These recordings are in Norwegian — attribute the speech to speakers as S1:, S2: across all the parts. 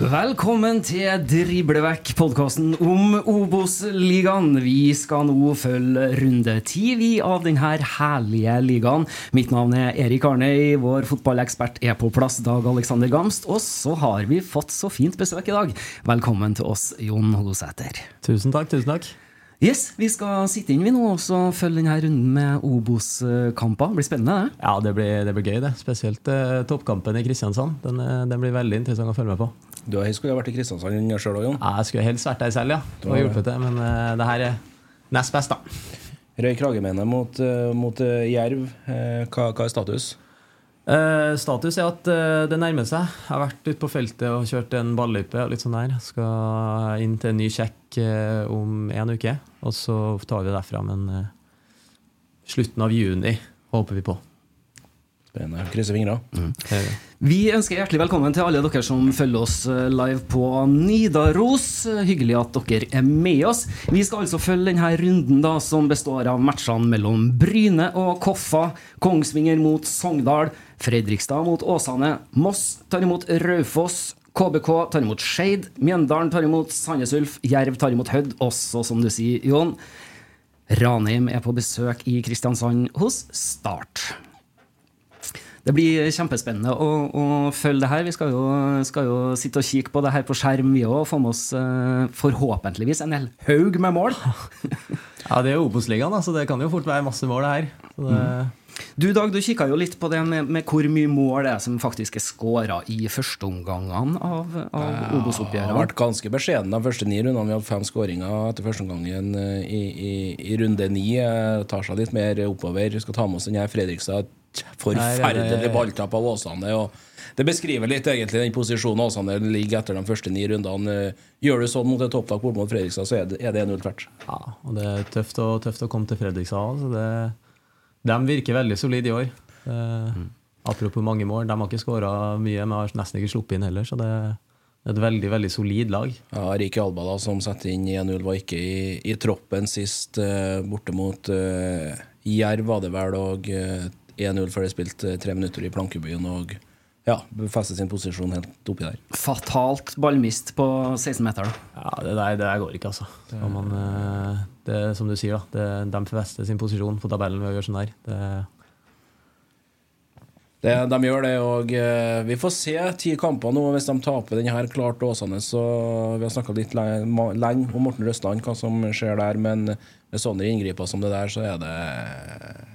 S1: Velkommen til Driblevekk, podkasten om Obos-ligaen. Vi skal nå følge runde ti av denne herlige ligaen. Mitt navn er Erik Arnøy, vår fotballekspert er på plass, Dag Alexander Gamst. Og så har vi fått så fint besøk i dag. Velkommen til oss, Jon Holosæter.
S2: Tusen takk, tusen takk.
S1: Yes, Vi skal sitte inn vi nå og så følge denne runden med Obos-kamper. Blir spennende, det?
S2: Ja, det blir, det blir gøy, det. Spesielt eh, toppkampen i Kristiansand. Den, eh, den blir veldig interessant å følge med på.
S3: Du har skulle vært i Kristiansand sjøl òg, Jon.
S2: Ja, jeg skulle helst vært der selv, ja. Og hjulpet til, men uh, det her er nest best, da.
S3: Røy Kragemene mot, uh, mot uh, Jerv. Hva, hva er status?
S2: Status er at det nærmer seg. Jeg har vært ute på feltet og kjørt en balløype og litt sånn der. Skal inn til en ny sjekk om en uke, og så tar vi det derfra. Men slutten av juni håper vi på.
S3: Spennende. Krysser fingra.
S2: Det.
S1: Vi ønsker hjertelig velkommen til alle dere som følger oss eh, live på Nidaros. Hyggelig at dere er med oss. Vi skal altså følge denne runden da, som består av matchene mellom Bryne og Koffa, Kongsvinger mot Sogndal, Fredrikstad mot Åsane, Moss tar imot Raufoss, KBK tar imot Skeid, Mjøndalen tar imot Sandnes Ulf, Jerv tar imot Hødd, også som du sier, Jon. Ranheim er på besøk i Kristiansand hos Start. Det blir kjempespennende å, å følge det her. Vi skal jo, skal jo sitte og kikke på det her på skjerm, vi òg, og få med oss eh, forhåpentligvis en hel haug med mål.
S2: Ja, det er Obos-ligaen, så det kan jo fort være masse mål, det her. Så det,
S1: Du Dag, du kikka jo litt på det med, med hvor mye mål det er som faktisk er skåra i førsteomgangene av, av
S3: ja, har
S1: Obos-oppgjørene.
S3: vært ganske beskjeden de første ni rundene. Vi hadde fem skåringer etter første omgangen eh, i, i, i runde ni. Det Tar seg litt mer oppover. Skal ta med oss den her Fredrikstad. Forferdelig balltap av Åsane. Og det beskriver litt egentlig den posisjonen Åsane ligger etter de første ni rundene. Gjør du sånn mot et topptak bort mot Fredrikstad, så er det, er det null tvert.
S2: Ja, og det er tøft å, tøft å komme til Fredrikstad. Altså det, de virker veldig solide i år. Eh, Apropos mange mål, de har ikke skåra mye, men har nesten ikke sluppet inn heller. Så det er et veldig veldig solid lag.
S3: Ja, Riki Alba, da, som setter inn 1-0, var ikke i, i troppen sist, eh, borte mot eh, Jerv, var det vel, og eh, 1-0 før det spilte tre minutter i Plankebyen. Og ja, befester sin posisjon helt oppi der.
S1: Fatalt ballmist på 16-meteren.
S2: Ja, Det der, det der går ikke, altså. Man, eh, det er som du sier, da. Det, de forvester sin posisjon på tabellen ved å gjøre sånn der. Det,
S3: Det, de gjør det, og eh, vi får se ti kamper nå. Hvis de taper denne her klart Åsane, så Vi har snakka litt lenge om Morten Røsland, hva som skjer der, men med sånne inngriper som det der, så er det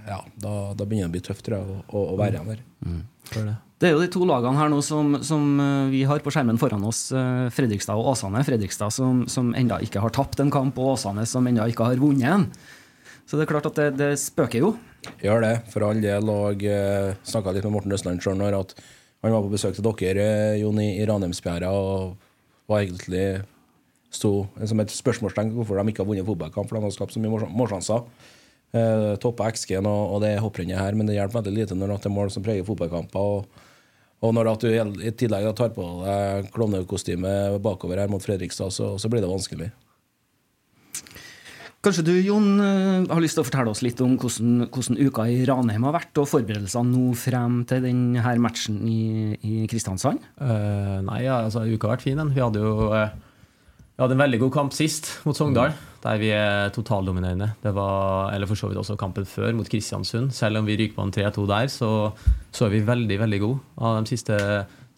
S3: Ja, da, da begynner det å bli tøft, tror jeg, å, å være igjen der.
S2: Mm. det.
S1: Det er jo de to lagene her nå som, som eh, vi har på skjermen foran oss, eh, Fredrikstad og Åsane. Fredrikstad som, som enda ikke har tapt en kamp, og Åsane som enda ikke har vunnet en. Så det er klart at det, det spøker jo.
S3: Gjør det, for all del. Og uh, snakka litt med Morten Østland sjøl når at han var på besøk til dere, Joni Jon, i, i Ranheimsfjæra, og var egentlig sto som et spørsmålstegn hvorfor de ikke har vunnet fotballkamp, for de har skapt så mye mål- målsjanser. Uh, Toppa XG-en og, og det hopprennet her, men det hjelper veldig lite når det er mål som preger fotballkamper. Og, og når du i tillegg tar på deg klovnekostyme bakover her mot Fredrikstad, så, så blir det vanskelig.
S1: Kanskje du, Jon, eh, har lyst til å fortelle oss litt om hvordan, hvordan uka i Ranheim har vært, og forberedelsene nå frem til denne matchen i, i Kristiansand?
S2: Uh, nei, ja, altså, uka har vært fin. den. Vi hadde jo uh, vi hadde en veldig god kamp sist, mot Sogndal, der vi er totaldominerende. Det var, eller for så vidt også kampen før, mot Kristiansund. Selv om vi ryker på en 3-2 der, så, så er vi veldig, veldig gode. Av de siste,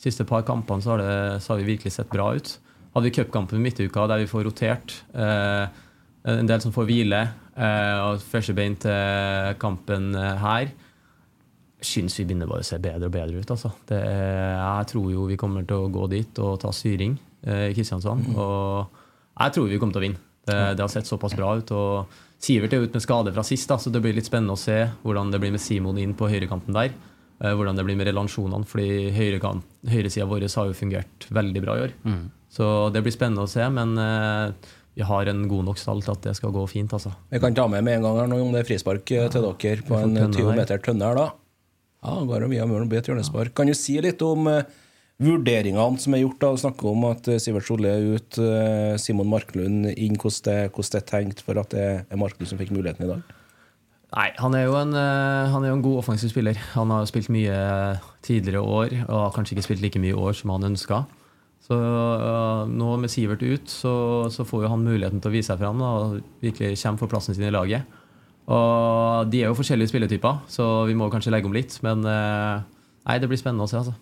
S2: siste par kampene så har, det, så har vi virkelig sett bra ut. Hadde vi cupkampen midtuka der vi får rotert. Eh, en del som får hvile. Eh, og første bein til kampen eh, her syns vi begynner bare å se bedre og bedre ut. Altså. Det jeg tror jo vi kommer til å gå dit og ta styring eh, i Kristiansand. Og jeg tror vi kommer til å vinne. Det, det har sett såpass bra ut. Og Sivert er ute med skade fra sist, da, så det blir litt spennende å se hvordan det blir med Simon inn på høyrekanten der. Eh, hvordan det blir med relasjonene, fordi høyresida vår har jo fungert veldig bra i år. Så det blir spennende å se, men eh, vi har en god nok stall til at det skal gå fint. altså.
S3: Vi kan ta med med en gang her nå om det er frispark eh, til dere på en 20 meter tønne her, da. Ja, går det mye av å bli et hjørnespark. Kan du si litt om eh, vurderingene som er gjort? da, Snakke om at eh, Sivert Solli er ut, Simon Marklund inn. Hvordan det, hvordan det er tenkt for at det er Marklund som fikk muligheten i dag?
S2: Nei, han er, jo en, han er jo en god offensiv spiller. Han har spilt mye tidligere år og har kanskje ikke spilt like mye i år som han ønska. Så eh, nå med Sivert ut, så, så får jo han muligheten til å vise seg fram da, og virkelig kjempe for plassen sin i laget. Og De er jo forskjellige spilletyper, så vi må kanskje legge om litt. Men eh, nei, det blir spennende å se. altså.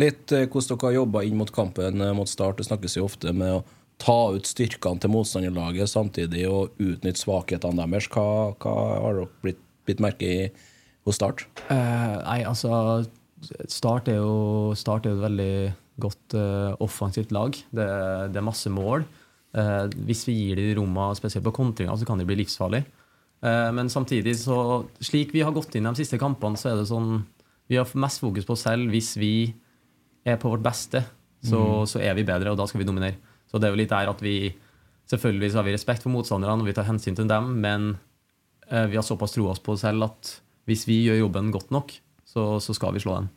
S3: Litt eh, hvordan dere har jobba inn mot kampen mot Start. Det snakkes jo ofte med å ta ut styrkene til motstanderlaget samtidig og utnytte svakhetene deres. Hva, hva har dere blitt, blitt merke i hos Start?
S2: Uh, nei, altså Start er jo, Start er jo et veldig godt uh, offensivt lag. Det, det er masse mål. Uh, hvis vi gir de rommene, spesielt på kontringer, så kan de bli livsfarlige. Uh, men samtidig, så slik vi har gått inn de siste kampene, så er det sånn Vi har mest fokus på oss selv. Hvis vi er på vårt beste, så, så er vi bedre, og da skal vi dominere. Så det er jo litt der at vi Selvfølgelig har vi respekt for motstanderne, og vi tar hensyn til dem, men vi har såpass troa på oss selv at hvis vi gjør jobben godt nok, så, så skal vi slå dem.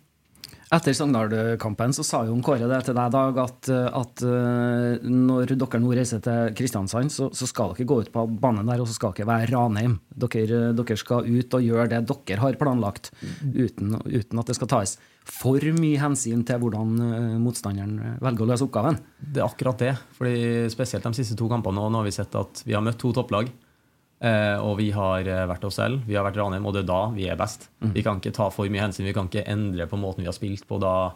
S1: Etter Sogndal-kampen så sa jo Kåre det til deg, Dag, at, at eh, når dere nå reiser til Kristiansand, så, så skal dere gå ut på banen der, og så skal dere være Ranheim. Dere, dere skal ut og gjøre det dere har planlagt, uten, uten at det skal tas for mye hensyn til hvordan eh, motstanderen velger å løse oppgaven.
S2: Det er akkurat det. fordi Spesielt de siste to kampene nå, nå har vi sett at vi har møtt to topplag. Eh, og vi har eh, vært oss selv. Vi har vært Ranheim, og det er da vi er best. Vi kan ikke ta for mye hensyn, vi kan ikke endre på måten vi har spilt på. da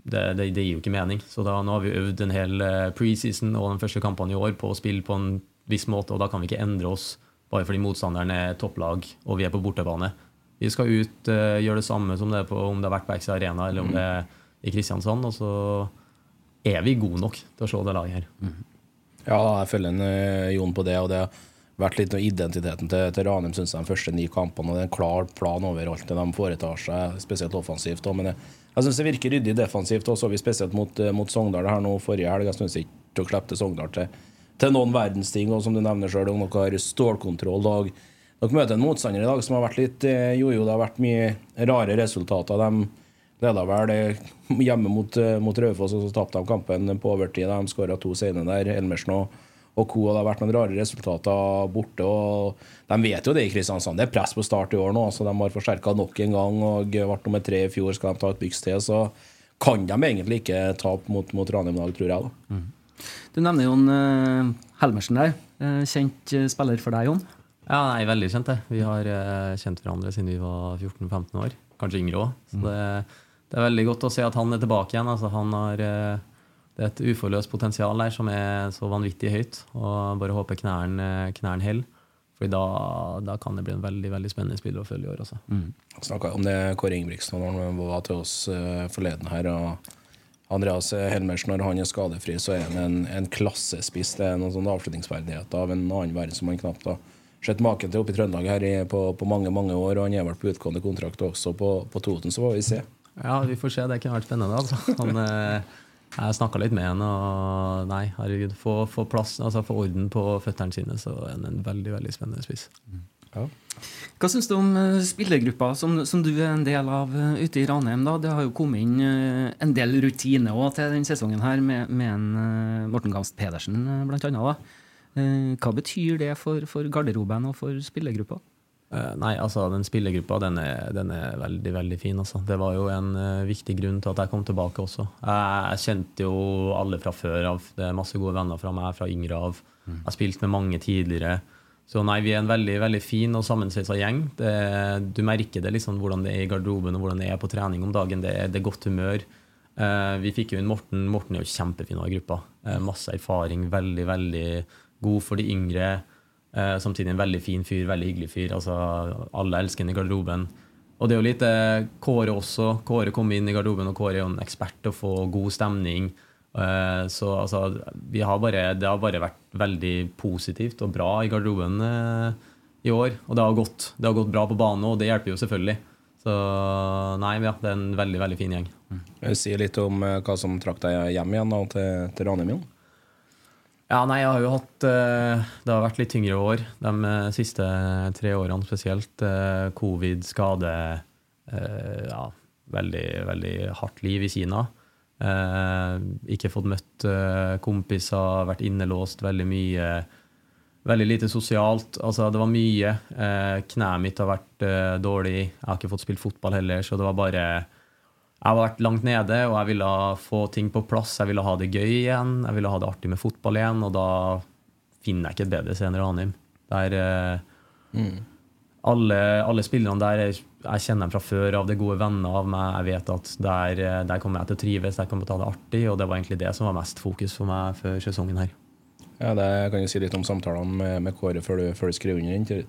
S2: det, det, det gir jo ikke mening. Så da, nå har vi øvd en hel eh, preseason og den første kampene i år på å spille på en viss måte, og da kan vi ikke endre oss bare fordi motstanderen er topplag og vi er på bortebane. Vi skal ut, uh, gjøre det samme som det er på, om det har vært X Arena eller om det er i Kristiansand, og så er vi gode nok til å slå det laget her.
S3: Ja, jeg følger en Jon på det. og det vært litt noe identiteten til, til Ranheim synes jeg, de første ni kampene. og Det er en klar plan over alt det de foretar seg, spesielt offensivt. men jeg, jeg syns det virker ryddig defensivt. og så vi Spesielt mot, eh, mot Sogndal her nå forrige helg. Jeg syns ikke dere slapp Sogndal til, til noen verdens ting. Og som du nevner sjøl, dere har stålkontroll. Og dere møter en motstander i dag som har vært litt eh, jojo. Det har vært mye rare resultater. De leda vel hjemme mot, eh, mot Raufoss, og så tapte de kampen på overtid. De skåra to senere der. Elmersen og, og co. Det har vært noen rare resultater borte. og De vet jo det i Kristiansand. Det er press på start i år nå. så De har forsterka nok en gang og ble nummer tre i fjor. Skal de ta et byks til, så kan de egentlig ikke tape mot, mot Ranheim i dag, tror jeg. da.
S1: Du nevner Jon eh, Helmersen der. Eh, kjent eh, spiller for deg, Jon?
S2: Ja, nei, veldig kjent det. Vi har kjent hverandre siden vi var 14-15 år. kanskje yngre òg. Så det, det er veldig godt å se at han er tilbake igjen. Altså, han har, det er et uforløst potensial der som er så vanvittig høyt. Og bare håper knærne holder. For da, da kan det bli en veldig veldig spennende spiller å følge i år. Altså.
S3: Snakka om det Kåre Ingebrigtsen når han var til oss eh, forleden her. og Andreas Helmersen, når han er skadefri, så er han en, en klassespiss. Det er noen sånne avslutningsferdigheter av en annen verden som han knapt har sett maken til oppe i Trøndelag her i, på, på mange mange år. Og han er vel på utgående kontrakt også på, på Toten, så får vi se.
S2: Ja, vi får se. Det kunne vært spennende. Altså. Han, eh, jeg snakka litt med han, og nei, herregud. Få, få plass, altså få orden på føttene sine, så er han en veldig veldig spennende spiss.
S1: Hva syns du om eh, spillergruppa som, som du er en del av eh, ute i Ranheim? da? Det har jo kommet inn eh, en del rutine også til denne sesongen her, med, med en Morten Gamst Pedersen blant annet. Da. Eh, Hva betyr det for, for garderoben og for spillergruppa?
S2: Eh, Nei, altså den spillergruppa den er, den er veldig veldig fin. Altså. Det var jo en uh, viktig grunn til at jeg kom tilbake også. Jeg, jeg kjente jo alle fra før av. Det er masse gode venner fra meg fra yngre av. Jeg har spilt med mange tidligere. Så nei, vi er en veldig veldig fin og sammensveisa gjeng. Det, du merker det liksom hvordan det er i garderoben og hvordan det er på trening om dagen. Det, det er godt humør. Uh, vi fikk jo inn Morten. Morten er jo kjempefin av gruppa. Uh, masse erfaring. Veldig, veldig god for de yngre. Eh, samtidig en veldig fin fyr, veldig hyggelig fyr. Altså, alle elsker ham i garderoben. Og det er jo litt eh, Kåre også. Kåre kom inn i garderoben, og Kåre er jo en ekspert til å få god stemning. Eh, så altså, har bare, det har bare vært veldig positivt og bra i garderoben eh, i år. Og det har, gått, det har gått bra på banen, og det hjelper jo selvfølgelig. Så nei, ja, det er en veldig, veldig fin gjeng.
S3: Si litt om eh, hva som trakk deg hjem igjen da, til, til Ranheim.
S2: Ja, nei, jeg har jo hatt eh, Det har vært litt tyngre år de eh, siste tre årene spesielt. Eh, Covid, skade, ja, veldig, veldig hardt liv i Kina. Ikke fått møtt kompiser, vært innelåst veldig mye. Veldig lite sosialt. Altså, det var mye. Kneet mitt har vært dårlig. Jeg har ikke fått spilt fotball heller, så det var bare Jeg har vært langt nede, og jeg ville få ting på plass. Jeg ville ha det gøy igjen. Jeg ville ha det artig med fotball igjen, og da finner jeg ikke et bedre sted enn Ranheim. Der eh, alle, alle spillerne der jeg, kjenner dem fra før av, det er gode venner av meg. Jeg vet at der, eh, der kommer jeg til å trives, der kommer jeg til å ha det artig, og det var egentlig det som var mest fokus for meg før sesongen her.
S3: Ja, det kan jo si litt om samtalene med, med Kåre før du, før du skrev under den til-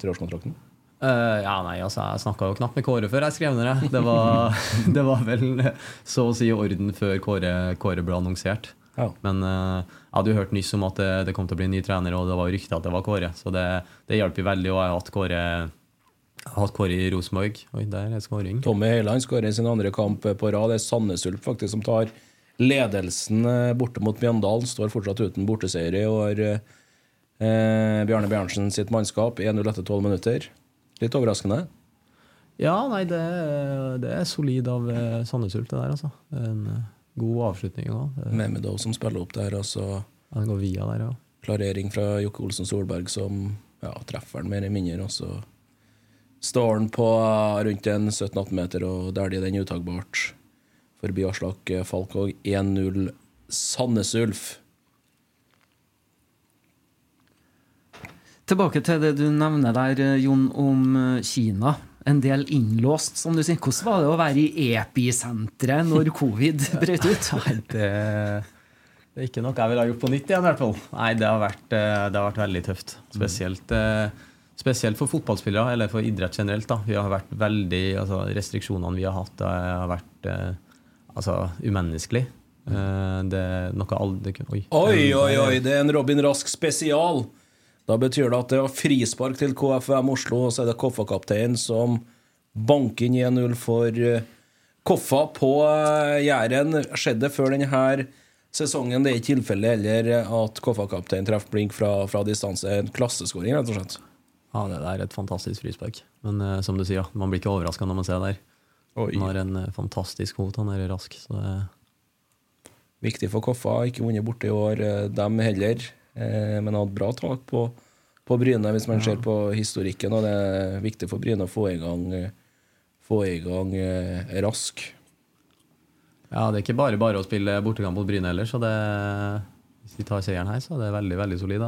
S2: Eh, ja, nei, altså, Jeg snakka jo knapt med Kåre før jeg skrev ned. Det var, det var vel så å si i orden før Kåre, Kåre ble annonsert.
S3: Ja.
S2: Men uh, jeg hadde jo hørt nyss om at det, det kom til å bli en ny trener, og det var rykte at det var Kåre. Så det, det hjalp jo veldig, og jeg har hatt Kåre, hatt Kåre i Rosenborg. Oi, der er skåring.
S3: Tommy Høiland skårer sin andre kamp på rad. Det er Sandnes Ulf faktisk som tar ledelsen eh, borte mot Mjøndalen. Står fortsatt uten borteseier i år. Eh, Bjarne Bjørnsen sitt mannskap 1-0 etter 12 minutter. Litt overraskende.
S2: Ja, nei, det, det er solid av eh, Sandnes Ulf, det der, altså. En eh, god avslutning da.
S3: Mehmedov som spiller opp der. Altså
S2: Den går via der, ja.
S3: klarering fra Jokke Olsen Solberg som ja, treffer den mer eller mindre. Og så står han på eh, rundt en 17-18 meter, og der er den uttagbart forbi Aslak Falk. Og 1-0 Sandnes Ulf.
S1: Tilbake til det du nevner der, eh, Jon, om eh, Kina. En del innlåst, som du sier. Hvordan var det å være i episenteret når covid brøt ut?
S2: Nei, det, det er ikke noe jeg ville ha gjort på nytt igjen, i hvert fall. Nei, det har vært, eh, det har vært veldig tøft. Spesielt, eh, spesielt for fotballspillere, eller for idrett generelt. da. Vi har vært veldig, altså Restriksjonene vi har hatt, det har vært altså, umenneskelig. Eh, Det er noe aldri Oi.
S3: Oi, oi, oi, det er en Robin Rask spesial. Da betyr det at det er frispark til KFM Oslo, og så er det Koffa-kapteinen som banker inn 1-0 for eh, Koffa på eh, Jæren. Skjedde det før denne sesongen. Det er ikke tilfellet heller at Koffa-kapteinen treffer blink fra, fra distanse. En klasseskåring, rett og slett.
S2: Ja, det er et fantastisk frispark. Men uh, som du sier, ja, man blir ikke overraska når man ser det der.
S3: Oi.
S2: Han har en fantastisk fot, han er rask. Så det,
S3: Viktig for Koffa. Ikke vunnet borte i år, uh, dem heller. Eh, Men hadde bra tak på, på Bryne, hvis man ser på historikken. Og det er viktig for Bryne å få i gang, få i gang eh, Rask.
S2: ja, det er ikke bare bare å spille bortekamp mot Bryne heller, så det, hvis vi tar seieren her, så er det veldig veldig solid.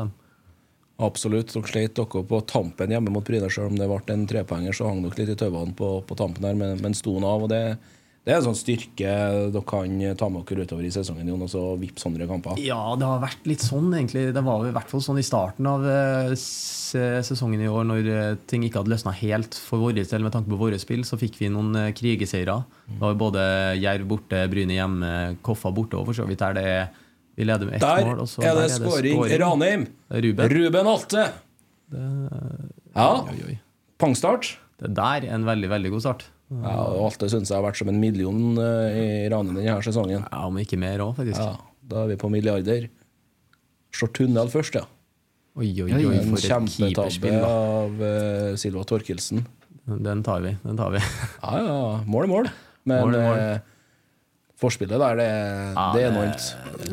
S3: Absolutt. Dere sleit dere på tampen hjemme mot Bryne. Selv om det ble en trepoenger, så hang dere litt i tauene på, på tampen her, men, men sto av. og det, det er en sånn styrke dere kan ta med dere utover i sesongen, Jon, og så vippe sånne kamper.
S2: Ja, det har vært litt sånn, egentlig. Det var i hvert fall sånn i starten av eh, sesongen i år, når eh, ting ikke hadde løsna helt for vår del med tanke på våre spill, så fikk vi noen krigeseire. Det var både Jerv borte, Bryne hjemme, Koffa borte, òg, for så vidt der det er Vi leder med ett
S3: Der
S2: mål. og så
S3: er det
S2: der
S3: skåring. Ranheim.
S2: Ruben.
S3: Ruben Alte. Ja.
S2: Oi, oi.
S3: Pangstart.
S2: Det der er en veldig, veldig god start.
S3: Ja, og det syns jeg har vært som en million eh, i Rane denne sesongen.
S2: Ja, Om ikke mer òg, faktisk.
S3: Ja, Da er vi på milliarder. Slår tunnel først, ja.
S2: Oi, oi,
S1: Oi,
S3: En kjempetabbe av uh, Silva Torkelsen.
S2: Den tar vi. den tar vi
S3: Ja, ja. Mål er mål. Men
S2: Mål mål.
S3: eh, forspillet der, det,
S2: Ja,
S3: det er enormt.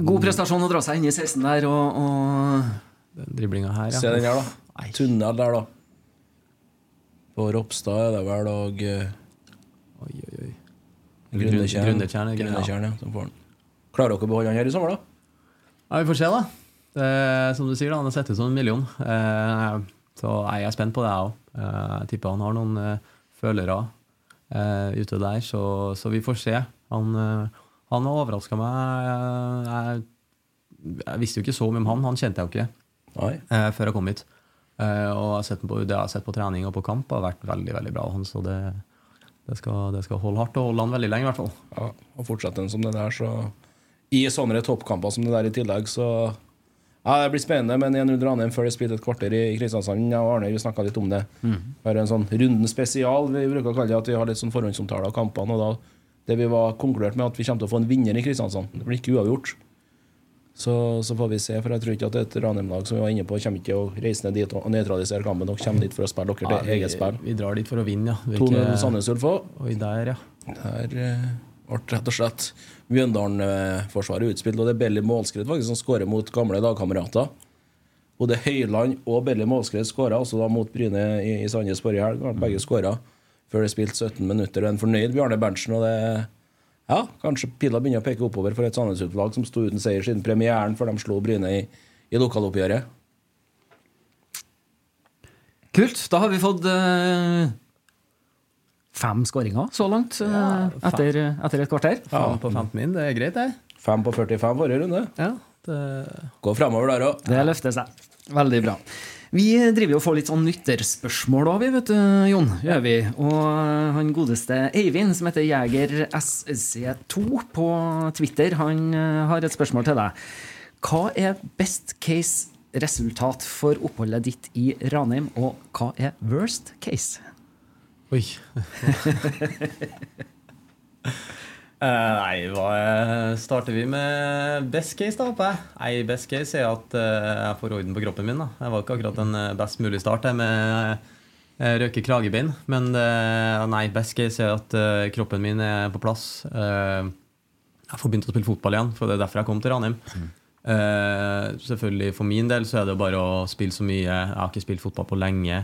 S1: God prestasjon å dra seg inn i 16 der og, og
S2: Den driblinga her, ja.
S3: Se den her, da. Tunnel der, da. På Ropstad er det vel og uh. Grundetjern.
S2: Er ja.
S3: Klarer dere å beholde han her i sommer, da?
S2: Ja, vi får se, da. Det, er som du sier, da, han har sett ut som en million. Eh, så jeg er spent på det, jeg òg. Eh, jeg tipper han har noen eh, følere eh, ute der, så, så vi får se. Han, eh, han har overraska meg. Eh, jeg, jeg visste jo ikke så mye om han, han kjente jeg jo ikke eh, før jeg kom hit. Eh, og jeg har sett på, det jeg har sett på trening og på kamp, har vært veldig veldig bra. Han, så det, det, skal, det skal holde hardt og holde han veldig lenge, i hvert fall.
S3: Ja, og fortsetter den som det der, så I sånne toppkamper som det der i tillegg, så Ja, det blir spennende, men 1-0 Ranheim før det spilte et kvarter i Kristiansand. Jeg og Arne vi snakka litt om det. Bare en sånn runden spesial. Vi bruker å kalle det at vi har litt sånn forhåndsomtale av kampene. Og da det vi var konkludert med, at vi kommer til å få en vinner i Kristiansand. Det blir ikke uavgjort. Så, så får vi se, for jeg tror ikke at et Ranheim-lag som vi var inne på, kommer ikke å reise ned dit og nøytralisere kampen. Dere kommer dit for å spille dere til eget spill.
S2: vi, drar dit for å vinne, ja. Vi er
S3: 2-0 Sandnes Ulf òg.
S2: Oi, der, ja.
S3: Der eh, ble rett og slett Mjøndalen-forsvaret utspilt, og det er Belly Målskred faktisk som skårer mot gamle lagkamerater. Både Høyland og Belly Målskred skåra, også da mot Bryne i, i Sandnes forrige helg. Begge skåra før det er spilt 17 minutter. Og en fornøyd Bjarne Berntsen. Og det ja, kanskje pila begynner å peke oppover for et Sandnes Ulf-lag som sto uten seier siden premieren før de slo Bryne i, i lokaloppgjøret.
S1: Kult. Da har vi fått uh, fem skåringer så langt eh, etter, etter et kvarter.
S2: Ja. Fem på 15 min, det er greit, det.
S3: Fem på 45 forrige runde.
S2: Ja, det
S3: Gå fremover der òg.
S1: Det løfter seg. Veldig bra. Vi driver jo og får litt sånn lytterspørsmål òg, vi, vet du, Jon. Gjør vi. Og eh, han godeste Eivind, som heter Jeger SC2 på Twitter, han eh, har et spørsmål til deg. Hva er best case resultat for oppholdet ditt i Ranheim, og hva er worst case?
S2: Oi. Eh, nei, hva er- starter vi med best case, da, håper jeg? Nei, best case er at eh, jeg får orden på kroppen min. da. Jeg var ikke akkurat en eh, best mulig start jeg, med røke kragebein. Men eh, nei, best case er at eh, kroppen min er på plass. Eh, jeg får begynt å spille fotball igjen, for det er derfor jeg kom til Ranheim. Eh, selvfølgelig For min del så er det bare å spille så mye. Jeg har ikke spilt fotball på lenge.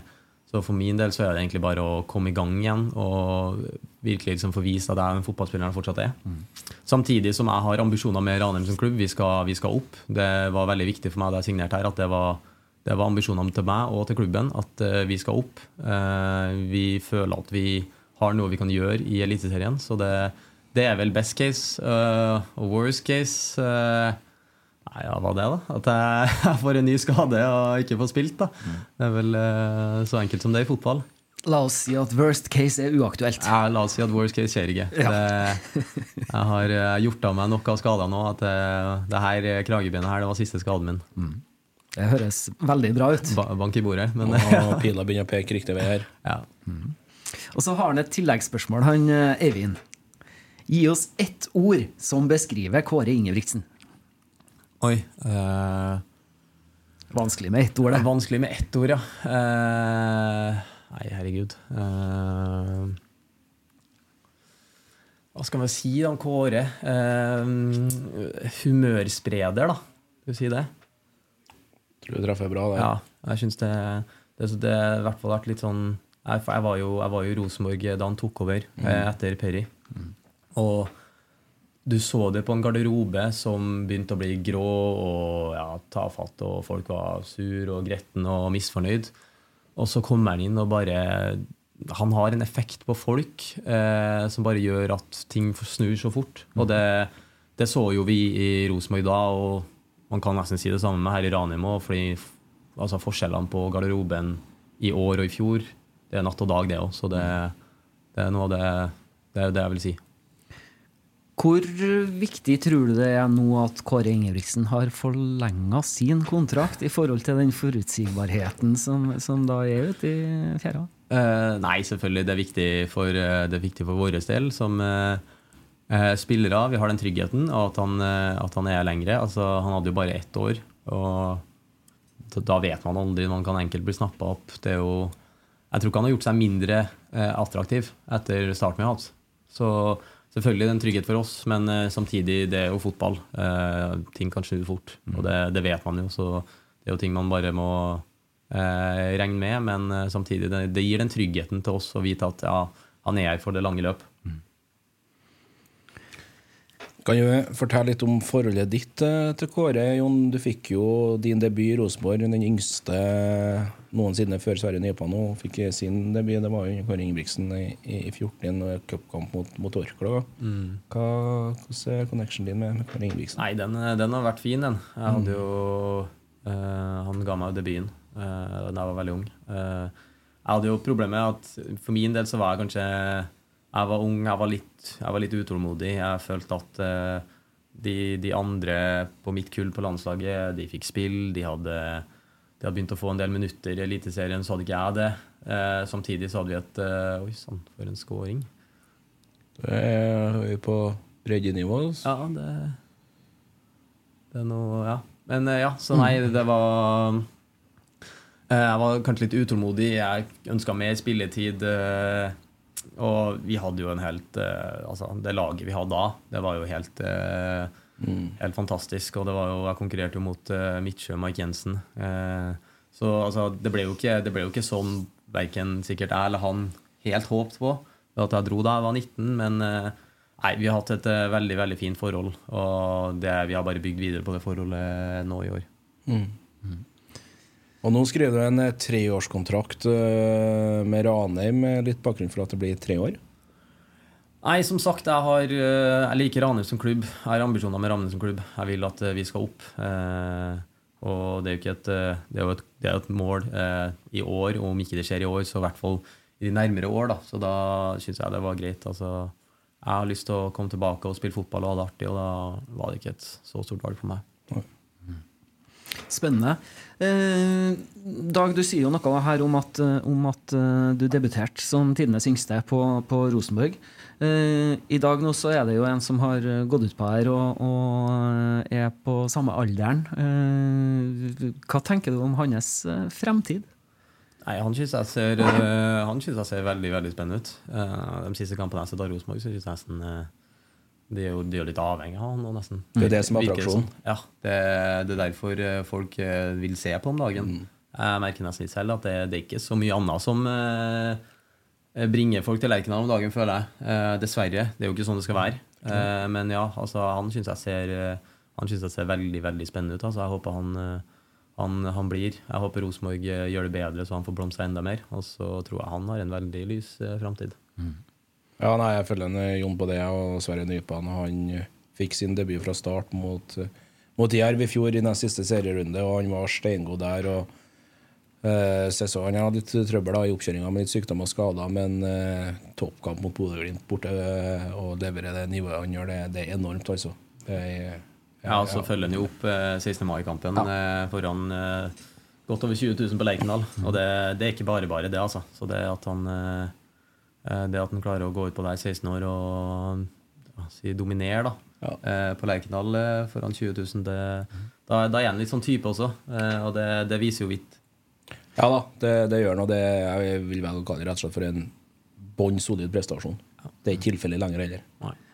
S2: Så for min del så er det egentlig bare å komme i gang igjen og virkelig liksom få vist at jeg er den fotballspilleren jeg fortsatt er. Samtidig som jeg har ambisjoner med Ranheim som klubb. Vi skal, vi skal opp. Det var veldig viktig for meg da jeg signerte her, at det var, det var ambisjonene til meg og til klubben at uh, vi skal opp. Uh, vi føler at vi har noe vi kan gjøre i Eliteserien, så det, det er vel best case. Og worst case Nei, ja, hva det, da? At jeg, jeg får en ny skade og ikke får spilt, da. Det er vel så enkelt som det i fotball.
S1: La oss si at worst case er uaktuelt.
S2: Ja, la oss si at worst case skjer ikke. Det, jeg har eh, gjort av meg nok av skader nå at det, det her kragebeinet her, det var siste skaden min.
S1: Det høres veldig bra ut.
S2: Ba, bank i bordet. Men
S3: Og pila begynner å peke riktig vei her.
S2: ja.
S1: Og så har han et tilleggsspørsmål, han eh, Eivind. Gi oss ett ord som beskriver Kåre Ingebrigtsen.
S2: Oi. eh,
S1: Vanskelig med ett ord,
S2: det vanskelig med ett ord, ja. Eh, nei, herregud. Uh, hva skal man si om Kåre? Uh, humørspreder, da. Skal vi si det?
S3: Tror du treffer bra der.
S2: Ja, jeg syns det, det, det har i hvert fall vært litt sånn Jeg, jeg var jo jeg var jo i Rosenborg da han tok over mm. etter Perry. Og du så det på en garderobe som begynte å bli grå og ja, tafatt, og folk var sur og gretten og misfornøyd. Og så kommer han inn og bare Han har en effekt på folk eh, som bare gjør at ting snur så fort. Og det, det så jo vi i Rosenborg da, og man kan nesten si det samme med her i Ranheim òg, altså, forskjellene på garderoben i år og i fjor, det er natt og dag, det òg. Så det, det er noe av det, det, er det jeg vil si.
S1: Hvor viktig tror du det er nå at Kåre Ingebrigtsen har forlenga sin kontrakt i forhold til den forutsigbarheten som, som da er ute i fjæra?
S2: Uh, nei, selvfølgelig. Det er viktig for, eh, for vår del som uh, spillere. Vi har den tryggheten, og at han, at han er lengre. Altså, han hadde jo bare ett år, og da vet man aldri. Man kan enkelt bli snappa opp. Det er jo Jeg tror ikke han har gjort seg mindre uh, attraktiv etter starten vi har hatt. Så selvfølgelig en trygghet for oss, men eh, samtidig, det er jo fotball. Eh, ting kan snu fort, og det, det vet man jo. Så det er jo ting man bare må eh, regne med. Men eh, samtidig, det, det gir den tryggheten til oss å vite at ja, han er her for det lange løp.
S3: Kan du fortelle litt om forholdet ditt eh, til Kåre? Jon, du fikk jo din debut i Rosenborg, den yngste noensinne før Sverre Nypan nå fikk sin debut. Det var jo Kåre Ingebrigtsen i, i 14 og cupkamp mot, mot Orkla. Hva, hvordan er connectionen din med, med Kåre Ingebrigtsen?
S2: Nei, den, den har vært fin, den. Jeg hadde jo øh, Han ga meg jo debuten øh, da jeg var veldig ung. Uh, jeg hadde jo problemet med at for min del så var jeg kanskje Jeg var ung, jeg var litt, jeg var litt utålmodig. Jeg følte at eh, de, de andre på mitt kull på landslaget, de fikk spill. De hadde, de hadde begynt å få en del minutter i Eliteserien, så hadde ikke jeg det. Eh, samtidig så hadde vi et eh, Oi sann, for en scoring.
S3: Det er vi på breddenivå.
S2: Ja, det Det er noe Ja. Men eh, ja, så nei, det var eh, Jeg var kanskje litt utålmodig. Jeg ønska mer spilletid. eh, Og vi hadde jo en helt eh, Altså, det laget vi hadde da, det var jo helt eh, Helt fantastisk. Og det var jo, jeg konkurrerte jo mot uh, Midtsjø Mike Jensen. Eh, så altså, det ble jo ikke, det ble jo ikke sånn verken sikkert jeg eller han helt håpt på at jeg dro da jeg var 19, men eh, Nei, vi har hatt et eh, veldig veldig fint forhold, og det, vi har bare bygd videre på det forholdet nå i år.
S3: Og nå skriver du en eh, treårskontrakt eh, med Ranheim, med litt bakgrunn for at det blir tre år.
S2: Nei, som sagt, jeg, har, eh, jeg liker Ranheim som klubb. Jeg har ambisjoner med Ranheim som klubb. Jeg vil at eh, vi skal opp. Eh, og det er jo ikke et, eh, det er jo et, det er et mål eh, i år, og om ikke det skjer i år, så i hvert fall i de nærmere år. da. Så da syns jeg det var greit. altså jeg har lyst til å komme tilbake og spille fotball og ha det artig, og da var det ikke et så stort valg for meg.
S1: Spennende. Eh, Dag, du sier jo noe her om at, eh, om at eh, du debuterte som tidenes yngste på, på Rosenborg. Eh, I dag nå så er det jo en som har gått ut på her og, og er på samme alderen. Eh, hva tenker du om hans eh, fremtid?
S2: Nei, Han syns jeg, ser, han synes jeg ser veldig veldig spennende ut. De siste kampene jeg har sett av Rosenborg, syns jeg nesten de er, jo, de er jo litt avhengig av han nesten.
S3: Det er det som er attraksjonen.
S2: sånn. Ja, det, det er derfor eh, folk eh, vil se på om dagen. Jeg merker nesten litt selv at det, det er ikke så mye annet som eh, bringer folk til Lerkendal om dagen, føler jeg. Eh, dessverre. Det er jo ikke sånn det skal være. Eh, men ja, altså, han syns jeg ser eh, Han synes jeg ser veldig veldig spennende ut. Altså. Jeg håper han, eh, han, han blir. Jeg håper Rosenborg eh, gjør det bedre, så han får blomstre enda mer. Og så tror jeg han har en veldig lys eh, framtid.
S3: Ja, nei, jeg følger en Jon på det, og Sverre Nypan. Han eh, fikk sin debut fra start mot, eh, mot Jerv i fjor i den siste serierunde, og han var steingod der. og eh, sesongen Han hadde litt trøbbel da, i oppkjøringa med litt sykdom og skader, men eh, toppkamp mot Bodø-Glimt borte eh, og levere det nivået han gjør, det, det er enormt, altså. Det er,
S2: Ja, og så følger han jo opp eh, 16. mai-kampen eh, foran godt over 20 000 på Lerkendal. Og det, det er ikke bare bare det, altså. Så det at han Det at han klarer å gå ut på der 16 år og si dominere da,
S3: Ja.
S2: eh, på Lerkendal eh, foran 20 000, det, da, da er han litt sånn type også. Eh, og det, det viser jo vidt.
S3: Ja da, det, det gjør han, og det jeg vil vel kalle det rett og slett for en bånn solid prestasjon. Det er ikke tilfellet lenger heller.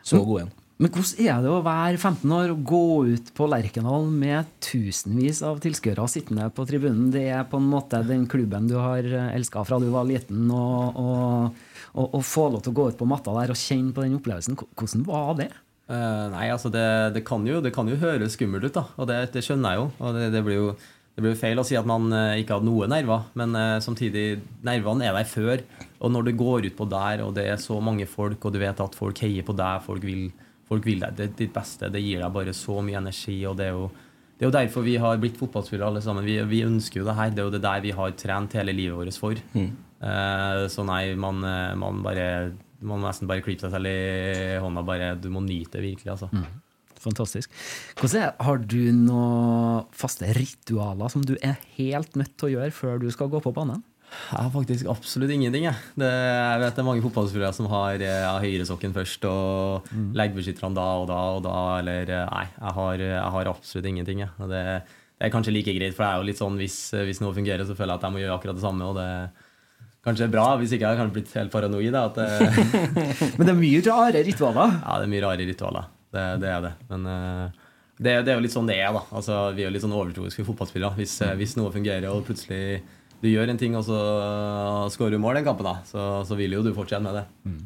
S3: Så god han.
S1: Men hvordan er det å være 15 år og gå ut på Lerkendal med tusenvis av tilskuere sittende på tribunen? Det er på en måte den klubben du har elska fra du var liten, og, og, og, og få lov til å gå ut på matta der og kjenne på den opplevelsen. Hvordan var det?
S2: Uh, nei, altså det, det, kan jo, det kan jo høres skummelt ut, da. Og det, det skjønner jeg jo. Og det, det blir jo det blir feil å si at man eh, ikke hadde noe nerver, men eh, samtidig, nervene er der før. Og når du går ut på der, og det er så mange folk, og du vet at folk heier på deg, folk vil, folk vil deg det, ditt beste, det gir deg bare så mye energi. og det er jo det er jo derfor vi har blitt fotballspillere alle sammen. Vi, vi, ønsker jo det her. Det er jo det der vi har trent hele livet vårt for. Mm. Uh, så nei, man, eh, man bare Man må nesten bare klype seg selv i hånda. Bare, du må nyte det virkelig, altså. Mm.
S1: Fantastisk. Hvordan Har du noen faste ritualer som du er helt nødt til å gjøre før du skal gå på banen?
S2: Jeg har faktisk absolutt ingenting. Jeg, det, jeg vet det er mange fotballspillere som har ja, høyresokken først og mm. leggbeskytterne da og da og da. Eller eh, nei, jeg har, jeg har absolutt ingenting. Jeg. Det, det, er kanskje like greit, for det er jo litt sånn hvis, hvis, noe fungerer, så føler jeg at jeg må gjøre akkurat det samme. og det Kanskje bra, hvis ikke jeg har blitt helt paranoid. At,
S1: Men det er mye rare ritualer?
S2: Ja, det er mye rare ritualer. Det, det er det. Men uh, det, det, er jo litt sånn det er. da altså, Vi er jo litt sånn overtroiske fotballspillere. Hvis, hvis, noe fungerer, og plutselig du gjør en ting, og så skårer du mål den kampen, da, så, så, vil jo du fortsette med det. Mm.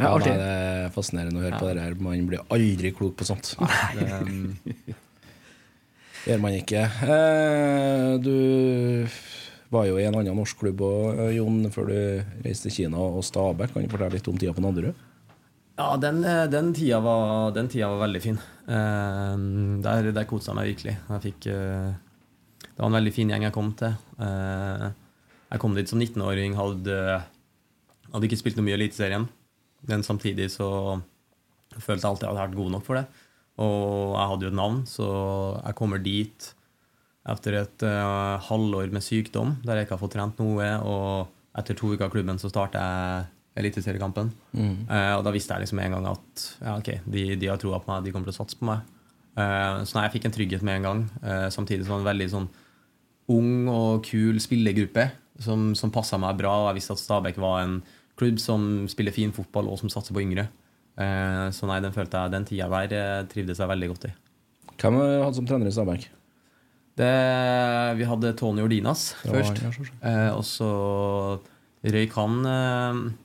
S3: Ja, det er fascinerende å høre ja. på det her. Man blir aldri klok på sånt. Det um, gjør man ikke. Eh, du var jo i en annen norsk klubb òg, Jon, før du reiste til Kina og Stabæk. Kan du fortelle litt om tida på Nadderud?
S2: Ja, den, eh, den, tida var, den, tida var, veldig fin. Der der kosa jeg meg virkelig. Jeg fikk, det var en veldig fin gjeng jeg kom til. Uh, jeg kom dit som 19-åring, hadde, hadde, ikke spilt noe mye i Eliteserien. Men samtidig så følte jeg alltid at jeg hadde vært god nok for det. Og jeg hadde jo et navn, så jeg kommer dit etter et halvår med sykdom der jeg ikke har fått trent noe. Og etter to uker av klubben så starter jeg Eliteseriekampen. Mm. Uh, og da visste jeg liksom en gang at ja, ok, de, de har troa på meg, de kommer til å satse på meg. Uh, så nei, jeg fikk en trygghet med en gang. Uh, samtidig som en veldig sånn ung og kul spillergruppe som, som passa meg bra. Jeg visste at Stabæk var en klubb som spiller fin fotball, og som satser på yngre. så nei, den følte jeg, den tida der trivdes jeg veldig godt i.
S3: Hvem hadde som trener i Stabæk?
S2: Det, vi hadde Tony Ordinas først. Ja, og så røyk han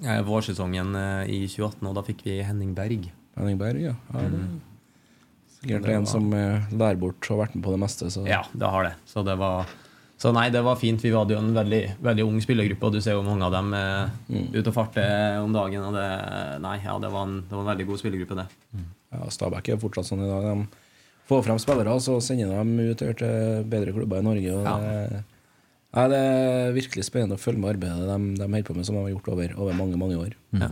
S2: Eh, vårsesongen eh, i 2018, og da fikk vi Henning Berg.
S3: Henning Berg, ja. ja det, mm. Sikkert en som eh, lærer bort og har vært med på det meste. Så.
S2: Ja, det har det. Så det var så nei, det var fint. Vi hadde jo en veldig, veldig ung spillergruppe, og du ser jo mange av dem eh, mm. ute og farter om dagen. Og det, nei, ja, det, var en, det var en veldig god spillergruppe, det.
S3: Mm. Ja, Stabæk er fortsatt sånn i dag. De får frem spillere, og så sender de ut til bedre klubber i Norge. Og ja. det, Nei, Det er virkelig spennende å følge med arbeidet de, de holder på med, som de har gjort over, over mange mange år.
S1: Ja.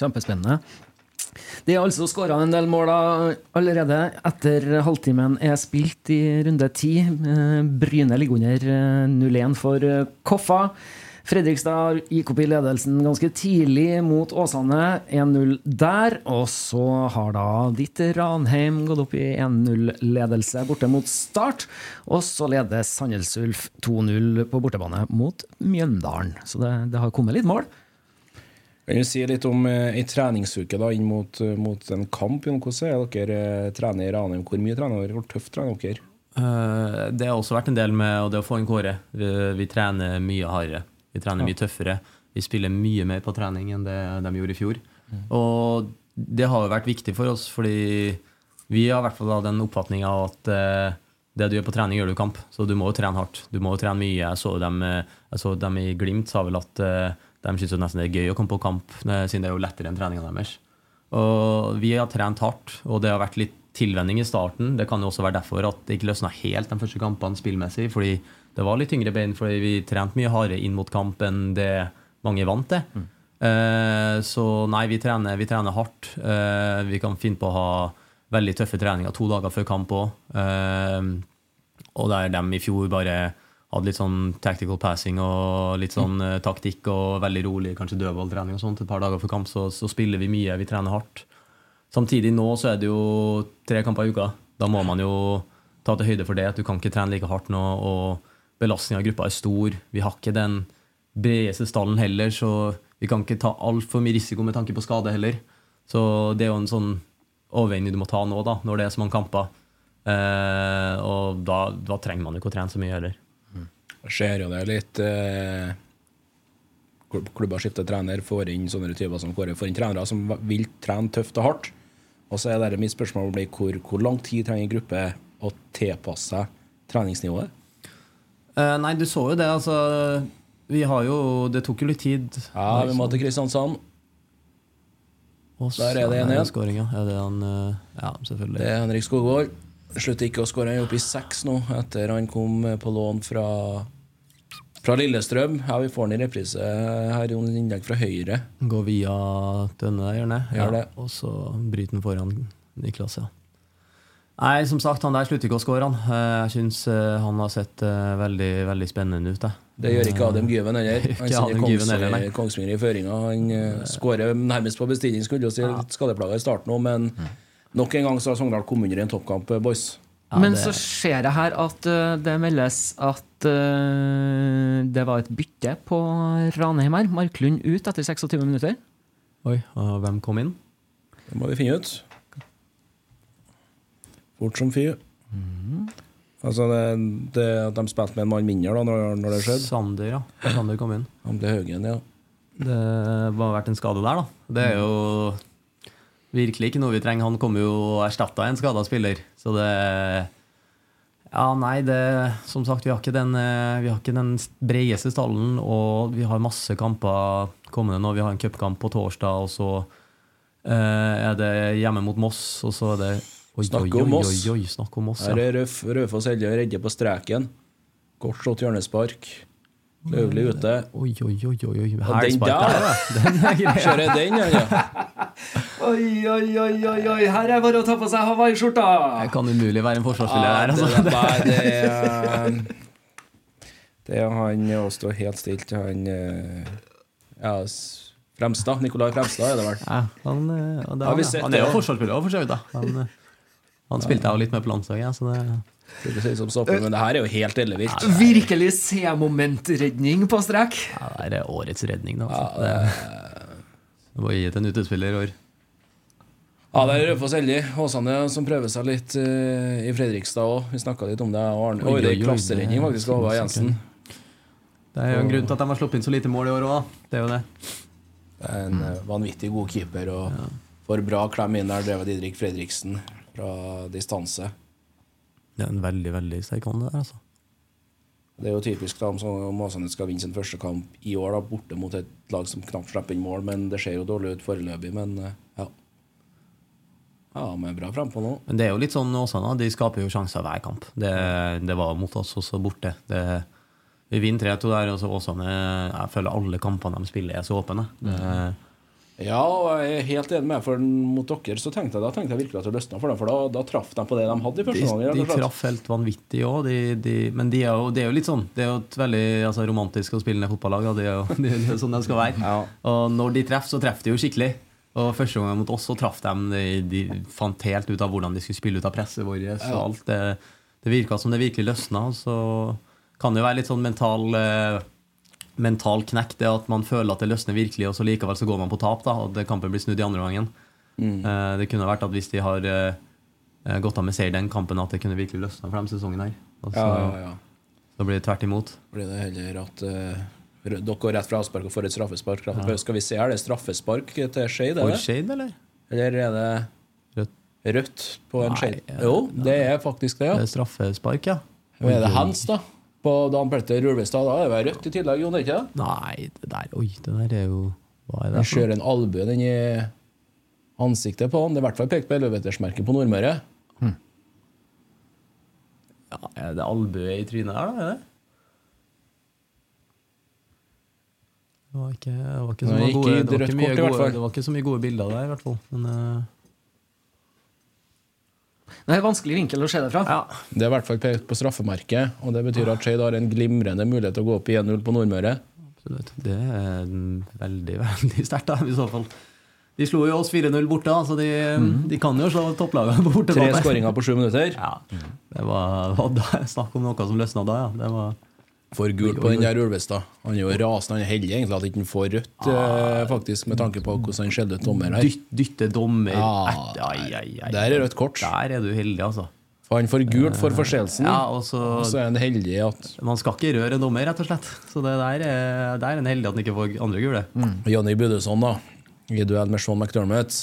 S1: Kjempespennende. Det er altså skåra en del mål allerede etter halvtimen er spilt i runde ti. Eh, Bryne ligger under 0-1 eh, for eh, Koffa. Fredrikstad gikk opp i ledelsen ganske tidlig mot Åsane. 1-0 der. Og så har da ditt Ranheim gått opp i 1-0-ledelse borte mot Start. Og så leder Sandnes Ulf 2-0 på bortebane mot Mjøndalen. Så det, det, har kommet litt mål.
S3: Kan du si litt om ei eh, treningsuke da, inn mot, mot en kamp? Hvordan er dere eh, trener i Ranheim? Hvor mye trener dere? Hvor tøft trener dere?
S2: Uh, det har også vært en del med det å få inn Kåre. Vi, vi trener mye hardere. Vi trener mye tøffere. Vi spiller mye mer på trening enn det de gjorde i fjor. Mm. Og det har jo vært viktig for oss, fordi vi har i hvert fall den oppfatninga at uh, det du gjør på trening, gjør du i kamp. Så du må jo trene hardt. Du må jo trene mye. Jeg så dem, jeg så dem i Glimt sa vel at uh, de syns nesten det er gøy å komme på kamp, siden det er jo lettere enn treninga deres. Og vi har trent hardt, og det har vært litt tilvenning i starten. Det kan jo også være derfor at det ikke løsna helt de første kampene spillmessig. fordi det var litt tyngre bein, fordi vi trente mye hardere inn mot kamp enn det mange vant til. Mm. Uh, så nei, vi trener, vi trener hardt. Uh, vi kan finne på å ha veldig tøffe treninger to dager før kamp òg. Eh, og der de i fjor bare hadde litt sånn tactical passing og litt sånn mm. taktikk og veldig rolig, kanskje dødballtrening og sånt et par dager før kamp, så, så, spiller vi mye, vi trener hardt. Samtidig nå så er det jo tre kamper i uka. Da må man jo ta til høyde for det. at Du kan ikke trene like hardt nå. og belastninga av gruppa er stor. Vi har ikke den bredeste stallen heller, så vi kan ikke ta altfor mye risiko med tanke på skade heller. Så det er jo en sånn overveining du må ta nå, da, når det er så mange kamper. Eh, og da, da, trenger man jo ikke å trene så mye heller.
S3: Ser jo det litt eh, Klub- Klubber skifter trener, får inn sånne typer som Kåre. Får inn trenere som vil trene tøft og hardt. Og så er det mitt spørsmål blir hvor, hvor lang tid trenger en gruppe å tilpasse seg treningsnivået?
S2: Eh, nei, du så jo det, altså. Vi har jo Det tok jo litt tid.
S3: Ja, vi må til Kristiansand. Der er det en
S2: så-
S3: igjen.
S2: Skåring, ja. Er det han eh, Ja, selvfølgelig.
S3: Det er Henrik Skogvold. Slutter ikke å skåre. Han er oppe i seks nå, etter han kom på lån fra, fra Lillestrøm. Ja, vi får han i reprise her, Jon innlegg fra høyre.
S2: Gå via det?
S3: Gjør det.
S2: Og så bryter han foran Niklas, ja. Nei, som sagt, han der slutter ikke å skåre, han. Eh, Jeg syns eh, han har sett eh, veldig, veldig spennende ut, jeg.
S3: Det gjør ikke Adem Gyven heller. Han. Kongs- Kongsvinger i føringa. Han skårer nærmest på bestilling, skulle jo si. Skadeplaga i starten òg, men nok en gang så har Sogndal kommet under i en toppkamp, boys.
S2: Ja,
S1: Men
S2: det-
S1: så ser jeg her at uh, det meldes at uh, det var et bytte på Ranheim her. Marklund ut etter 26 minutter.
S2: Oi, og hvem kom inn?
S3: Det må vi finne ut. Fort som fy.
S2: Mm.
S3: Altså det, det at de spilte med en mann mindre da når, når det skjedde.
S2: Sander, ja. Sander kom inn.
S3: Han ble Haugen, ja.
S2: Det har vært en skade der, da. Det er jo virkelig ikke noe vi trenger. Han kommer jo og erstatta en skada spiller. Så det Ja, nei, det Som sagt, vi har ikke den, eh, vi har ikke den bredeste stallen, og vi har masse kamper kommende nå. Vi har en cupkamp på torsdag, og så eh, er det hjemme mot Moss, og så er det Oi,
S3: Snakk
S2: oi,
S3: om
S2: oi,
S3: Moss.
S2: Oi, oi, snakk om Moss,
S3: Her
S2: ja.
S3: er Røf, Rødfoss Elje redde på streken. Godt slått hjørnespark. Løvlig ute.
S2: Oi, oi, oi, oi, oi. Hælspark
S3: der,
S2: ja. Den er grei.
S3: Kjører den, ja.
S1: Oi, oi, oi, oi, oi, her er bare å ta på seg hawaiiskjorta!
S2: Det kan umulig være en forsvarsspiller
S3: Ja,
S2: her, altså.
S3: det, det er Det er han å stå helt stilt Han eh, Ja, Fremstad. Nikolai Fremstad er det vel.
S2: Ja, han, eh, han,
S3: sett
S2: han er jo forsvarsspiller òg, for så vidt. Han, eh, han spilte jeg jo litt med på landslaget. Så det,
S3: Det som stopper, men det her er jo helt ellevilt.
S1: Virkelig C-momentredning på strek.
S2: ja, det er årets redning. Da,
S3: Ja,
S2: altså. det, må gi til en utespiller i år.
S3: Ja, det er Raufoss Elje. Åsane som prøver seg litt uh, i Fredrikstad òg. Vi snakka litt om det. Arne, det er klasseredning
S2: er
S3: faktisk av Jensen.
S2: Det er jo en grunn til at de har sluppet inn så lite mål i år òg. Det er jo det.
S3: Det er en eh, vanvittig god keeper og får bra klem inn der, drevet Didrik Fredriksen fra distanse.
S2: Det er en veldig veldig sterk hånd, det der. altså.
S3: Det er jo typisk da om så- Åsane skal vinne sin første kamp i år, da, borte mot et lag som knapt slipper inn mål. Men det ser jo dårlig ut foreløpig. Men eh, ja. Ja, vi er bra frampå nå.
S2: Men det er jo litt sånn Åsane, de skaper jo sjanser hver kamp. Det, det var mot oss også borte. Det, vi vinner 3-2 der, og så Åsane Jeg føler alle kampene de spiller, er så åpne. Det,
S3: Ja, og jeg er helt enig med deg, for mot dere så tenkte jeg, da tenkte jeg virkelig at det løsna for dem. For da, da traff de på det de hadde i første omgang.
S2: De,
S3: de
S2: traff helt vanvittig òg, de, de, men de er jo, det er jo litt sånn. Det er jo et veldig altså, romantisk å spille ned fotballag. Det er jo det er sånn det skal være.
S3: Ja.
S2: Og når de treffer, så treffer de jo skikkelig. Og første gang mot oss så traff de De, de fant helt ut av hvordan de skulle spille ut av presset vårt. Så alt det, det virka som det virkelig løsna. Så kan det jo være litt sånn mental eh, Mental knekk, det at man føler at det løsner virkelig, og så likevel så går man på tap. da Og det kampen blir snudd i andre gangen. Eh, det kunne vært at hvis de har eh, gått av med seier den kampen, at det kunne virkelig løsna for dem sesongen her. Og så,
S3: Ja, ja, ja.
S2: så blir det tvert imot.
S3: Blir det heller at uh dere går rett fra avspark og får et straffespark. Ja. Skal vi se, er det straffespark til Skeid? er det?
S2: Shade, eller?
S3: Eller er det
S2: Rødt.
S3: rødt på en Skeid? Jo, det er faktisk det, ja.
S2: Det er straffespark, ja.
S3: Hva er det hands, da? På Dan Petter Ulvestad, da er det rødt i tillegg, Jon? ikke det?
S2: Nei, det der Oi, det der er jo Hva er det
S3: Han ser en albue den i ansiktet på han. Det er i hvert fall pekt på ellevetersmerket på Nordmøre.
S2: Ja, er det albue i trynet her, da? Er det? Det var ikke, det var ikke, så,
S3: Nei,
S2: gode, det, var ikke mye gode, det var ikke så mye gode bilder der, i hvert fall. Men eh,
S1: Det er en vanskelig vinkel å se det fra.
S2: ja.
S3: Det er i hvert fall pekt på straffemerket, og det betyr at Skeid har en glimrende mulighet til å gå opp i 1-0 på Nordmøre.
S2: absolutt. Det er mm, veldig, veldig sterkt, da, i så fall. De slo jo oss 4-0 borte, så de, de kan jo slå topplagene på
S3: Tre skåringer på sju minutter.
S2: Ja, det var, var snakk om noe som løsna da, ja. Det var,
S3: Får gult på den der Ulvestad. Han er jo rasende. Han er heldig egentlig at han ikke får rødt, ah, faktisk, med tanke på hvordan han skjelte ut dommer her.
S2: Dyt, dytte dommer
S3: Ja,
S2: ai, ai, ai.
S3: Der er rødt kort.
S2: Der er du heldig, altså.
S3: For han får gult for forseelsen.
S2: Ja, og så
S3: så er han heldig at
S2: Man skal ikke røre en dommer, rett og slett. Så det der er, der er en heldig at han ikke får andre gule.
S3: Jonny Budøsson, da, i duell med Sean McDermott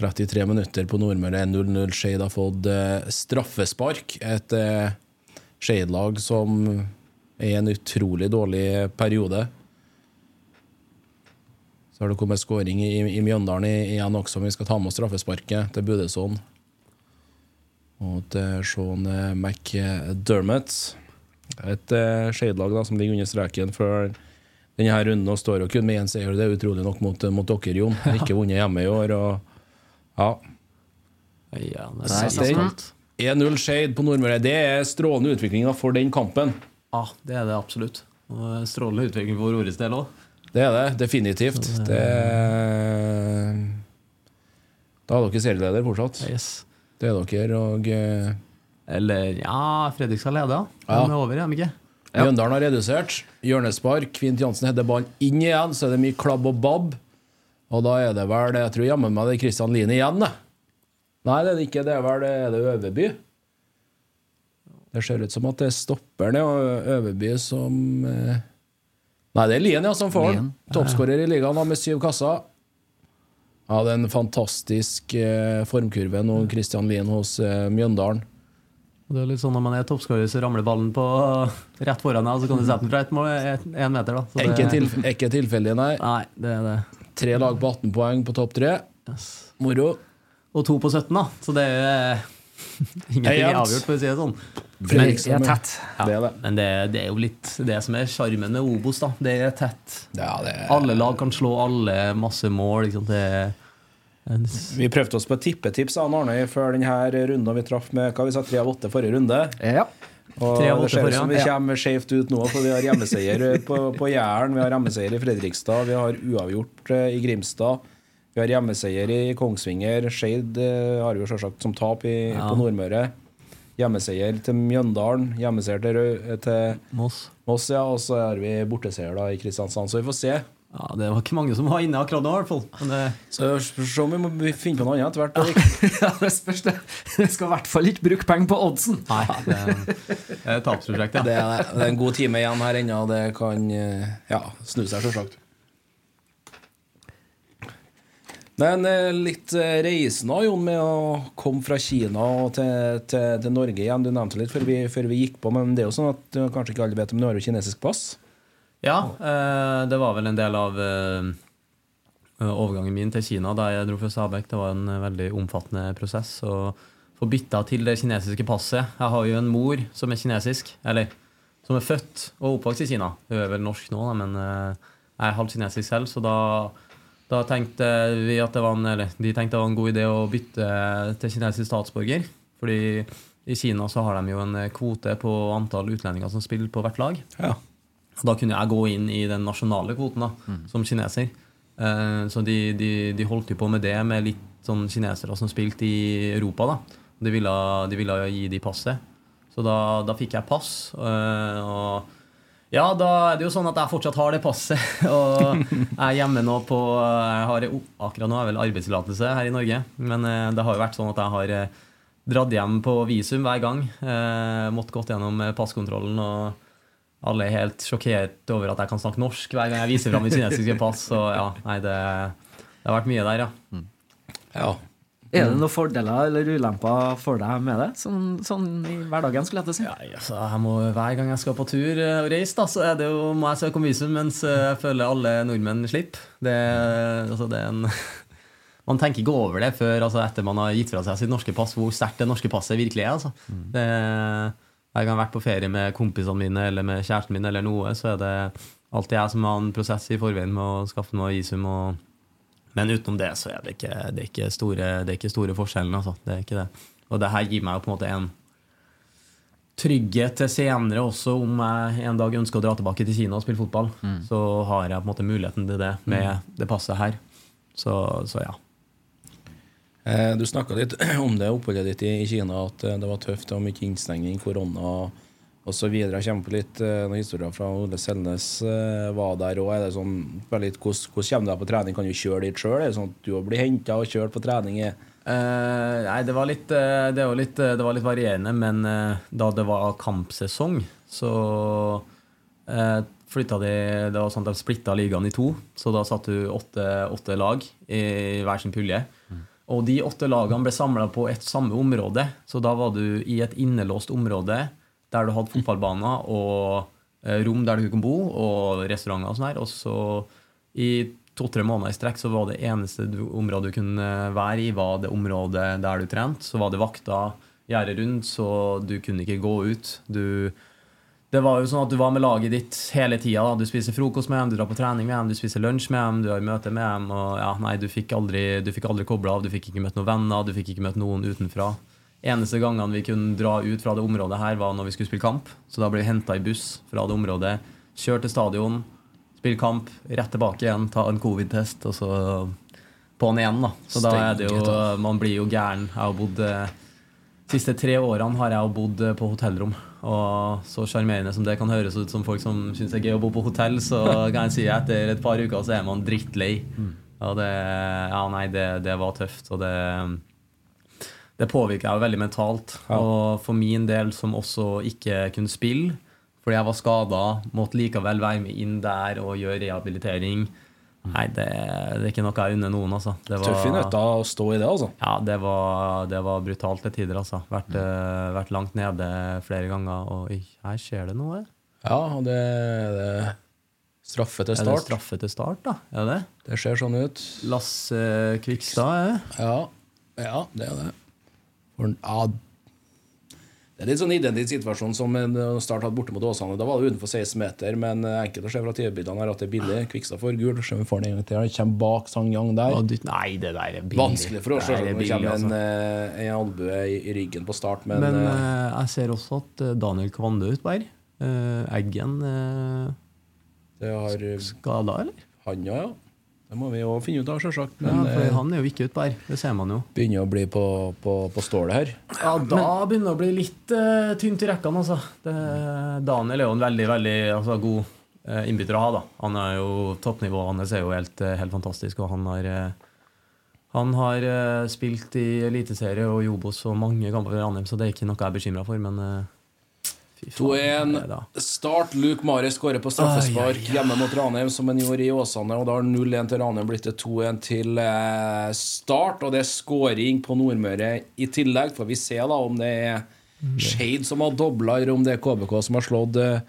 S3: 33 minutter på Nordmøre, 0-0. Skeid har fått eh, straffespark. Et eh, Skeid-lag som er i en utrolig dårlig periode. Så har det kommet skåring i, i Mjøndalen igjen også, men vi skal ta med oss straffesparket til Budesson. Og til Sean eh, McDermott. Et uh, Skeid-lag som ligger under streken før denne runden og står jo kun med én seier. Det er utrolig nok mot, mot dere, Jon. Ikke vunnet hjemme i år. Og, ja.
S2: Ja, det er
S3: den-
S2: sant.
S3: 1-0 Skeid på Nordmøre. Det er strålende utvikling for den kampen.
S2: Ja, det er det absolutt. Og Strålende utvikling for Ores del òg.
S3: Det er det, definitivt. Det Da er dere serieleder fortsatt.
S2: Yes.
S3: Det er dere. Og eh,
S2: Eller ja, Fredrikstad leder.
S3: Ja.
S2: De er over, er de ikke?
S3: Mjøndalen har redusert. Hjørnespark. Kvint Jansen header ballen inn igjen, så er det mye klabb og babb. Og da er det vel Jeg tror jammen meg det er Christian Lien igjen, det. Nei, det er det ikke. Det er vel er det Øverby. Det ser ut som at det er stopperen ja, Øverby som eh, Nei, det er Lien ja, som får den. Toppskårer i ligaen med syv kasser. Ja, det er en fantastisk eh, formkurve nå, Christian Lien hos eh, Mjøndalen.
S2: Det er litt sånn Når man er toppskårer, så ramler ballen på rett foran deg, og så kan du sette den fra ett meter. da så det,
S3: Ikke, tilf ikke tilfeldig, nei.
S2: Nei, det er det.
S3: Tre lag på 18 poeng på topp tre.
S2: Yes.
S3: Moro.
S2: Og to på 17, da. Så det er Ingenting er avgjort, for å si det sånn.
S3: Fredrikstad
S1: er tett.
S2: Ja,
S3: Det er det.
S2: Men det, det er jo litt det som er sjarmen med Obos. da Det er tett.
S3: Ja, det er...
S2: Alle lag kan slå alle, masse mål. Liksom. Det er en,
S3: Vi prøvde oss på et tippetips Arne før denne runden vi traff med hva vi sa, tre av åtte forrige runde.
S1: Ja.
S3: Og det ser ut som vi kommer skjevt ut nå, for vi har hjemmeseier på, på Jæren, vi har hjemmeseier i Fredrikstad, vi har uavgjort eh, i Grimstad. Vi har hjemmeseier i Kongsvinger. Skeid har vi jo selvsagt som tap i,
S2: Ja.
S3: på Nordmøre. Hjemmeseier til Mjøndalen, hjemmeseier til, til
S2: Moss.
S3: Moss, ja, og så har vi borteseier da i Kristiansand. Så vi får se.
S2: Ja, Det var ikke mange som var inne akkurat nå, i hvert fall. Men det,
S3: Så spørs om vi må finne på noe annet etter hvert.
S1: Ja, det spørs det. Vi skal i hvert fall ikke bruke penger på oddsen.
S2: nei, det, er et tapsprosjekt, ja.
S3: Det er, det er en god time igjen her ennå. Det kan eh, ja, snu seg, selvsagt. Men eh, litt reisende, reisen Jon, med å komme fra Kina til, til, til Norge igjen. Du nevnte litt før vi, før vi gikk på, men det er jo sånn at du kanskje ikke alle vet om du har jo kinesisk pass?
S2: Ja, eh, det var vel en del av eh, overgangen min til Kina da jeg dro fra Stabekk. Det var en eh, veldig omfattende prosess å få bytta til det kinesiske passet. Jeg har jo en mor som er kinesisk, eller som er født og oppvokst i Kina. Hun er vel norsk nå, men jeg er halvt kinesisk selv, så da, da tenkte vi at det var en, eller de tenkte det var en god idé å bytte til kinesisk statsborger. Fordi i Kina så har de jo en kvote på antall utlendinger som spiller på hvert lag.
S3: Ja.
S2: Da kunne jeg gå inn i den nasjonale kvoten da, som kineser. Eh, så de, de, de holdt jo på med det med litt sånn kinesere som spilte i Europa. da. De ville, de ville gi de passet. Så da, da fikk jeg pass. eh, og ja, da er det jo sånn at jeg fortsatt har det passet. Og jeg er hjemme nå på jeg har, Akkurat nå er jeg vel arbeidstillatelse her i Norge. Men eh, det har jo vært sånn at jeg har dratt hjem på visum hver gang. Måtte gått gjennom passkontrollen. og alle er helt sjokkert over at jeg kan snakke norsk hver gang jeg viser fram mitt kinesiske pass. Så ja, nei, det, det har vært mye der, ja.
S3: ja.
S1: Er det noen fordeler eller ulemper for deg med det? Sånn, sånn i hverdagen, skulle jeg til å si.
S2: Ja, altså, jeg må, hver gang jeg skal på tur eh, og reise, da, så er det jo, må jeg søke om visum, mens eh, jeg føler alle nordmenn slipper. Det, altså, det er en Man tenker ikke over det før altså, etter man har gitt fra seg sitt norske pass, hvor sterkt det norske passet virkelig er. Altså. Det, hver gang jeg har vært på ferie med kompisene mine eller med kjæresten min, eller noe, så er det alltid jeg som har en prosess i forveien med å skaffe meg visum. Og, men utenom det så er det ikke, det er ikke, store, det er ikke store forskjellen. Altså. Det er ikke det. Og det her gir meg jo på en måte en trygghet til senere også, om jeg en dag ønsker å dra tilbake til Kina og spille fotball. Så har jeg på en måte muligheten til det med det passet her. Så, så ja.
S3: Eh, Du snakka litt om det oppholdet ditt i Kina, at eh, det var tøft og mye innstengning, korona osv. Jeg kommer på litt eh, noen historier fra Ole Selnes var der òg. Sånn, hvordan, hvordan kommer du deg på trening? Kan du kjøre dit sjøl? Er det sånn at du blir henta og kjørt på trening?
S2: Eh, nei, det var litt Det var litt, det var litt varierende, men da det var kampsesong, så uh, flytta de Det var sånn at de splitta ligaen i to, så da satt du åtte, åtte lag i, hver sin pulje. Og de åtte lagene ble samla på et samme område, så da var du i et innelåst område der du hadde fotballbaner og eh, rom der du kunne bo, og restauranter og sånn her. Og så i to-tre måneder i strekk så var det eneste du, området du kunne være i, var det området der du trente. Så var det vakta gjerdet rundt, så du kunne ikke gå ut. Du, det var jo sånn at du var med laget ditt hele tida. Du spiser frokost med dem, du drar på trening med dem, du spiser lunsj med dem, du har møte med dem. Og ja, nei, du fikk aldri, du fikk aldri kobla av, du fikk ikke møtt noen venner, du fikk ikke møtt noen utenfra. Eneste gangene vi kunne dra ut fra det området her, var når vi skulle spille kamp. Så da ble vi henta i buss fra det området, kjørt til stadion, spille kamp, rett tilbake igjen, ta en covid-test, og så på'n igjen, da. Så da er det jo Man blir jo gæren. Jeg har bodd eh, de siste tre årene har jeg jo bodd eh, på hotellrom. Og så sjarmerende som det kan høres ut som folk som syns det er gøy å bo på hotell, så kan jeg si at etter et par uker så er man drittlei. Og det Ja, nei, det, det var tøft, og det det påvirka jeg veldig mentalt. Og for min del, som også ikke kunne spille fordi jeg var skada, måtte likevel være med inn der og gjøre rehabilitering. Nei, det, det er ikke noe jeg unner noen, altså. Det var-
S3: Tøffe i nøtta å stå i det, altså.
S2: ja, det var, det var brutalt til tider, altså. Vært,
S3: Mm.
S2: uh, vært langt nede flere ganger, og her skjer det noe.
S3: Ja, og det, det straffe til
S2: Er det
S3: start.
S2: straffe til start, da? Er det?
S3: Det ser sånn ut.
S2: Lasse Kvikstad, er det?
S3: Ja, ja det er det. For, ja, det er litt sånn identisk situasjon som en Start hadde borte mot Åsane. Da var det utenfor 16 meter, men eh, enkelt å se fra TV-bildene her at det er billig. Kvikstad får gul. Se om vi får den en gang til. Han kommer bak Sang-Yang der.
S2: Nei, det der er billig.
S3: Vanskelig for oss
S2: å
S3: se
S2: der er
S3: det kommer en,
S2: altså.
S3: eh, en albue i, i ryggen på start, men,
S2: Men
S3: eh,
S2: eh, jeg ser også at Daniel Daniel Kvande Utberg Uh, Eggen uh,
S3: det har eh,
S2: skada, eller?
S3: han òg, ja. Det må vi jo finne ut av, sjølsagt.
S2: Ja, for
S3: eh,
S2: han er jo ikke R, Det ser man jo.
S3: begynner å bli på, på, på stålet her.
S2: Ja, da begynner det å bli litt uh, tynt i rekkene, altså. Det, Daniel er jo en veldig, veldig altså, god uh, innbytter å ha, da. Han er jo Toppnivået hans er jo helt, helt fantastisk, og han har uh, han har spilt i Eliteserie og Jobos og mange kamper for Ranheim, så det er ikke noe jeg er bekymra for, men
S3: 2-1. Start. Luke Mare skårer på straffespark hjemme mot Ranheim, som han gjorde i Åsane. Og da har 0-1 til Ranheim blitt til 2-1 til eh, Start. Og det er skåring på Nordmøre i tillegg. Får vi se da om det er Shade som har dobla, eller om det er KBK som har slått eh,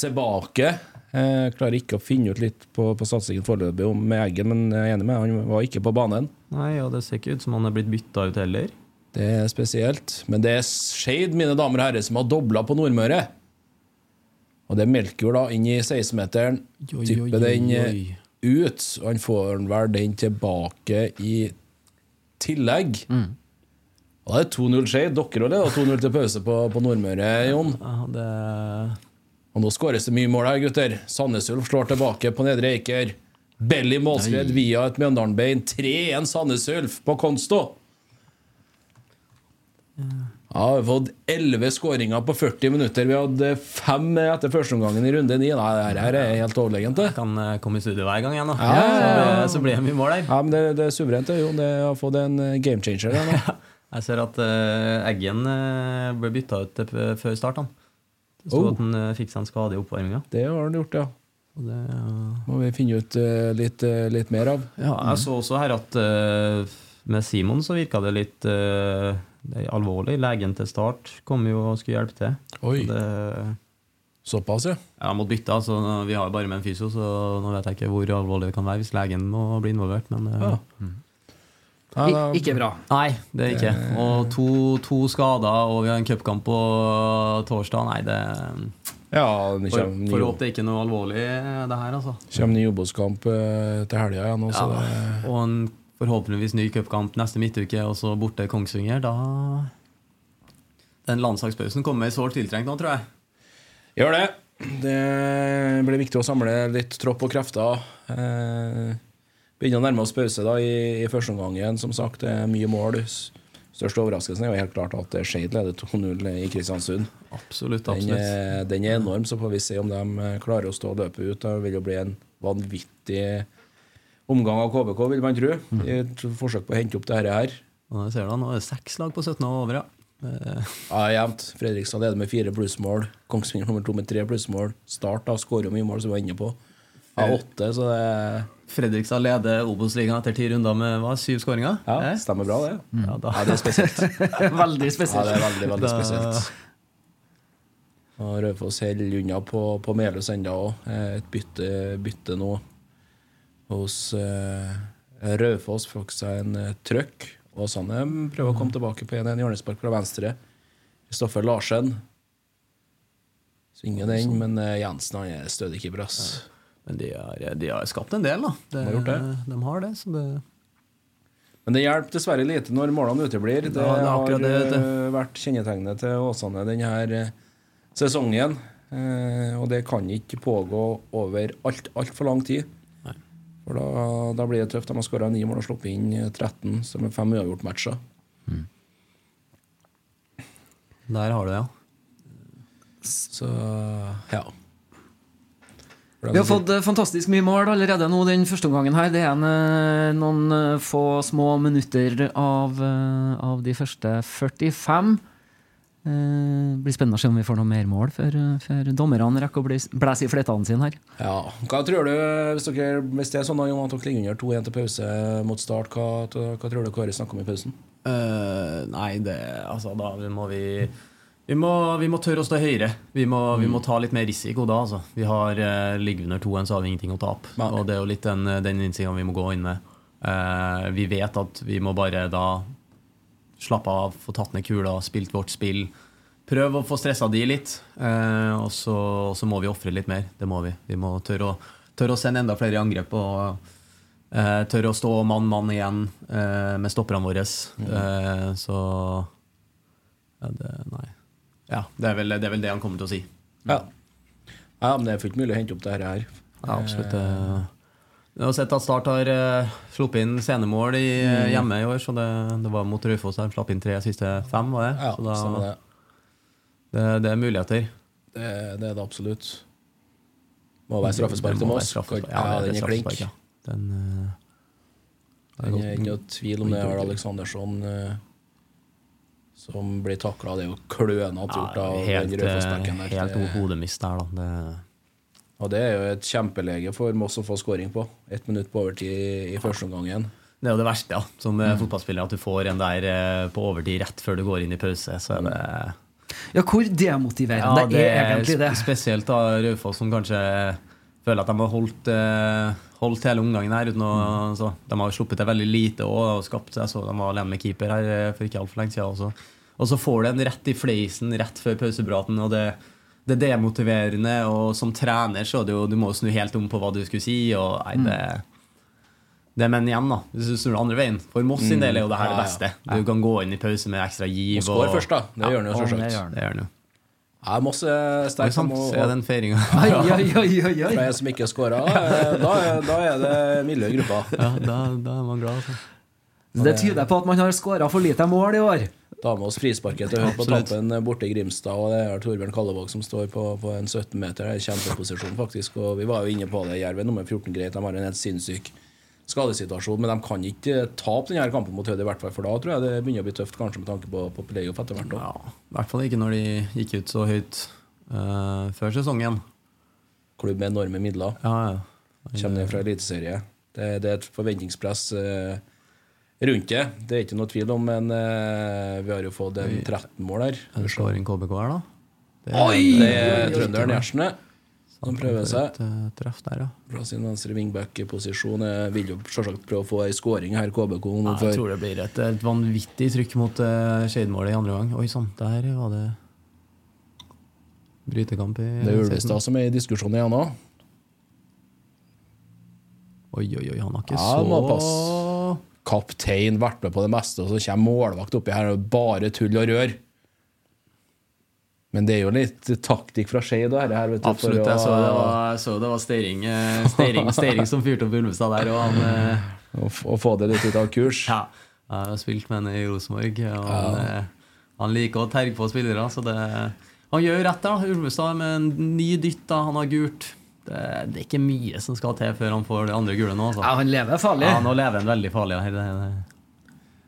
S3: tilbake. Jeg klarer ikke å finne ut litt på, på satsingen foreløpig med Eggen, men jeg er enig med han var ikke på banen.
S2: Nei, og det ser ikke ut som han er blitt bytta ut heller.
S3: Det er spesielt. Men det er Skeid, mine damer og herrer, som har dobla på Nordmøre. Og det er Melkjord da inn i 16-meteren.
S2: Oi, oi,
S3: Tipper den eh, ut. Og han får vel den tilbake i tillegg.
S2: Mm.
S3: Og da er det 2-0 Skeid. Dere òg leder 2-0 til pause på, på Nordmøre, Jon.
S2: Ja, det
S3: Og nå skåres det mye mål her, gutter. Sandnes Ulf slår tilbake på Nedre Eiker. Belly målskred via et Mjøndalen-bein. 3-1 Sandnes Ulf på Konsto. Ja, vi har fått 11 skåringer på 40 minutter. Vi hadde fem etter førsteomgangen i runde 9. Nei, det her er helt overlegent. det.
S2: kan eh, komme i studio hver gang igjen, da.
S3: Ja.
S2: Så, blir- det mye mål der.
S3: Ja, men det, det er suverent, det, Jon. Det har fått en eh, game changer. Det.
S2: Jeg ser at uh, Eggen ble bytta ut før start. Han. Det sto
S3: Oh.
S2: at han eh, fikk seg en skade i oppvarminga.
S3: det har han gjort, ja.
S2: Det.
S3: Må vi finne ut litt, litt mer av.
S2: Ja, jeg så også her at med Simon så virka det litt alvorlig. Legen til start kom jo og skulle hjelpe til.
S3: Oi.
S2: Så Det,
S3: Såpass, ja.
S2: Jeg måtte bytte. altså vi har jo bare med en fysio, så nå vet jeg ikke hvor alvorlig det kan være hvis legen må bli involvert. Men eh,
S3: Ja. Ja,
S1: I, ikke bra.
S2: nei, det er ikke. Og to, to skader, og vi har en cupkamp på torsdag. Nei, det
S3: ja, det
S2: For,
S3: å
S2: for håpe det ikke er noe alvorlig, det her, altså.
S3: kommer ny Obos-kamp eh, til helga så
S2: Ja, og en forhåpentligvis ny cupkamp neste midtuke, og så borte Kongsvinger. Da Den landslagspausen kommer sårt tiltrengt nå, tror jeg.
S3: Gjør det. Det blir viktig å samle litt tropp og krefter. Eh, begynner å nærme oss pause da i, i første igjen, Som sagt, det er mye mål. Største overraskelsen er jo helt klart at Skeid leder 2-0 i Kristiansund.
S2: Absolutt.
S3: Den,
S2: absolutt.
S3: er- den er enorm, så får vi se om de klarer å stå og løpe ut. Det vil jo bli en vanvittig omgang av KBK, vil man tro. I et forsøk på å hente opp det her.
S2: Og nå ser du nå er det seks lag på 17 og over, ja. Eh,
S3: Ja, jevnt. Fredrikstad leder med fire plussmål. Kongsvinger nummer to med tre plussmål. Start da skårer mye mål, som vi var inne på. Av åtte, så det
S2: Fredrikstad leder Obos-ligaen etter ti runder med hva, syv skåringer?
S3: Ja,
S2: Eh?
S3: stemmer bra, det.
S2: Ja, da.
S3: Ja, det er spesielt.
S1: Veldig spesielt.
S3: Ja, det er veldig, veldig
S2: Da-
S3: spesielt. Og Raufoss holder unna på, på Melhus ennå òg. Et bytte, bytte nå hos uh, Raufoss fikk seg en uh, trøkk. Åsane prøver å komme tilbake på 1-1 hjørnespark fra venstre. Kristoffer Larsen svinger den, men uh, Jensen han er stødig keeper.
S2: Men de har, de har skapt en del, da. Det,
S3: De har gjort det.
S2: De har det, så det
S3: Men det hjelper dessverre lite når målene uteblir. Det,
S2: det er
S3: har
S2: det,
S3: det, vært kjennetegnet til Åsane denne sesongen. Og det kan ikke pågå over altfor alt for lang tid. For da, da blir det tøft. De har skåra ni mål og sluppet inn eh, 13, som er fem uavgjort-matcher.
S2: Der har du det, ja.
S3: Så ja.
S1: Vi har fått eh, fantastisk mye mål allerede nå den første omgangen her. Det er en, eh, noen eh, få små minutter av, eh, av de første 45. Eh, Det blir spennende å se om vi får noe mer mål før, eh, før dommerne rekker å bli- blæse i flettene sine her.
S3: ja. Hva tror du, hvis, dere, hvis det er sånn at dere ligger under 2-1 til pause mot start, hva, hva tror du Kåre snakker om i pausen?
S2: Uh, nei, det Altså, da må vi vi må, vi må tørre å stå høyere. Vi må, vi må ta litt mer risiko da. Altså. Vi har uh, ligget under 2-1, så har vi ingenting å tape. Og det er jo litt den, den vi må gå inn med. Uh, vi vet at vi må bare da slappe av, få tatt ned kula, spilt vårt spill. Prøv å få stressa de litt. eh, og så, og så må vi ofre litt mer. Det må vi. Vi må tørre å, tørre å sende enda flere i angrep. og eh, tørre å stå mann-mann igjen eh, med stopperne våre. Mm. så ja, det, Nei. Ja, det er, vel, det er vel det han kommer til å si.
S3: Ja. ja, men det er fullt mulig å hente opp det her.
S2: Ja, absolutt. eh. Jeg har sett at Start har uh, sluppet inn scenemål i, mm. hjemme i år. Så det, det var mot Raufoss de slapp inn tre siste fem. var det?
S3: Ja,
S2: så da,
S3: det.
S2: det, det er muligheter.
S3: Det, det er det absolutt. Må være straffespark til Moss. Ja, den er klink.
S2: ja. Den, uh,
S3: Det er ikke noe tvil om det. er Aleksandersson uh, som blir takla. Det er jo klønete gjort av
S2: helt
S3: den Raufoss-bekken der.
S2: helt hodemist der, da. Det,
S3: Og det er jo et kjempelege for Moss å få scoring på. Ett minutt på overtid i første omgangen.
S2: Det er jo det verste, ja. Som mm. fotballspiller, at du får en der eh, på overtid rett før du går inn i pause. Så er det
S1: Ja, hvor demotiverende
S2: Ja,
S1: er egentlig det?
S2: Spesielt da Raufoss, som kanskje føler at de har holdt, eh, holdt hele omgangen her. Uten å,
S1: Mm.
S2: så, de har sluppet til veldig lite og, og skapt seg så de var alene med keeper her eh, for ikke altfor lenge siden. Også. Og så får du en rett i fleisen rett før pausepraten, og det, det er demotiverende. Og som trener så er det jo Du må snu helt om på hva du skulle si. Og nei,
S1: Mm.
S2: det det Men igjen, da. Hvis du snur det andre veien. For Moss sin del er jo det her det beste. Du kan gå inn i pause med ekstra giv.
S3: Og skår først, da. Det gjør han jo selvsagt. Ja, Moss er sterk. og-
S2: se den feiringa.
S3: For en som ikke skåra, da, er- da er det milde gruppa.
S2: Ja, da, da er man glad, altså.
S1: Det tyder på at man har skåra for lite mål i år.
S3: Ta med oss frisparket til høyre på tampen borte i Grimstad. Og det er Torbjørn Kallevåg som står på, på en 17 meter. Det er Kjempeposisjon, faktisk. Og vi var jo inne på det. Jerv er nummer 14 greit. De har en helt sinnssyk skadesituasjon. Men de kan ikke tape denne kampen mot Hødd, i hvert fall. For da tror jeg det begynner å bli tøft, kanskje med tanke på, på playoff etter hvert.
S2: Ja. I hvert fall ikke når de gikk ut så høyt uh, før sesongen.
S3: Klubb med enorme midler.
S2: Ja, ja.
S3: Kommer ned fra eliteserie. Det, det er et forventningspress eh, rundt det. Det er ikke noe tvil om, men uh, vi har jo fått en 13 mål her.
S2: Er det skåring KBK her, da? Det
S3: Oi! Det er trønderen Gjersene Han prøver seg.
S2: Eh, treff der, ja.
S3: Fra sin venstre wingback-posisjon. Vil jo selvsagt prøve å få ei scoring her, KBK.
S2: Ja, jeg tror det blir et, et vanvittig trykk mot uh, Skeid-målet i andre gang. Oi sann, der var det brytekamp i
S3: Det er Ulvestad som er i diskusjonen igjen nå.
S2: Oi, oi, oi, han har ikke
S3: Ja,
S2: så
S3: Kaptein vært med på det meste, og så kommer målvakt oppi her og bare tull og rør. Men det er jo litt taktikk fra Skeid. og her, vet du,
S2: Absolutt. Jeg så det var, så det var Steiring, eh, Steiring, Steiring som fyrte opp Ulvestad der, og han eh,
S3: å, å få det litt ut av kurs.
S2: Ja, jeg har spilt med henne i Rosenborg, og han, eh, han liker å terge på spillere. Så det, han gjør rett da. Ulvestad med en ny dytt, da. han har gult. Det, det er ikke mye som skal til før han får det andre gule nå. Altså.
S1: Ja, han lever farlig.
S2: Ja, nå lever han veldig farlig. Det, det.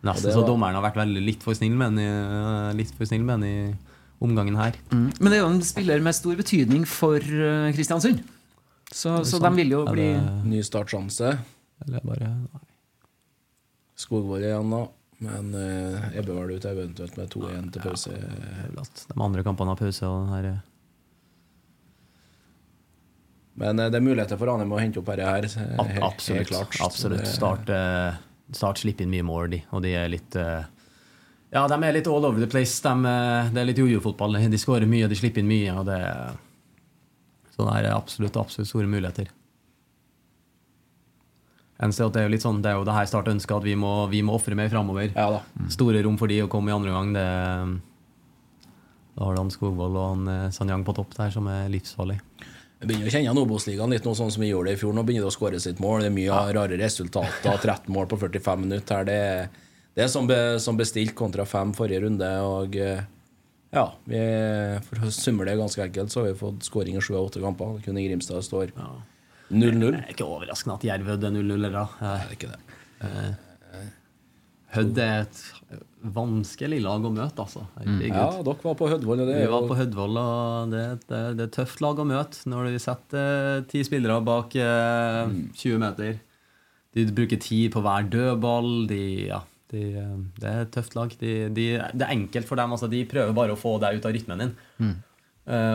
S2: Nesten
S3: det
S2: så dommeren har vært veldig litt for snill med han i, snill i omgangen her.
S1: Mm. Men det er jo en spiller med stor betydning for eh, Kristiansund. Så, så de vil jo bli
S3: Ny startsjanse.
S2: Eller bare nei.
S3: Skogvold igjen, da. Men uh, Ebbe vel ut eventuelt med 2-1 til pause.
S2: At De andre kampene har pause. og den her er-
S3: Men eh, det er muligheter for Ranheim å hente opp dette her. eh, helt-
S2: Absolutt.
S3: helt klart.
S2: Absolutt. Start, eh, start slipper inn mye mål, de. Og de er litt eh, Ja, de er litt all over the place. De, det er litt jojo-fotball. De skårer mye, de slipper inn mye. Og det, så det er absolutt, absolutt store muligheter. Eneste er at det er jo litt sånn, det er jo det her Start ønsker, at vi må, vi må ofre mer framover.
S3: Ja mm.
S2: Store rom for de å komme i andre gang. Det, da har du han Skogvold og han Sanyang på topp der, som er livsfarlig.
S3: Begynner å kjenne Obos-ligaen litt nå, sånn som vi gjorde det i fjor. Nå begynner det å skåre sitt mål. Det er mye rare resultater. 13 mål på 45 minutter. Det, det er som, be, som bestilt kontra fem forrige runde. Og eh, ja, vi, for å summe det ganske enkelt, så har vi fått skåring i sju av åtte kamper. Kun i Grimstad står 0-0.
S2: Det er ikke overraskende at Jerv er 0-0. eller da. Eh,
S3: Det er ikke det.
S2: Hødd er et vanskelig lag å møte, altså. Mm.
S3: Ja, dere var på Hødvoll, det
S2: Vi var på Hødvoll, og det, det, det er tøft lag å møte når du setter eh, ti spillere bak eh, 20 meter. De bruker tid på hver dødball. De, ja, de, eh, det er et tøft lag. De, de, det er enkelt for dem. Altså, de prøver bare å få deg ut av rytmen din. Mm.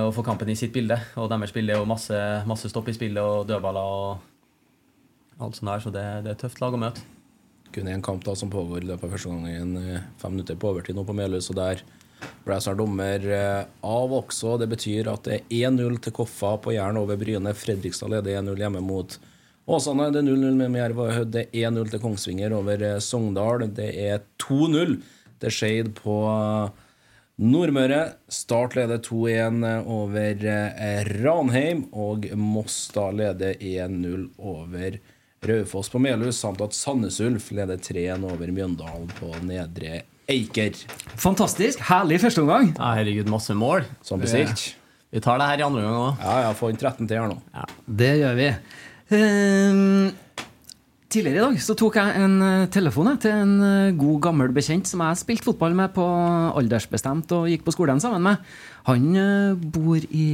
S2: og få kampen i sitt bilde. Og deres bilde er jo masse, masse stopp i spillet og dødballer og alt sånt der. Så det, det er et tøft lag å møte.
S3: Kun én kamp da som pågår i løpet av første gangen. eh, Fem minutter på overtid nå på Melhus, og der ble snart dommer eh, av også. Det betyr at det er 1-0 til Koffa på Jæren over Bryne. Fredrikstad leder 1-0 hjemme mot Åsane. Det er 0-0 med Jerv og Hødd. Det er 1-0 til Kongsvinger over eh, Sogndal. Det er 2-0 til Skeid på Nordmøre. Start leder 2-1 over Ranheim, og Moss da leder 1-0 over Raufoss på Melhus, samt at Sandnes Ulf leder 3-1 over Mjøndalen på Nedre Eiker.
S1: Fantastisk! Herlig førsteomgang.
S2: Ja, herregud, masse mål.
S3: Som bestilt.
S2: Vi tar det her i andre omgang òg.
S3: Ja, ja, få inn 13 til her nå.
S1: Det gjør vi. Ehm, tidligere i dag så tok jeg en eh, telefon til en eh, god, gammel bekjent som jeg spilte fotball med på aldersbestemt og gikk på skolen sammen med. Han eh, bor i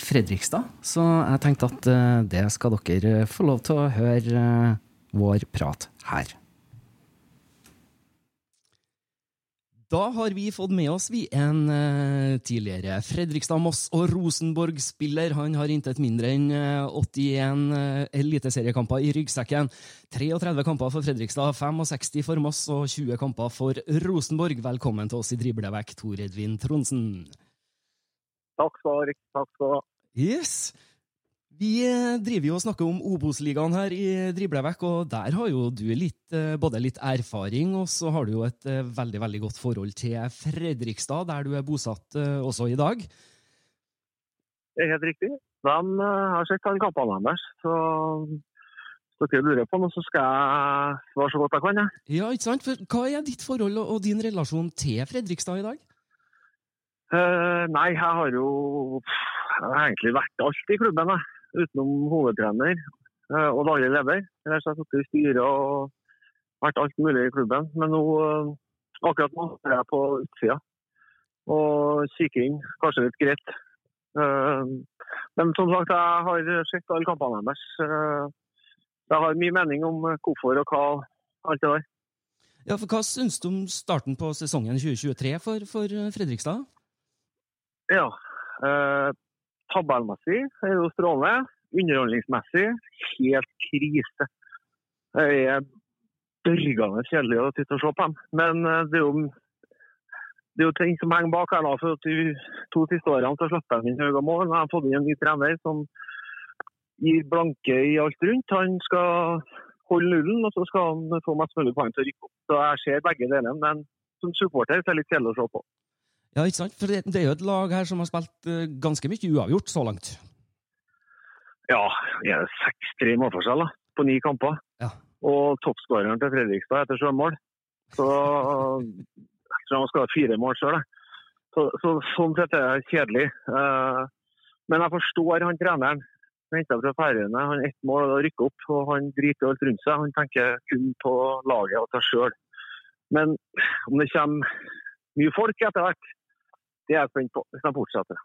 S1: Fredrikstad, så jeg tenkte at det skal dere få lov til å høre vår prat her. Da har vi fått med oss vi en uh, tidligere Fredrikstad, Moss og Rosenborg-spiller. Han har intet mindre enn uh, 81 uh, eliteseriekamper i ryggsekken. 33 kamper for Fredrikstad, 65 for Moss og 20 kamper for Rosenborg. Velkommen til oss i Driblevekk, Tor Edvin Tronsen.
S4: Takk skal du ha. Takk skal du ha.
S1: Yes! Vi eh, driver jo og snakker om Obos-ligaen her i Driblevekk, og der har jo du litt, eh, både litt erfaring, og så har du jo et eh, veldig veldig godt forhold til Fredrikstad, der du er bosatt også i dag.
S4: Det er helt riktig. De har sett alle kampene deres. Så hvis dere lurer på noe, så skal jeg svare så godt jeg kan. Jeg.
S1: Ja, ikke sant? For hva er ditt forhold og din relasjon til Fredrikstad i dag?
S4: Uh, nei, jeg har jo jeg har egentlig vært alt i klubben, jeg. Utenom hovedtrener eh, og daglig leder. Ellers har jeg sittet i styret og vært alt mulig i klubben. Men nå, eh, akkurat nå er jeg på utsida og kikker inn. Kanskje litt greit. Eh, men som sagt, jeg har sett alle kampene deres. Jeg har mye mening om hvorfor og hva, alt det der.
S1: Ja, for Hva syns du om starten på sesongen 2023 for, for Fredrikstad?
S4: Ja. Eh, tabellmessig er jo strålende. Underholdningsmessig helt krise. Det er børgende kjedelig å sitte og se på dem. Men eh, det er jo det er jo ting som henger bak her. da, for De to siste årene så slapp de inn høye mål. Jeg har fått inn en ny trener som gir blanke i alt rundt. Han skal holde nullen, og så skal han få mest mulig poeng til å rykke opp. Så jeg ser begge delene. Men som supporter så er det litt kjedelig å se på.
S1: Ja, ikke sant? For det, det er jo et lag her som har spilt uh, ganske mye uavgjort så langt.
S4: Ja, det er 6-3 målforskjell da, på ni kamper.
S1: Ja.
S4: Og toppskåreren til Fredrikstad etter sjømål. Så jeg tror han skal ha fire mål sjøl. Så, så, sånn sett er det kjedelig. Eh, men jeg forstår han treneren. Henta fra Færøyene. Han ett mål og rykker opp. og Han driter alt rundt seg. Han tenker kun på laget og seg sjøl. Men om det kommer mye folk etter hvert, det er jeg spent på, hvis de fortsetter.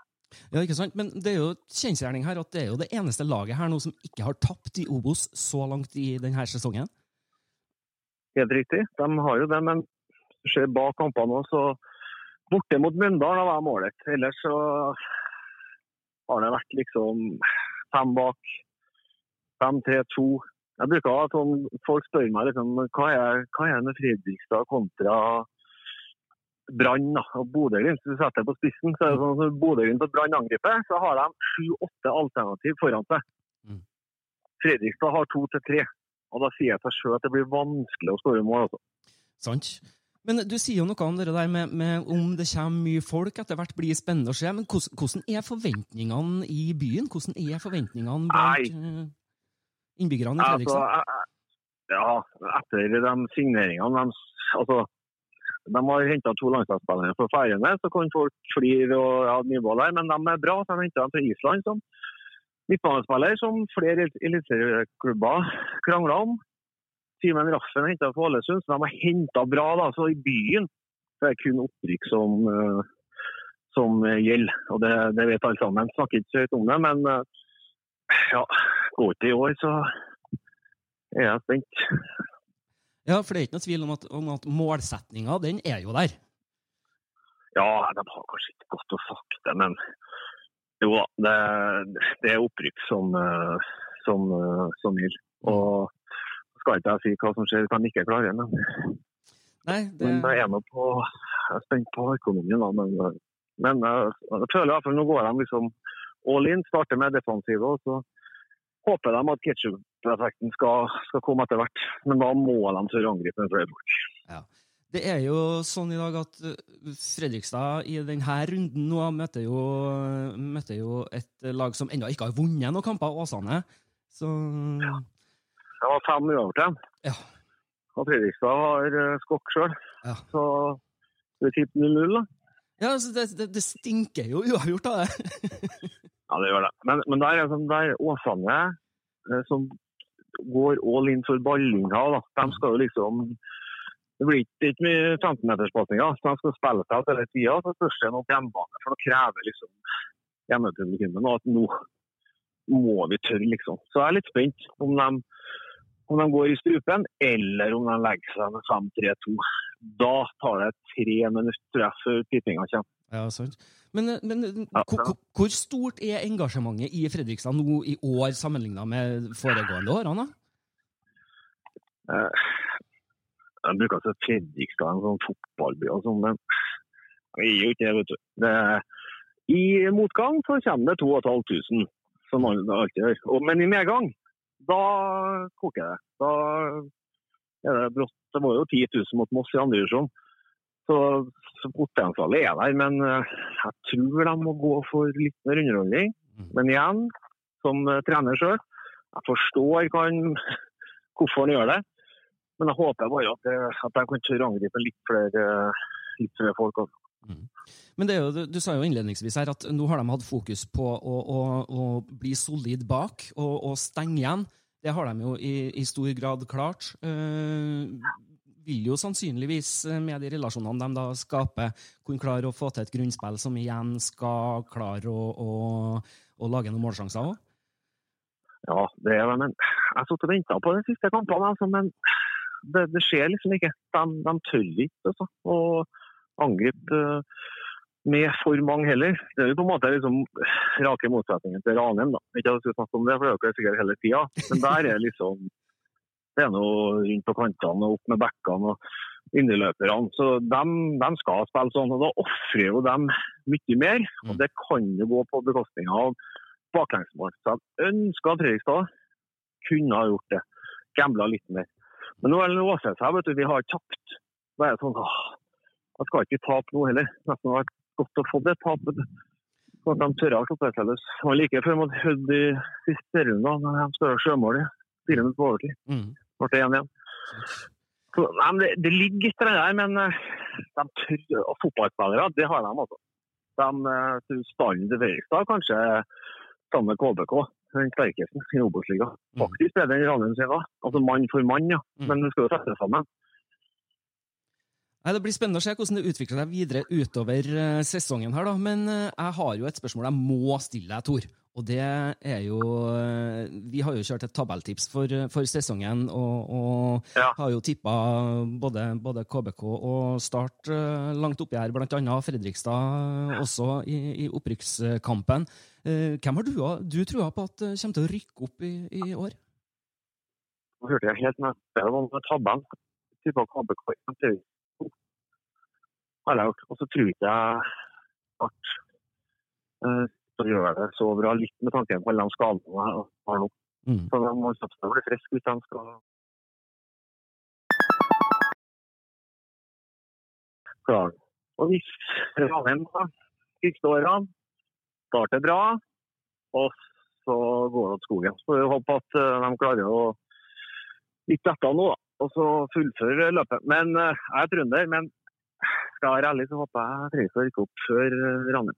S1: Ja, ikke sant? Men det er jo kjensgjerning her at det er jo det eneste laget her nå som ikke har tapt i Obos så langt i denne sesongen.
S4: Helt riktig, de har jo det, men ser bak kampene også, så borte mot Mundal var målet. Ellers så har det vært liksom fem bak, fem, tre, to. Jeg bruker sånn, Folk spør meg liksom, hva er, hva er Fredrikstad kontra Brann og Bodø-Glimt. Hvis du setter det på spissen, så er det sånn at Bodø-Glimt og Brann angriper, så har de sju-åtte alternativ foran seg.
S1: Mm.
S4: Fredrikstad har to til tre. Og da sier jeg seg sjøl at det blir vanskelig å skåre mål. Altså.
S1: Sant. Men du sier jo noe om det der med, med om det kommer mye folk etter hvert, blir spennende å se. Men hvordan, hvordan er forventningene i byen? Hvordan er forventningene blant eh, innbyggerne i
S4: Altså,
S1: Fredrikstad?
S4: jeg- ja, etter de signeringene de, altså, de har henta to landslagsspillere fra Færøyene, så kan folk flire og ha nivå der, men de er bra. så De henter dem fra Island som midtbanespiller, som flere eliteserieklubber krangler om. Simen Raffen er henta fra Ålesund, så de har henta bra. da, så I byen så er det kun opprykk som, eh, som gjelder. og det, det vet alle sammen. Snakker ikke så høyt om det, men eh, ja, går ikke i år, så er jeg spent.
S1: Ja, for det er ikke noe tvil om at, om at målsetninga, den er jo der.
S4: Ja, de har kanskje ikke godt å det, men jo da, det, det er opprykk som, eh, som, eh, som gir. Og skal ikke jeg si hva som skjer hvis de ikke klarer det.
S1: Nei, det,
S4: men jeg er nå på Jeg er spent på økonomien, da. Men, eh, men jeg føler i hvert fall nå går de liksom all in, starter med defensive, og så håper de at ketsjup-effekten skal, skal komme etter hvert. Men da må de tørre å angripe med flere folk.
S1: det er jo sånn i dag at uh, Fredrikstad i denne runden nå møter jo, møter jo et lag som ennå ikke har vunnet noen kamper, Åsane. Så
S4: Det var fem uavgjort
S1: ja.
S4: Og Fredrikstad har uh, skokk sjøl.
S1: Ja.
S4: Så det tippe 0-0, da?
S1: ja altså det, det, det stinker jo uavgjort av det.
S4: Ja, det gjør det. Men, men der er sånn der Åsane eh, som går all in for ballinga. Da. De skal jo liksom Det blir ikke, ikke mye 15-meterspasninger. De skal spille seg hele tida. Så spørs det noe på hjemmebane. For det krever liksom hjemmepublikummet at nå må vi tørre, liksom. Så jeg er litt spent om de, om de går i strupen, eller om de legger seg med 5-3-2. Da tar det tre minutter tror jeg, før tippinga kommer.
S1: Ja, sant. Men, men
S4: Ja,
S1: hvor,
S4: ja.
S1: hvor- stort er engasjementet i Fredrikstad nå i år sammenligna med foregående årene? Anna?
S4: Eh, Jeg bruker å si Fredrikstad er en sånn fotballby og sånn, men jeg er jo ikke det, vet du. Det, I motgang så kommer det 2500, som man alltid gjør. Men i medgang, da koker det. Da er det brått. Det var jo 10 000 mot Moss i andre divisjon. Så, så potensialet er der, men eh, jeg tror de må gå for litt mer underholdning.
S1: Mm.
S4: Men igjen, som eh, trener sjøl, jeg forstår han, hvorfor han gjør det. Men jeg håper bare at, det- at de kan tørre å angripe litt flere, litt flere folk. også.
S1: Men det er jo, du, du sa jo innledningsvis her at nå har de hatt fokus på å, å, å bli solid bak og, og stenge igjen. Det har de jo i, i stor grad klart. Eh, vil jo sannsynligvis, eh, med de relasjonene de da skaper, kunne klare å få til et grunnspill som igjen skal klare å, å, å lage noen målsjanser òg.
S4: Ja, det er det. Men jeg satt og venta på de siste kampene, altså, men det, det skjer liksom ikke. De, de tør ikke altså, å angripe eh, med for mange heller. Det er jo på en måte liksom rake motsetningen til Ranheim. da. Ikke at jeg skal snakke om det, for det er jo ikke sikkert hele tida. Men der er liksom er noe rundt på kantene og opp med bekkene og indreløperne. Så de, de skal spille sånn, og da ofrer jo de mye mer. Og det kan jo gå på bekostning av baklengsmål. Så jeg ønsker at Fredrikstad kunne ha gjort det. Gambla litt mer. Men nå er det låst seg, vet du. Vi har tapt. Da er det sånn åh, Jeg skal ikke tape nå heller. Nesten vært godt å få det tapet. Sånn at de tørre å. Det var like før mot Hødd i siste runde, da de skåra sjømålet fire minutter på overtid.
S1: Mm.
S4: Ble det 1-1. Så, det, det ligger der, men eh, de tør, og fotballspillere, det har de altså. De tror stallen til Fredrikstad kanskje sammen med KBK, den sterkeste i Obos-ligaen.
S1: Mm.
S4: Faktisk er det Ranheim sin. Altså mann for mann, ja.
S1: Mm.
S4: Men vi skal jo settes sammen.
S1: Nei, Det blir spennende å se hvordan det utvikler seg videre utover eh, sesongen. her da, Men eh, jeg har jo et spørsmål jeg må stille deg, Tor. Og det er jo eh, Vi har jo kjørt et tabelltips for, for sesongen, og, og
S4: Ja.
S1: har jo tippa både, både KBK og Start eh, langt oppi her, blant annet Fredrikstad ja. også i, i opprykkskampen. Eh, Hvem har du, du trua på at eh, kommer til å rykke opp i, i år?
S4: Nå hørte jeg helt med det var med tabellen. Tippa KBK. Har jeg gjort. Og så tror ikke jeg at uh, så gjør det så bra litt med tanke på alle de skadene jeg har nå.
S1: Mm.
S4: Så de må satse på å bli friske hvis de skal klare det. Og hvis Ranheim siste årene starter bra, og så går det til skogen. Så får vi håpe at eh, de klarer å litt etter nå, og så fullføre løpet. Men eh, jeg er trønder, men skal jeg være ærlig, så håper jeg Fredrikstad rykker opp før uh, Ranheim.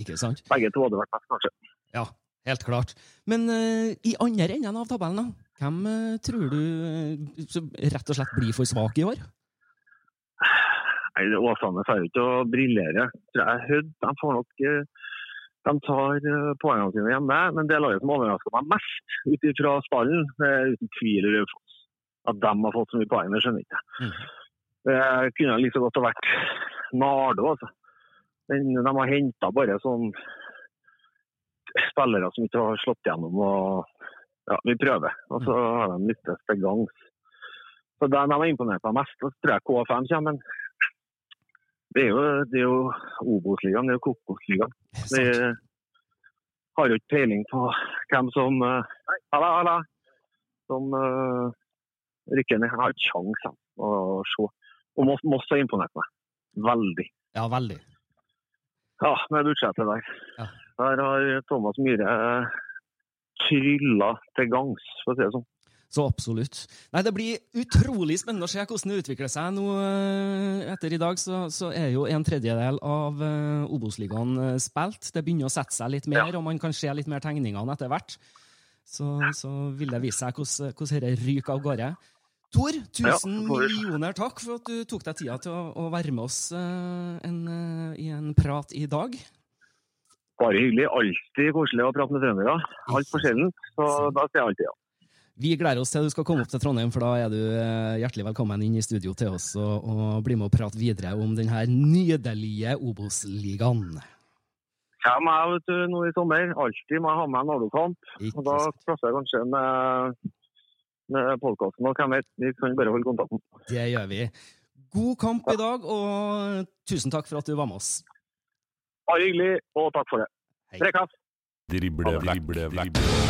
S1: Ikke sant?
S4: Begge to hadde vært best, kanskje.
S1: Ja, helt klart. Men uh, i andre enden av tabellen, da? Hvem uh, tror du uh, rett og slett blir for svak i år?
S4: Nei, Åsane får ikke å briljere. Hødd de får nok de tar poengene sine hjemme, men det laget som overrasker meg mest ut fra spallen, er uten tvil Raufoss. At de har fått så mye poeng, det skjønner jeg ikke.
S1: Mhm.
S4: Det kunne like så godt ha vært Nardo, altså. Men de har henta bare sånn spillere som ikke har slått gjennom. og ja, Vi prøver, og så har de lyttes til gangs. Så De de har imponert meg mest. Så tror jeg K5 kommer. Men det er jo, det er jo Obos-ligaen, det er jo Kokos-ligaen. Vi har jo ikke peiling på hvem som eh, Halla, halla. Som uh, rykker ned. Jeg har ikke kjangs å se. Og Moss har imponert meg. Veldig.
S1: Ja, veldig.
S4: Ja, med budsjettet der.
S1: Ja.
S4: Der har Thomas Myhre trylla til gangs, for å si det sånn.
S1: Så absolutt. Nei, Det blir utrolig spennende å se hvordan det utvikler seg. nå eh, Etter i dag så, så er jo en tredjedel av eh, Obos-ligaen eh, spilt. Det begynner å sette seg litt mer, og man kan se litt mer tegningene etter hvert. Så, så vil det vise seg hvordan dette ryker av gårde. Tor, tusen
S4: Ja,
S1: millioner takk for at du tok deg tida til å, å være med oss eh, en, eh, i en prat i dag.
S4: Bare hyggelig. Alltid koselig å prate med trøndere. Altfor sjelden. Så da sier jeg alltid ja.
S1: Vi gleder oss til du skal komme opp til Trondheim, for da er du eh, hjertelig velkommen inn i studio til oss og, og bli med og prate videre om denne nydelige Obos-ligaen.
S4: Kommer jeg vet du, nå i sommer. Alltid må jeg ha med en Nardo-kamp. Og da
S1: sant.
S4: jeg kanskje med podkasten. Og hvem vet, vi kan bare holde kontakten.
S1: Det gjør vi. God kamp i dag, og tusen takk for at du var med oss.
S4: Bare hyggelig, og takk for det.
S1: Hei.
S5: Drible vekk, drible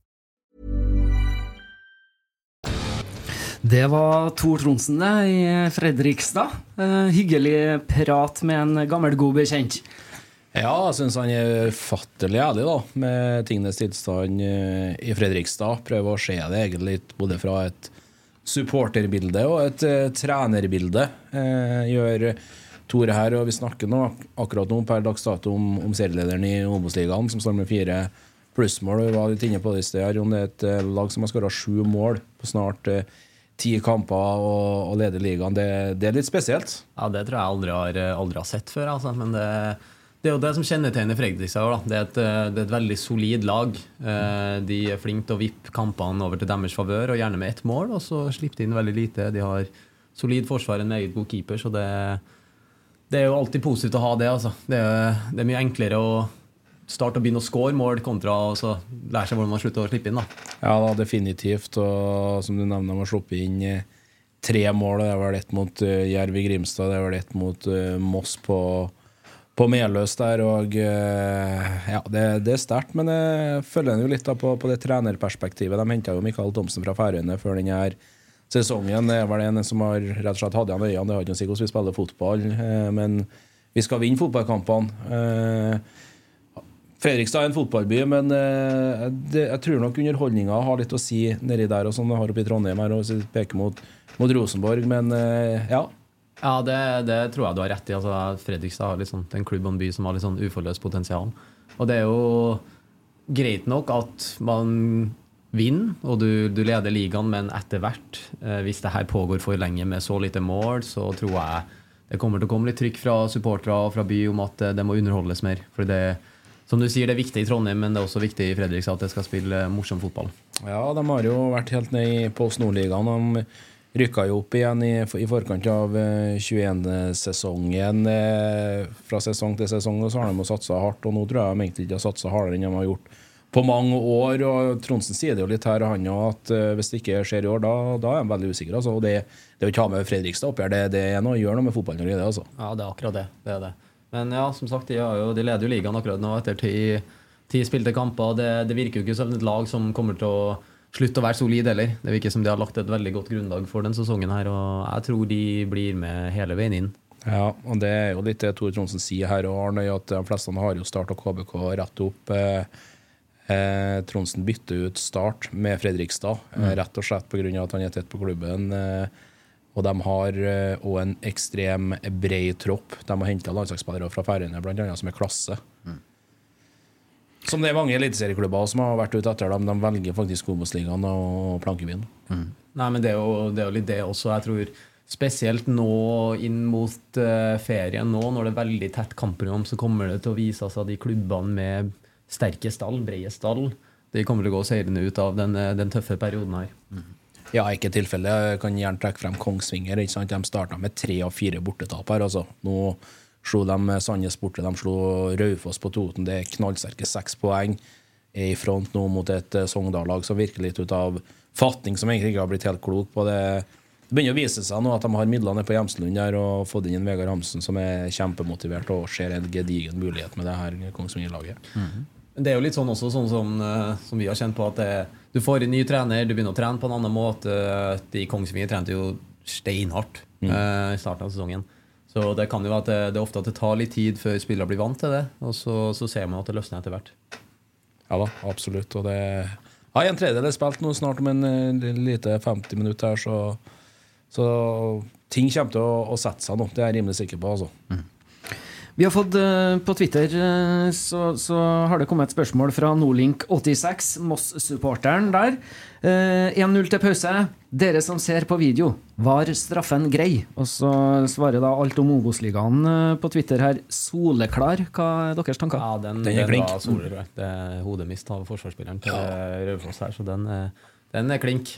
S1: Det var Tor Tronsen det, i Fredrikstad. Eh, hyggelig prat med en gammel, god bekjent.
S3: Ja, jeg syns han er ufattelig ærlig da, med tingenes tilstand eh, i Fredrikstad. Prøver å se det egentlig både fra et supporterbilde og et uh, trenerbilde. Uh, gjør Tore her, og vi snakker nå akkurat nå per dags dato om, om serielederen i Obos-ligaen, som står med fire plussmål. Vi var litt inne på det i sted, Jon. Det er et uh, lag som har skåra sju mål på snart eh, ti kamper og, og leder ligaen. Det, det er litt spesielt.
S2: Ja, det tror jeg aldri har, aldri har sett før. Altså. Men det, det er jo det som kjennetegner Fredrikstad. Det, er et- det er et veldig solid lag. Eh, De er flinke til å vippe kampene over til deres favør, og gjerne med ett mål. Og så slipper de inn veldig lite. De har solid forsvar, en meget god keeper, så det, det er jo alltid positivt å ha det. Altså. Det, er, det er mye enklere å starte å begynne å score mål kontra å lære seg hvordan man slutter å slippe inn. Da.
S3: Ja, da, definitivt. Og som du nevner, man sluppet inn eh, tre mål. Det er vel ett mot uh, Jerv i Grimstad, det er vel ett mot uh, Moss på, på Meløs der. Og ja, det, det er sterkt, men jeg følger jo litt da på, på det trenerperspektivet. De henta jo Mikael Thomsen fra Færøyene før denne sesongen. Det er vel en som har rett og slett hatt igjen øynene. Det har ikke noe å si hvordan vi spiller fotball, men vi skal vinne fotballkampene. Fredrikstad er en fotballby, men eh, det, jeg tror nok underholdninga har litt å si nedi der, og sånn har oppe i Trondheim her, og peker mot, mot Rosenborg. Men eh, ja.
S2: Ja, det, det tror jeg du har rett i. Altså, Fredrikstad har litt sånn, er en klubb og en by som har litt sånn uforløst potensial. Og det er jo greit nok at man vinner, og du, du leder ligaen, men etter hvert, eh, hvis det her pågår for lenge med så lite mål, så tror jeg det kommer til å komme litt trykk fra supportere og fra by om at eh, det må underholdes mer. For det, som du sier, det er viktig i Trondheim, men det er også viktig i Fredrikstad at det skal spille eh, morsom fotball.
S3: Ja, de har jo vært helt ned i Post Nord-ligaen. De rykka jo opp igjen i, i forkant av eh, 21-sesongen. Eh, fra sesong til sesong og så har de satsa hardt, og nå tror jeg de egentlig ikke har satsa hardere enn de har gjort på mange år. og Tronsen sier det jo litt her, han også, at eh, hvis det ikke skjer i år, da, da er de veldig usikre. Altså. Og det, det å ikke ha med Fredrikstad opp her, det, det er noe, gjør noe med fotballen. Det, altså.
S2: Ja, det er akkurat det. det, er det. Men ja, som sagt, de, jo, de leder jo ligaen akkurat nå etter ti, ti spilte kamper. Det, det virker jo ikke som et lag som kommer til å slutte å være solid heller. Det virker som de har lagt et veldig godt grunnlag for den sesongen her, og jeg tror de blir med hele veien inn.
S3: Ja, og det er jo litt det Tore Tronsen sier her, og Arne, at de fleste har jo Start og KBK rett opp. Eh, eh, Tronsen bytter ut Start med Fredrikstad, eh,
S2: Mm.
S3: rett og slett pga. at han er tett på klubben. Eh, og de har òg en ekstrem bred tropp. De har henta landslagsspillere fra Færøyene, annet, som er klasse. Som det er mange eliteserieklubber som har vært ute etter dem. De velger faktisk Obos-ligaen og Plankebyen.
S2: Nei, men det er, jo, det er jo litt det også. Jeg tror spesielt nå inn mot eh, ferien nå, når det er veldig tett kampprogram, så kommer det til å vise seg de klubbene med sterke stall, brede stall, de kommer til å gå seirende ut av den, eh, den tøffe perioden her.
S3: Ja, ikke tilfelle. Jeg kan gjerne trekke frem Kongsvinger. Ikke sant? De starta med tre av fire bortetap her. Altså. Nå slo de Sandnes borte, de slo Raufoss på Toten. Det er knallsterke seks poeng. Er i front nå mot et eh, Sogndal-lag som virker litt ut av fatning, som egentlig ikke har blitt helt klok på det. Det begynner å vise seg nå at de har midlene på Hjemslund der og fått inn Vegard Hamsen som er kjempemotivert og ser en gedigen mulighet med det her Kongsvinger-laget.
S2: Men Det er jo litt sånn også, sånn som, eh, som vi har kjent på, at det, du får en ny trener, du begynner å trene på en annen måte. De i Kongsvinger trente jo steinhardt eh, i starten av sesongen. Så det kan jo være at det, det er ofte at det tar litt tid før spillere blir vant til det, og så, så ser man at det løsner etter hvert.
S3: Ja da, absolutt. Og det ja, En tredjedel er spilt nå, snart om en eh, lite 50 minutter her, så, så ting kommer til å, å sette seg nå. Det er jeg rimelig sikker på. altså.
S1: Vi har fått eh, På Twitter eh, så, så har det kommet et spørsmål fra Nordlink86, Moss-supporteren der. Eh, 1-0 til pause. Dere som ser på video, var straffen grei? Og så svarer da alt om Obos-ligaen eh, på Twitter her. Soleklar. Hva er deres tanker?
S2: Ja, den,
S3: Den er klink.
S2: var soleklar. Det er hodemist av forsvarsspilleren til Raufoss her, så den, den er klink.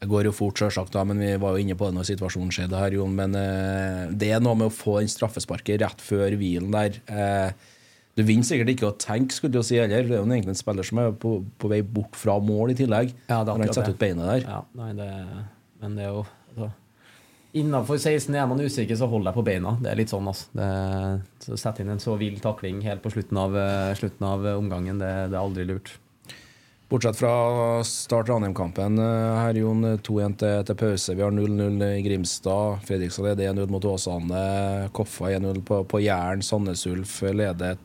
S3: Det går jo fort, selvsagt, men vi var jo inne på det når situasjonen skjedde her, Jon. Men eh, det er noe med å få den straffesparket rett før hvilen der. Eh, du vinner sikkert ikke å tenke, skulle du si heller. Det er jo egentlig en spiller som er på, på vei bort fra mål i tillegg.
S2: Ja, det er akkurat det.
S3: ut beinet der.
S2: Ja, nei, det, men det er jo altså, Innenfor 16 er man usikker, så holder jeg på beina. Det er litt sånn, altså. Det, så Sett inn en så vill takling helt på slutten av, eh, slutten av omgangen, det, det er aldri lurt.
S3: Bortsett fra start Ranheim-kampen eh, her, Jon. 2-1 til, til pause. Vi har 0-0 i Grimstad. Fredrikstad leder 1-0 mot Åsane. Koffa 1-0 på, på Jæren. Sandnes Ulf leder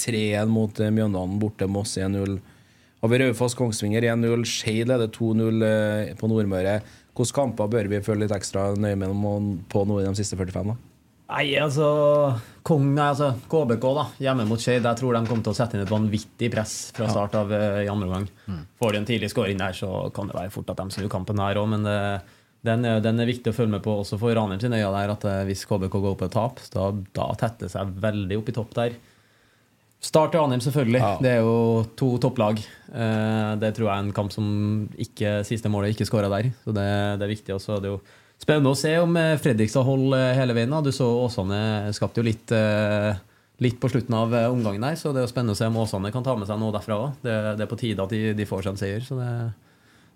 S3: 3-1 mot eh, Mjøndalen. Borte Moss 1-0. Har vi Raufoss Kongsvinger 1-0. Skei leder 2-0 eh, på Nordmøre. Hvilke kamper bør vi følge litt ekstra nøye med på nå i de siste 45? da?
S2: Nei, altså, Kong, altså KBK da, hjemme mot Skeid. Jeg tror de kommer til å sette inn et vanvittig press fra start av uh, i andre omgang. Mm. Får de en tidlig scoring der, så kan det være fort at de snur kampen her òg. Men det, den, den, er viktig å følge med på også for Ranheim sine øyne. der, at Hvis KBK går på et tap, da, da tetter seg veldig opp i topp der. Start Ranheim, selvfølgelig. Ja. Det er jo to topplag. Uh, det tror jeg er en kamp som ikke, siste målet ikke skåra der. Så det, det er viktig. også, det er jo Spennende å se om eh, Fredrikstad holder hele veien. Du så Åsane skapte jo litt, eh, litt på slutten av eh, omgangen der, så det er spennende å se om Åsane kan ta med seg noe derfra òg. Det, det, er på tide at de, de får seg en seier. så det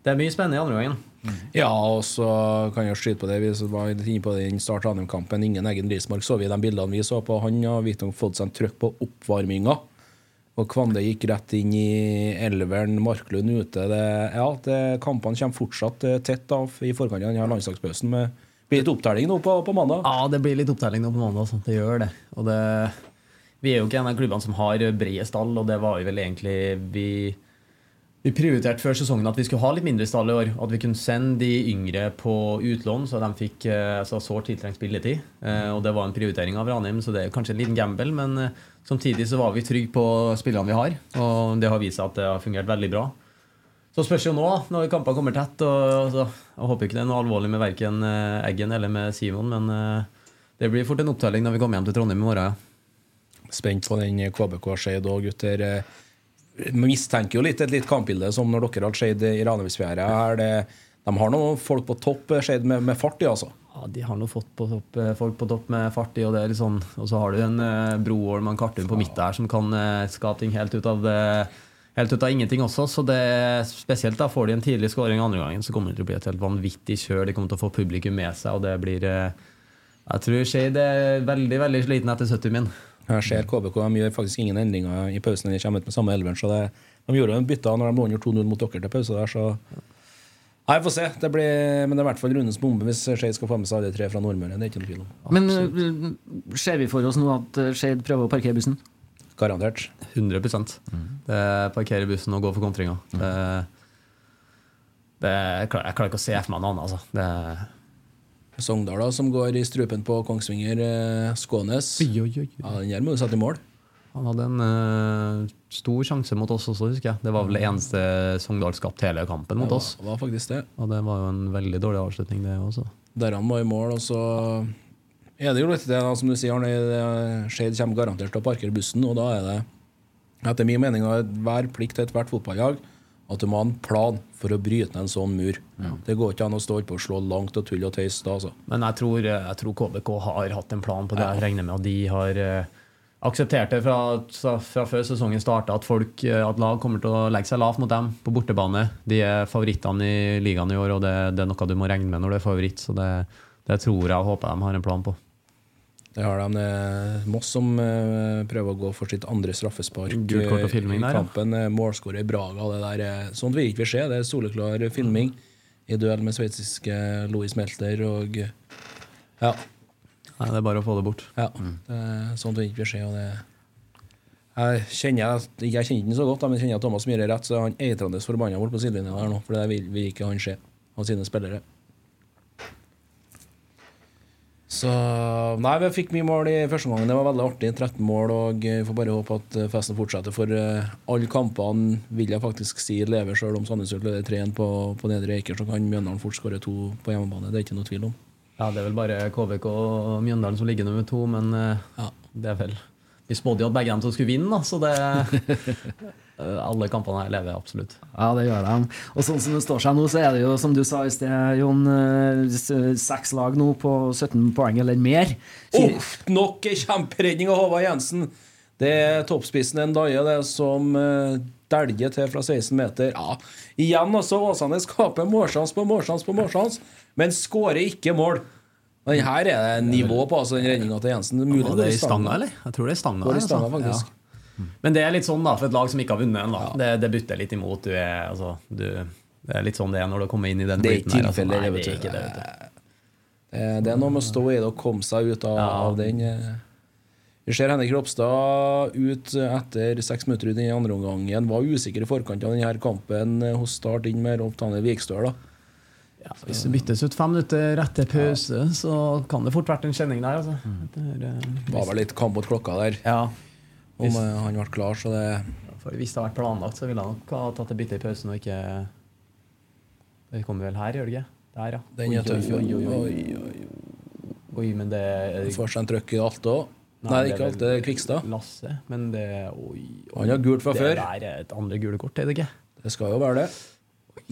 S2: det er mye spennende i andre gangen.
S3: Mm. Ja, og så kan jeg skyte på det. Vi var inne på det i start Ranheim-kampen. Ingen egen Rismark så vi de bildene vi så på. Han har fått seg en trøkk på oppvarminga. Og Kvande gikk rett inn i elveren, Marklund ute. Det, ja, det, Kampene kommer fortsatt eh, tett da, i forkant av denne landslagspausen. Det blir litt opptelling nå på, på, mandag?
S2: Ja, det blir litt opptelling nå på mandag. Så. Det gjør det. Og det, vi er jo ikke en av klubbene som har brede stall, og det var jo vel egentlig vi vi prioriterte før sesongen at vi skulle ha litt mindre stall i år. At vi kunne sende de yngre på utlån, så de fikk eh, altså, sårt tiltrengt spilletid. Eh, og det var en prioritering av Ranheim, så det er kanskje en liten gamble. Men eh, samtidig så var vi trygge på spillene vi har, og det har vist seg at det har fungert veldig bra. Så spørs jo nå, når kampene kommer tett. Og, så, jeg håper ikke det er noe alvorlig med verken Eggen eller med Simon, men det blir fort en opptelling når vi kommer hjem til Trondheim i morgen.
S3: Spent på den KBK-Skeid òg, gutter. Eh, mistenker jo litt et litt kampbilde som når dere har Skeid i Ranheimsfjæra. De har noen folk på topp Skeid med, med, fart i, altså?
S2: Ja, de har noen fått på topp, eh, folk på topp med fart i. Og, sånn, og så har du en uh, Broholm og en Kartum på midt her som kan uh, skape ting helt ut av det. Helt ut av ingenting også, så det spesielt da får de en tidlig skåring andre gangen, så kommer det til å bli et helt vanvittig kjør. De kommer til å få publikum med seg, og det blir Jeg tror Skeid er veldig veldig sliten etter 70 min.
S3: Jeg ser KBK de gjør faktisk ingen endringer i pausen. De kommer ut med samme elveren. Så det, de gjorde en bytte når de lå under 2-0 mot dere til pause. der, så Nei, Vi får se. Det blir, men det er i hvert fall rundens bombe hvis Skeid skal få med seg alle tre fra Nordmøre. Det er ikke noe tvil om.
S1: Men uh, ser vi for oss nå at uh, Skeid prøver å parkere bussen?
S3: Garantert.
S2: 100 mm. Det Parkere bussen og gå for kontringer. Mm. Det, det, jeg, klarer, jeg klarer ikke å se for meg noe annet. Altså. Det
S3: Sogndal, da, som går i strupen på Kongsvinger. Eh, Skånes.
S2: Oi, oi, oi.
S3: Ja, den her må du sette i mål.
S2: Han hadde en uh, stor sjanse mot oss også, husker jeg. Det var vel det eneste Sogndal skapte hele kampen mot
S3: det var,
S2: oss.
S3: Det var faktisk det.
S2: Og det var jo en veldig dårlig avslutning, det også.
S3: Der han var i mål, og så er det jo litt det, da, som du sier, Arne. Skeid kommer garantert til å parkere bussen, og da er det etter min mening hver plikt til ethvert fotballag at du må ha en plan for å bryte ned en sånn mur. Ja. Det går ikke an å stå på og slå langt og tulle og tøyse da. Altså.
S2: Men jeg tror, jeg tror, KBK har hatt en plan på det. Ja. Jeg regner med at de har uh, akseptert det fra, fra før sesongen starta, at, folk, uh, at lag kommer til å legge seg lavt mot dem på bortebane. De er favorittene i ligaen i år, og det, det, er noe du må regne med når du er favoritt. Så det, det tror jeg og håper de har en plan på.
S3: Det har de. Moss som uh, prøver å gå for sitt andre straffespark
S2: filming,
S3: i kampen. Målskårer Braga. Det der, sånt vil ikke vi se. Det er soleklar filming i duell med sveitsiske Louis Melter og Ja.
S2: Nei, det er bare å få det bort.
S3: Ja, det, Sånt vil ikke vi se. Og det jeg kjenner, jeg kjenner den så godt, men jeg kjenner at Thomas Myhre rett, så han eitrende forbanna bort på sidelinja der nå. For det vil, vil ikke han se av sine spillere. Så Nei, vi fikk mye mål i første omgang. Det var veldig artig. 13 mål. Og vi får bare håpe at festen fortsetter. For uh, alle kampene vil jeg faktisk si lever, selv om Sandnes Ulf leder 3-1 på, på Nedre Eiker. Så kan Mjøndalen fort skåre to på hjemmebane. Det er ikke noe tvil om.
S2: Ja, Det er vel bare KVK og Mjøndalen som ligger nummer to, men ja. det er vel Vi spådde jo at begge dem skulle vinne, da, så det Eh, alle kampene her lever absolutt.
S1: Ja, det gjør de. Og sånn som det står seg nå, så er det jo, som du sa i sted, Jon, eh, seks lag nå på 17 poeng eller mer.
S3: Uff, nok kjemperedning av Håvard Jensen! Det er toppspissen en daie, det som uh, dæljer til fra 16 meter. Ja, igjen altså, Åsane skaper målsjanse på målsjanse på målsjanse, men skårer ikke mål. Men her er det nivå på altså, den redninga til Jensen.
S2: Mulig, ja, det er i stanga, eller? Jeg tror det er stanga.
S3: Går i stanga, faktisk. Ja.
S2: Men det er litt sånn da, for et lag som ikke har vunnet ennå. Det, det butter litt imot. Du er, altså, du, det er litt sånn det er når du kommer inn i den biten her, altså. Nei, det er ikke det, vet du.
S3: Eh, Det er noe med å stå i det og komme seg ut av, av den. eh. Vi ser Henrik Ropstad ut etter seks minutter ut i den andre omgangen. Var usikker i forkant av denne kampen eh, hos Start inn med Rolf Daniel Vikstøl.
S2: Ja, hvis det byttes ut fem minutter etter pause, så kan det fort vært en kjenning der. Altså. Det eh,
S3: Det var vel litt kamp mot klokka der.
S2: Ja.
S3: Om eh, han ble klar, så det
S2: For Hvis det hadde vært planlagt, så ville han nok ha tatt et bytte i pausen og ikke Det kommer vel her, gjør det ikke? Der, ja.
S3: Den er tøff.
S2: Oi, oi, oi, oi. Men det
S3: Du Får seg en trøkk i alt òg. Nei,
S2: det
S3: ikke alt. Det er Kvikstad.
S2: Lasse, men det Oi. oi.
S3: Han har gult fra
S2: det
S3: før.
S2: der er et andre gule kort, er det ikke?
S3: Det skal jo være det.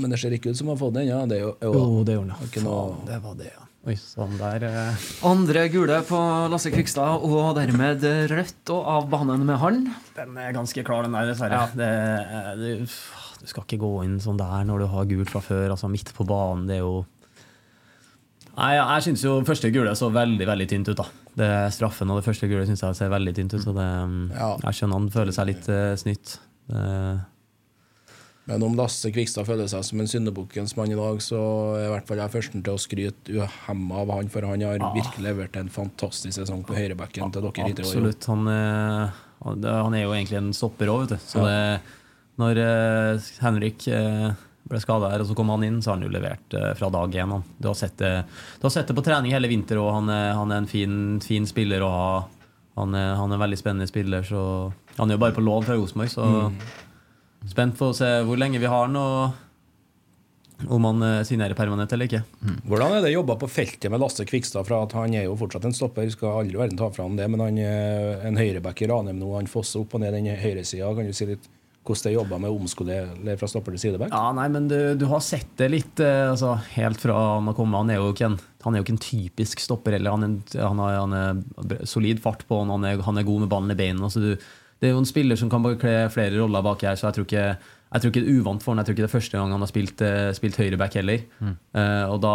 S3: Men det ser ikke ut som han har fått den ennå. Det er jo,
S2: Jo,
S3: jo
S2: det gjorde han. Faen, det var det, ja. Oi, sånn der eh.
S1: Andre gule på Lasse Kvikstad, og dermed rødt og av banen med han.
S2: Den er ganske klar, den der, dessverre. Det, er- det, du skal ikke gå inn sånn der når du har gult fra før. Altså midt på banen, det er jo Nei, jeg, jeg syns jo første gule så veldig veldig tynt ut. da Det Straffen og det første gule syns jeg ser veldig tynt ut. Så det,
S3: Ja.
S2: jeg skjønner han føler seg litt uh, snytt. Det,
S3: Men om Lasse Kvikstad føler seg som en syndebukkens mann i dag, så er i hvert fall jeg førsten til å skryte uhemma av han, for han har virkelig levert en fantastisk sesong på høyrebacken til dere hittil i år.
S2: Absolutt. Han, er, han er jo egentlig en stopper òg, vet du. Så det, når eh, Henrik eh, ble skada her, og så kom han inn, så har han jo levert eh, fra dag én. han. Du har sett det, på trening hele vinter, og han han er en fin, fin spiller å ha. Han er, han er en veldig spennende spiller, så Han er jo bare på lån fra Rosenborg, så spent på å se hvor lenge vi har nå, og om han eh, signerer permanent eller ikke.
S3: Hvordan er det jobba på feltet med Lasse Kvikstad? fra at Han er jo fortsatt en stopper, skal aldri verden ta fra ham det, men han er en høyreback i Ranheim nå. Han fosser opp og ned den høyresida. Kan du si litt hvordan det er jobba med å omskolere fra stopper til sideback?
S2: Ja, nei, men du, du har sett det litt eh, altså, helt fra han har kommet. Han er jo ikke en, han er jo ikke en typisk stopper. Eller han, er, han, har, han er solid fart på han, han er, han er god med ballen i beina. Altså, du, det er jo en spiller som kan bekle flere roller baki her, så jeg tror ikke jeg tror ikke det er uvant for han. Jeg tror ikke det er første gang han har spilt, eh, spilt høyreback heller. Eh, og da,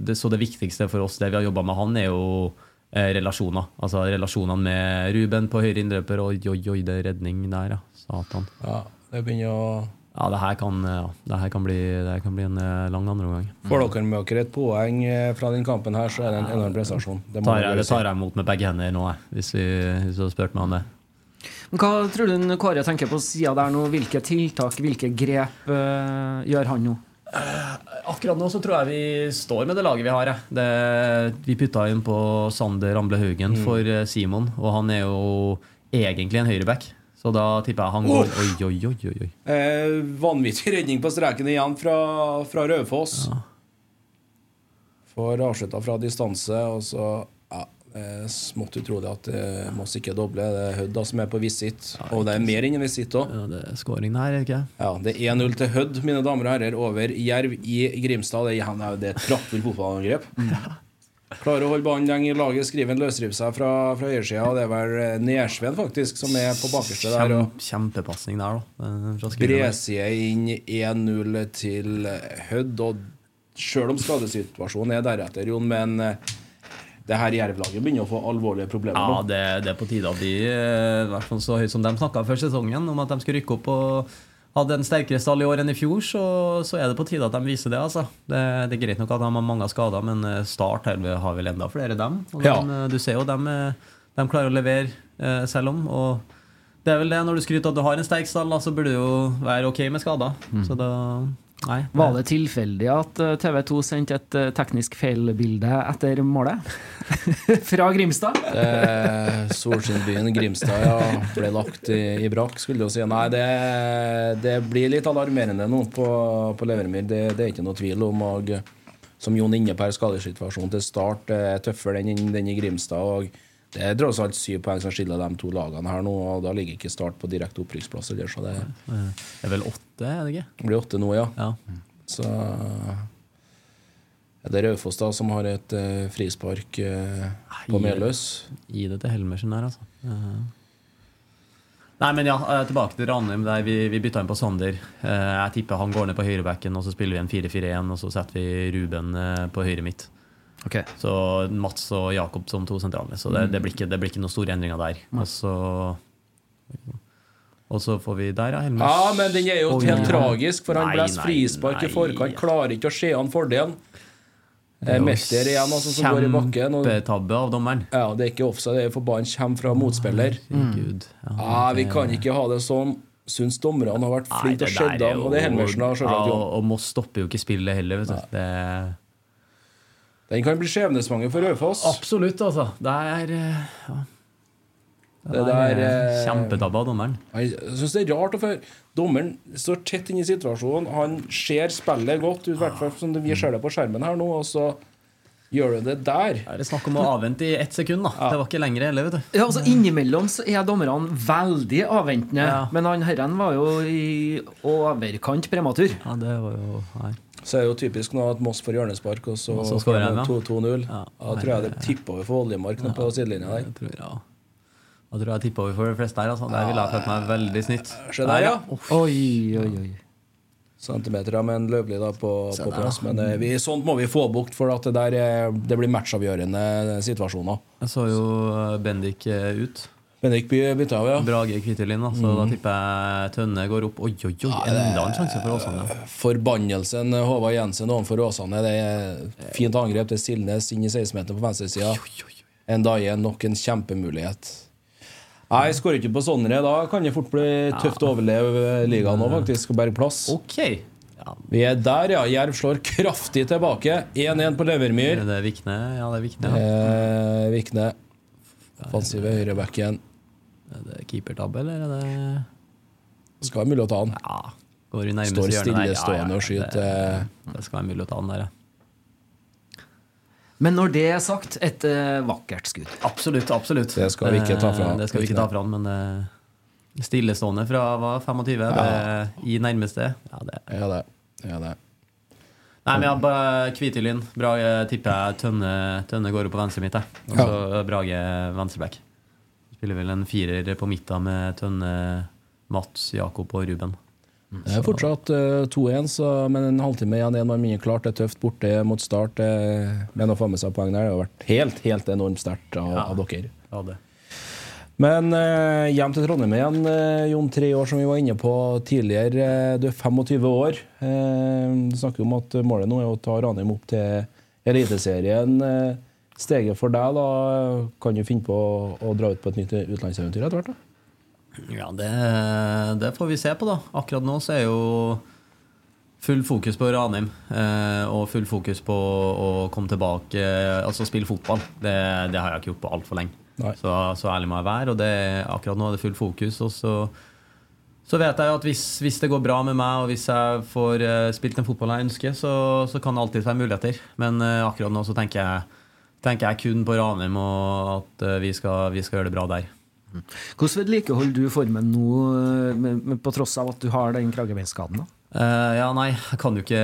S2: det, så det viktigste for oss, det vi har jobba med han, er jo eh, relasjoner. Altså relasjonene med Ruben på høyre innløper. Oi, oi, oi, det er redning der, ja. Satan.
S3: Ja, det begynner å
S2: Ja, det her kan, ja, det her kan, bli, det her kan bli en eh, lang andre omgang.
S3: Får dere med dere et poeng fra den kampen her, så er det en enorm prestasjon. Det må
S2: tar
S3: jeg
S2: jeg, det tar jeg imot med begge hender nå, jeg, hvis, vi, hvis du hadde spurt meg om det.
S1: Hva tror du Kåre tenker på sida der nå? Hvilke tiltak, hvilke grep uh, gjør han nå?
S2: Akkurat nå så tror jeg vi står med det laget vi har. Det, vi putta inn på Sander Amble Haugen for eh, Simon, og han er jo egentlig en høyreback. Så da tipper jeg han går Oi, oi, oi. oi, oi.
S3: Eh, vanvittig redning på streken igjen fra, fra Raufoss. Får avslutta fra distanse, og så ja, er smått utrolig at eh, Moss ikke dobler. Det er Hødd som er på visitt, og det er mer enn en visitt òg.
S2: Ja, det er scoring her, er ikke?
S3: Ja, det er 1-0 til Hødd, mine damer og herrer, over Jerv i Grimstad. Det er, det er et praktfullt fotballangrep. Klarer å holde ballen lenge i laget, skriver en løsriver seg fra, fra høyresida. Det er vel eh, Nersveen faktisk som er på bakerste der. og
S2: kjempepasning der, da. eh.
S3: Bresie inn 1-0 til Hødd. Og sjøl om skadesituasjonen er deretter, Jon, men eh, det her Jerv-laget begynner å få alvorlige problemer.
S2: Ja,
S3: nå.
S2: det, det er på tide at de, eh, i hvert fall så høyt som de snakka før sesongen, om at de skulle rykke opp og hadde en sterkere stall i år enn i fjor, så, så er det på tide at de viser det. altså. Det, det er greit nok at de har mange skader, men eh, Start har vel enda flere, dem. Og
S3: Ja.
S2: eh, du ser jo dem, eh, de klarer å levere selv om. og det er vel det, Når du skryter at du har en sterk stall, så burde du jo være ok med skader. Så da, nei.
S1: Var det tilfeldig at eh, TV 2 sendte et eh, teknisk feilbilde etter målet? Fra Grimstad?
S3: Eh, Solskinnbyen Grimstad ja, ble lagt i, i brakk, skulle du si. Nei, det, det blir litt alarmerende nå på, på Levermyr. Det, det er ikke noe tvil om. Og som Jon inne på, skadesituasjonen til start er tøffere enn den- den i Grimstad. og Det er tross alt syv poeng som skiller de to lagene her nå, og da ligger ikke Start på direkte opprykksplass. det
S2: Det er vel åtte, er det ikke?
S3: blir åtte nå, ja.
S2: Ja.
S3: Så er det Raufoss da som har et uh, frispark uh, på Meløs.
S2: Gi det til Helmersen der, altså. Eh. Nei, men ja, tilbake til Ranheim. der Vi, vi bytta inn på Sander. Eh, Jeg tipper han går ned på høyrebacken, og så spiller vi en 4-4-1, og så setter vi Ruben på høyre midt. Så Mats og Jakob som to sentrale. Så det, det, blir ikke, det blir ikke noen store endringer der. Og så Og så får vi Der, ja. Helmers.
S3: Ja, men den er jo helt
S2: ja.
S3: tragisk, for han
S2: Nei,
S3: blåser
S2: nei,
S3: frispark i forkant. Klarer ikke å se an fordelen.
S2: Det er jo
S3: igjen, altså, som går i bakken.
S2: Kjempetabbe av dommeren.
S3: ja, det er ikke offside, det er for ballen kommer fra motspiller.
S2: Mm.
S3: Ja, Vi kan ikke ha det sånn. Syns dommerne har vært
S2: Nei,
S3: flinke til å
S2: det
S3: skjedde og det er Helmersen har
S2: ja,
S3: selvsagt
S2: og, og Moss stopper jo ikke spillet heller, vet du. Det
S3: Den kan bli skjebnesvanger for Raufoss.
S2: Absolutt, altså. Det er eh, ja.
S3: Det der
S2: Kjempedabba av dommeren.
S3: Jeg syns det er rart å få Dommeren står tett inne i situasjonen. Han ser spillet godt, i hvert fall som vi ser det på skjermen her nå, og så gjør du det der.
S2: Er det snakk om å avvente i ett sekund, da? Det var ikke lenger heller, vet du.
S1: Ja, altså Innimellom så er dommerne veldig avventende,
S2: Ja.
S1: men han herren var jo i overkant prematur.
S2: Ja, det var jo her.
S3: Så er det jo typisk nå at Moss får hjørnespark, og så
S2: Og så skårer de, ja.
S3: 2-0.
S2: Ja.
S3: Da tror jeg det tipper over for Oljemark nå på sidelinja der.
S2: Jeg tror, ja. Da tror jeg jeg tippa over for de fleste her. Altså. Der ville jeg følt meg veldig snytt.
S3: Skjønner jeg, ja.
S1: Oi, oi, oi.
S3: Centimeter med en Løvli da på, på plass. Men eh, vi, sånt må vi få bukt, for at det der er, det blir matchavgjørende situasjoner.
S2: Jeg så jo eh, Bendik eh, ut.
S3: Bendik by bytta av, ja.
S2: Brage Kvitelin. da, så da tipper jeg Tønne går opp. Oi, oi, oi, enda en sjanse for Åsane.
S3: Forbannelsen Håvard Jensen overfor Åsane. Det er fint angrep til Silnes inn i 16-meteren på venstresida. En igjen nok en kjempemulighet. Nei, skårer ikke på sånne. Da kan det fort bli tøft å overleve ligaen nå, faktisk, og berge plass.
S2: Okay. Ja,
S3: Vi er der, ja. Jerv slår kraftig tilbake. 1-1 på Levermyr.
S2: Det er Vikne? Ja, det er Vikne. Ja.
S3: Eh, Vikne. Offensive høyrebacken.
S2: Er det keepertabbe, eller er det
S3: Skal være mulig å ta den.
S2: Ja. Går i nærmeste
S3: Står
S2: hjørne der.
S3: stillestående og skyter.
S2: Det, det skal være mulig å ta den der, ja.
S1: Men når det er sagt, et eh, vakkert skudd.
S2: Absolutt, absolutt.
S3: Det skal vi ikke ta fra-
S2: Eh, Det skal vi ikke ta fra han, men eh, stillestående fra hva, 25 det, i nærmeste Ja, det
S3: Ja, det. Ja, det.
S2: Nei, men ja, ba- Brage tipper jeg Tønne, Tønne går opp på venstre mitt. Og så Brage venstreback. Spiller vel en firer på midten med Tønne, Mats, Jakob og Ruben.
S3: Det er fortsatt eh, 2-1, men en halvtime igjen, én mann mindre klart. Det er tøft borte mot start. eh, Men å få med seg poeng der, det har vært helt helt enormt sterkt av, av dere.
S2: Ja, det.
S3: Men eh, hjem til Trondheim igjen, eh, Jon. Tre år, som vi var inne på tidligere. Eh, du er 25 år. Eh, du snakker om at målet nå er å ta Ranheim opp til Eliteserien. Eh, steget for deg, da? Kan du finne på å, å dra ut på et nytt utenlandseventyr etter hvert? da?
S2: Ja, det, det får vi se på, da. Akkurat nå så er jo full fokus på Ranheim. Eh, og full fokus på å komme tilbake, altså spille fotball. Det, det har jeg ikke gjort på altfor lenge. Så, så ærlig må jeg være. Og det, akkurat nå er det full fokus. Og så, så vet jeg jo at hvis, hvis det går bra med meg, og hvis jeg får eh, spilt den fotballen jeg ønsker, så, så kan det alltid være muligheter. Men eh, akkurat nå så tenker jeg, tenker jeg kun på Ranheim, og at vi, skal, vi skal gjøre det bra der.
S1: Hvordan vedlikeholder du formen nå, eh, på tross av at du har den kragebeinskaden? da?
S2: Eh, ja, nei, jeg kan jo ikke,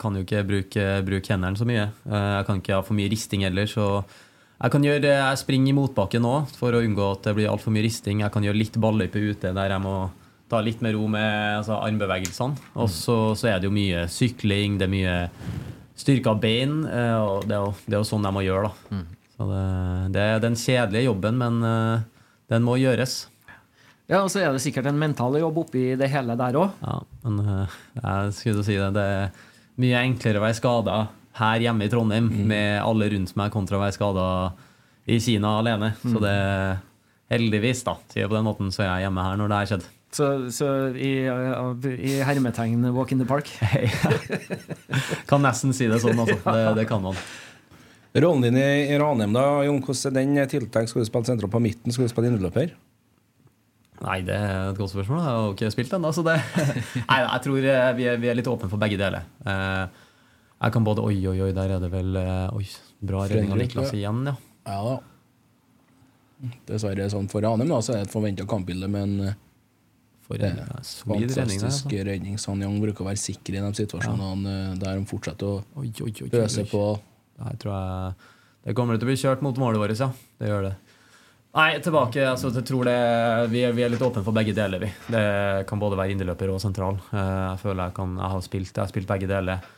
S2: kan jo ikke bruke, bruke hendene så mye. Uh, jeg kan ikke ha for mye risting heller, så jeg kan gjøre Jeg springer i motbakke nå for å unngå at det blir altfor mye risting. Jeg kan gjøre litt balløype ute der jeg må ta litt mer ro med altså, armbevegelsene. Og så, så er det jo mye sykling, det er mye styrke av bein. Uh, og det er, jo, det er jo sånn jeg må gjøre, da. Så det, det er den kjedelige jobben, men den må gjøres.
S1: Ja, og så er det sikkert en mental jobb oppi det hele der òg.
S2: Ja, men eh, jeg skulle si det. Det er mye enklere å være skada her hjemme i Trondheim med alle rundt meg, kontra å være skada i Kina alene. Så det Heldigvis, da, sier på den måten, så er jeg hjemme her når det har skjedd.
S1: Så, så i, i hermetegn walk in the park.
S2: Kan nesten si det sånn, altså. Det, det kan man.
S3: Rollen din i i Ranheim, da, Jon, hvordan er den tiltenkt? Skal du spille sentral på midten? Skal du spille innløper?
S2: Nei, det er et godt spørsmål. Jeg har jo ikke spilt ennå, så det Nei, jeg tror eh, vi er, vi er litt åpne for begge deler. Eh, Jeg kan både Oi, oi, oi, der er det vel eh, Oi, bra redning av Niklas
S3: ja.
S2: igjen, ja.
S3: Ja da. Dessverre sånn for Ranheim, da, så er det et forventa kampbilde, men
S2: For en ja, solid redning der.
S3: fantastisk
S2: Altså.
S3: redning. Young bruker å være sikker i de situasjonene ja. der de fortsetter å
S2: Oi,
S3: på.
S2: Nei, tror jeg Det kommer til å bli kjørt mot målet vårt, ja. Det gjør det. Nei, tilbake. altså jeg tror det, vi, er, vi er litt åpne for begge deler. vi. Det kan både være indreløper og sentral. Eh, Jeg føler jeg kan, jeg har spilt, jeg har spilt begge deler.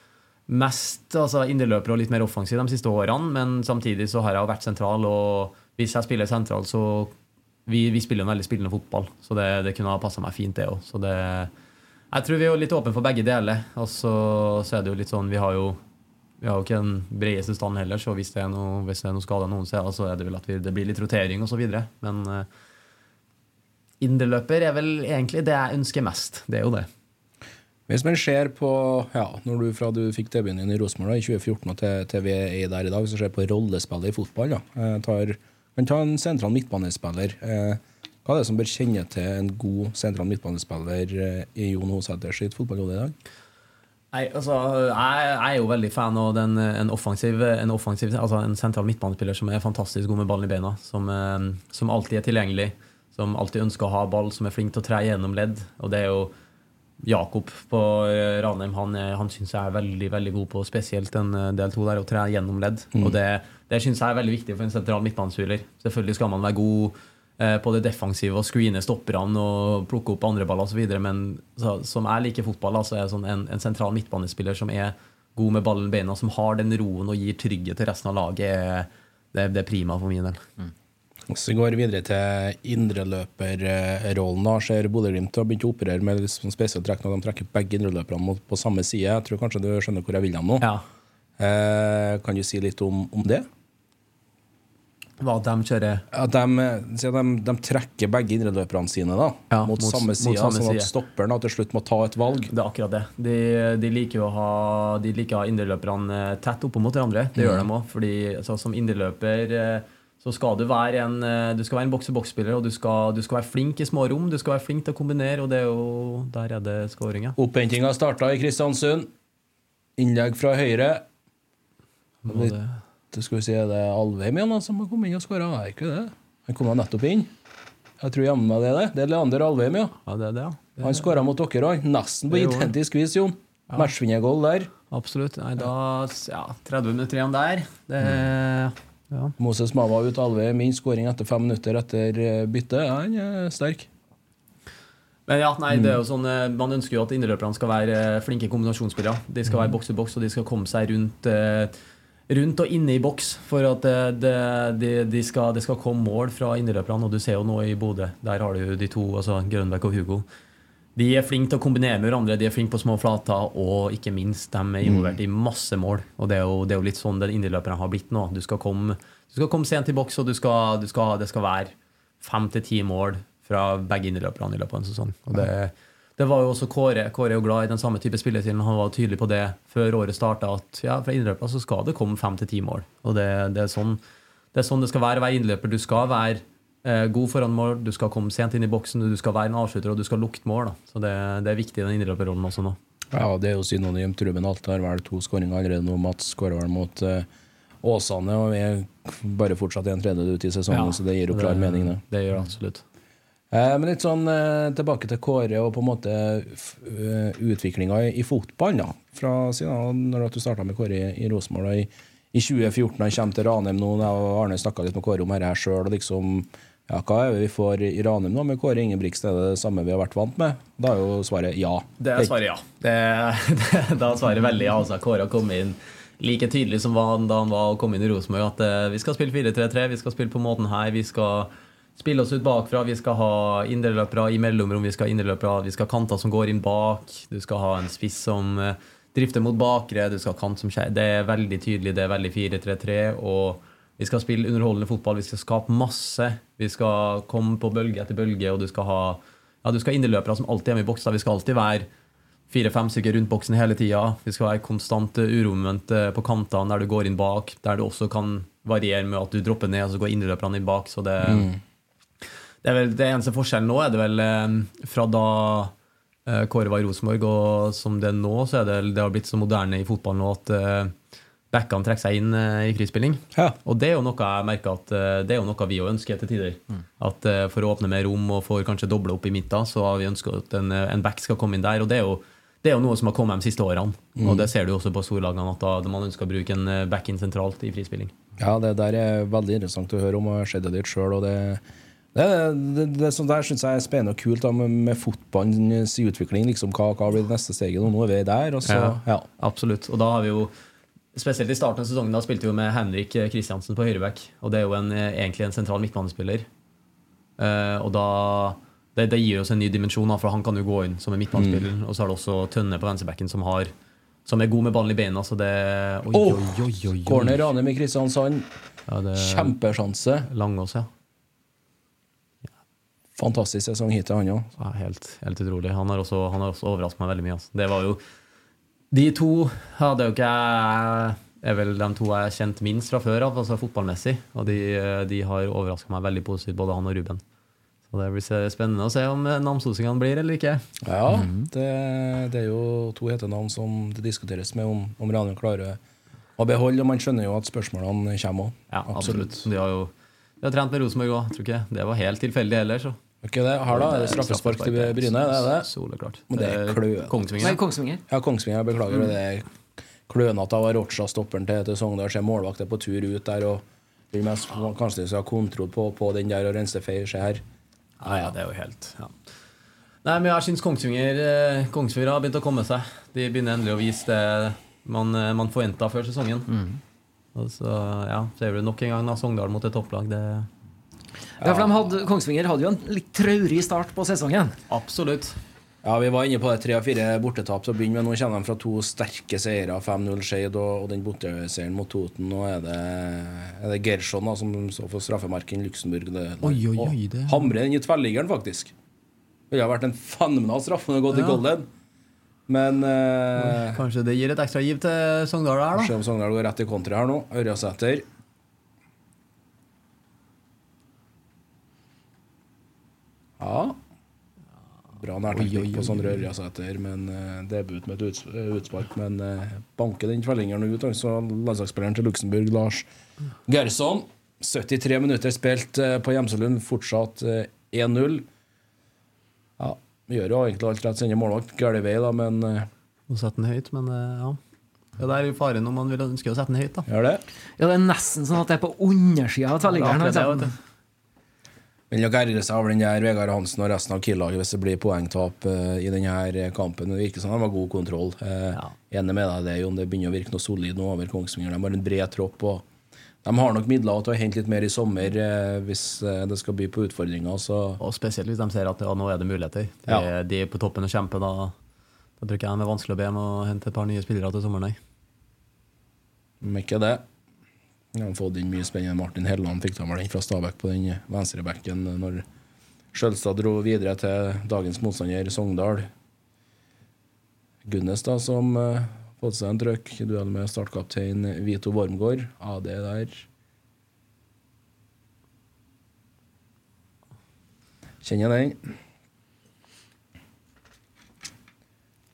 S2: Mest altså indreløper og litt mer offensiv de siste årene, men samtidig så har jeg vært sentral. og Hvis jeg spiller sentral, så vi, vi spiller en veldig spillende fotball, så det, det kunne ha passa meg fint, det òg. Jeg tror vi er litt åpne for begge deler. Og så, så er det jo litt sånn Vi har jo vi har jo ikke den bredeste stand heller, så hvis det er noe, hvis det er noe skade noen steder, så er det vel at vi, det blir litt rotering osv. Men uh, indreløper er vel egentlig det jeg ønsker mest. Det er jo det.
S3: Hvis man ser på ja, når du fra du fikk debuten din i Rosenborg i 2014 og til, til vi er der i dag, så ser på rollespillet i fotball da, eh, tar, man ta en sentral midtbanespiller. Eh, hva er det som bør kjenne til en god sentral midtbanespiller i Jon Hosæter sitt fotballhode i dag?
S2: Nei, altså, jeg, jeg, er jo veldig fan av den, en offensiv, en, offensiv, altså en sentral midtbanespiller som er fantastisk god med ballen i beina. Som, eh, som alltid er tilgjengelig, som alltid ønsker å ha ball, som er flink til å tre gjennom ledd. Og det er jo Jakob på eh, Ranheim han, han syns jeg er veldig veldig god på spesielt den eh, del to der, å tre gjennom ledd. Mm. Og det, det syns jeg er veldig viktig for en sentral midtbanespiller. Selvfølgelig skal man være god eh, på det defensive og screene stopperne og plukke opp andre baller osv. Men så, som jeg liker fotball, så er sånn en, en, sentral midtbanespiller som er god med ballen i beina, som har den roen og gir trygghet til resten av laget, det, det er prima for min del. Mm.
S3: Så vi går videre til indreløperrollen. Ser Bodø-Glimt har begynt å operere med liksom spesielt trekk når de trekker begge indreløperne på samme side. Jeg tror kanskje du skjønner hvor jeg vil hen nå.
S2: Ja.
S3: Eh, kan du si litt om, om det?
S2: Hva de kjører?
S3: Ja, de, de, de, trekker begge indreløperne sine da,
S2: ja,
S3: mot, mot, samme side, mot samme sånn at stopperen til slutt må ta et valg.
S2: Det er akkurat det. De, de liker å ha De liker å ha indreløperne tett opp mot hverandre. Det mm. gjør de òg. Fordi altså, som indreløper eh, så skal du være en, eh, du skal være en boks-til-boks-spiller, og du skal, du skal, være flink i små rom. Du skal være flink til å kombinere, og det er jo, der er det skåringa.
S3: Opphentinga starta i Kristiansund. Innlegg fra høyre. Det, det skal vi si, Er det Alvheim igjen som har kommet inn og skåra? Er ikke det. Han kom nettopp inn. Jeg tror jammen meg det er det. Det er Leander Alvheim, ja.
S2: ja det er det, ja. Det
S3: han skåra mot dere òg. Nesten på identisk vis, Jon. Ja. Matchvinnergoal der.
S2: Absolutt. Nei, da Ja, 30 minutter igjen der. Det mm.
S3: Ja. Moses Mava ut Alvheim min skåring etter fem minutter etter byttet. Ja, Han er sterk.
S2: Men ja, nei, det er jo sånn, eh, Man ønsker jo at innløperne skal være eh, flinke kombinasjonsspillere. De skal være boks til boks, og de skal komme seg rundt, rundt og inne i boks. For at det, det, de skal, det skal komme mål fra innløperne. Og du ser jo nå i Bodø, der har du de to, altså Grønbæk og Hugo. De er flinke til å kombinere med hverandre, de er flinke på små flater, og ikke minst, de er involvert i masse mål. Og det er jo, det er jo litt sånn den indreløperen har blitt nå. Du skal komme, du skal komme sent i boks, og du skal, du skal, det skal være fem til ti mål fra begge indreløperne i løpet av en sesong. Og det, det var jo også Kåre. Kåre er jo glad i den samme type spillestilen. Han var tydelig på det før året starta, at ja, fra indreløpere så skal det komme fem til ti mål. Og det, det, er sånn, det er sånn det skal være å være innløper. Du skal være Eh, god foran mål, du skal komme sent inn i boksen, du skal være en avslutter og du skal lukte mål. Da. Så det, det, er viktig i den innløperrollen også nå.
S3: Ja, det er jo synonymt. Ruben Alt har vel to skåringer allerede nå. Mats skårer vel mot eh, Åsane, og vi er bare fortsatt en tredjedel ute i sesongen, ja, så det gir jo klar mening, det.
S2: Det gjør absolutt.
S3: Eh, men litt sånn eh, tilbake til Kåre og på en måte uh, utviklinga i, fotballen fotball. da. Fra siden når du starta med Kåre i, Rosenborg i, i 2014, han kommer til Ranheim nå, og Arne snakka litt med Kåre om dette sjøl. Liksom, ja, hva er det vi får i Ranheim nå med Kåre Ingebrigtsen? Er det det samme vi har vært vant med? Da er jo svaret ja.
S2: Det er svaret ja. Det, det, da svarer veldig ja. Altså, Kåre har kommet inn like tydelig som da han var og kom inn i Rosenborg, at vi skal spille 4-3-3, vi skal spille på måten her. Vi skal spille oss ut bakfra, vi skal ha indreløpere i mellomrom, vi skal ha indreløpere, vi skal ha kanter som går inn bak, du skal ha en spiss som uh, drifter mot bakre, du skal ha kant som skjer. Det er veldig tydelig, det er veldig 4-3-3. og vi skal spille underholdende fotball, vi skal skape masse. Vi skal komme på bølge etter bølge, og du skal ha ja, du skal ha inneløpere som alltid er med i boksen. Vi skal alltid være fire-fem stykker rundt boksen hele tida. Vi skal være konstant uromoment eh, på kantene der du går inn bak, der du også kan variere med at du dropper ned, og så går inneløperne inn bak. Så det, mm. Det er vel det eneste forskjellen nå, er det vel eh, fra da eh, Kåre var i Rosenborg, og som det er nå, så er det, det har blitt så moderne i fotballen nå at backene trekker seg inn i frispilling. Ja. Og det er jo noe jeg merker at det er jo noe vi òg ønsker til tider. Mm. At For å åpne mer rom og for kanskje doble opp i midten, så har vi ønska at en, en, back skal komme inn der. Og det er jo, det er jo noe som har kommet de siste årene. Mm. Og det ser du også på storlagene, at da, man ønsker å bruke en back-in sentralt i frispilling.
S3: Ja, det der er veldig interessant å høre om, og har sett det litt sjøl. Det, det, det, det, sånn der syns jeg er spennende og kult da, med, med fotballens utvikling. Liksom, hva, hva blir det neste steget? Nå er vi der. Og så, ja,
S2: ja. Absolutt. Og da har vi jo Spesielt i starten av sesongen da spilte vi med Henrik Kristiansen på høyreback. Og det er jo en, egentlig en sentral midtbanespiller. Uh, og da det, det gir oss en ny dimensjon, for han kan jo gå inn som en midtbanespiller.
S3: Mm.
S2: Og så er det også Tønne på venstrebacken som, har, som er god med ballen i beina. Så det Oi,
S3: oh,
S2: oi, oi, oi, oi.
S3: Corner Ranheim i Kristiansand.
S2: Ja,
S3: Kjempesjanse.
S2: Langås, ja.
S3: Fantastisk sesong hittil, han òg.
S2: Ja, helt, helt utrolig. Han har også, han har også overrasket meg veldig mye. Altså. Det var jo De to hadde jo ikke jeg er vel de to jeg har kjent minst fra før av, altså fotballmessig. Og de, de har overraska meg veldig positivt, både han og Ruben. Så det blir spennende å se om namsosingene blir eller ikke.
S3: Ja, det, det er jo to hetenavn som det diskuteres med om, om Ranheim klarer å beholde. Og man skjønner jo at spørsmålene kommer òg.
S2: Ja, absolutt. De har jo de har trent med Rosenborg òg. Tror ikke det var helt tilfeldig heller. Så.
S3: Ikke det? Her da er det straffespark til Bryne. Det er det.
S2: Soleklart.
S3: Men det er klø-
S2: Kongsvinger.
S1: Nei, Kongsvinger.
S3: Ja, Kongsvinger, jeg beklager. Det er klønete av Rocha, stopperen til, til Sogndal, ser målvakter på tur ut der og vil mest, kanskje de skal ha kontroll på, på den der og rense feil. Se her.
S2: Ja, ja, det er jo helt ja. Nei, men jeg syns Kongsvinger, eh, Kongsvinger har begynt å komme seg. De begynner endelig å vise det man, eh, man forventa før sesongen. Og så ja, ser du nok en gang da, Sogndal mot et topplag. Det
S1: Ja, for de hadde, Kongsvinger hadde jo en litt traurig start på sesongen.
S2: Absolutt.
S3: Ja, Vi var inne på det tre av fire bortetap til å begynne med. Nå kommer de fra to sterke seire, 5-0 Skeid og, og den borteseieren mot Toten. Nå er det, er det Gershon da, som står for straffemarken Luxembourg. Det,
S2: Oi, oi, oi,
S3: og
S2: det-
S3: Hamrer den i tverrliggeren, faktisk. Det ville vært en fenomenal straff om det gått i golden. Men eh,
S2: Kanskje det gir et ekstra giv til Sogndal her,
S3: Se
S2: da.
S3: om Sogndal går rett i kontra her nå. Ørjasæter. Ja. Bra nærteknikk på sånn Rørjasæter, men uh, debut med et uts utspark. Men uh, banker den tvellingeren ut, altså landslagsspilleren til Luxembourg, Lars Gerson. 73 minutter spilt uh, på Gjemselund, fortsatt eh, 1-0. Ja, vi gjør jo egentlig alt rett, sender målvakt gal vei, da, men eh,
S2: Å sette den høyt, men eh, ja. ja. Det er jo faren om man vil ønske å sette den høyt, da.
S3: gjør det.
S1: Ja, Det er nesten sånn at det er på undersida av tverrliggeren.
S2: Ja,
S3: Vil nok erre seg over den der Vegard Hansen og resten av Kiel-laget hvis det blir poengtap eh, i denne kampen. Det virker som de har god kontroll. Eh,
S2: Ja.
S3: Enig med deg det, Jon. Det begynner å virke noe solid nå over Kongsvinger. De har en bred tropp. og De har nok midler til å hente litt mer i sommer eh, hvis eh, det skal by på utfordringer. Så
S2: Og spesielt hvis de ser at ja, nå er det muligheter. De,
S3: Ja.
S2: de er på toppen og kjemper. Da, da tror jeg det er vanskelig å be om å hente et par nye spillere til sommeren.
S3: om ikke det De har fått inn mye spennende. Martin Helland fikk da vel inn fra Stabæk på den venstrebekken når Skjølstad dro videre til dagens motstander Sogndal. Gunnes, da, som uh, fått seg en trøkk i duell med startkaptein Vito Wormgård. AD der Kjenner den.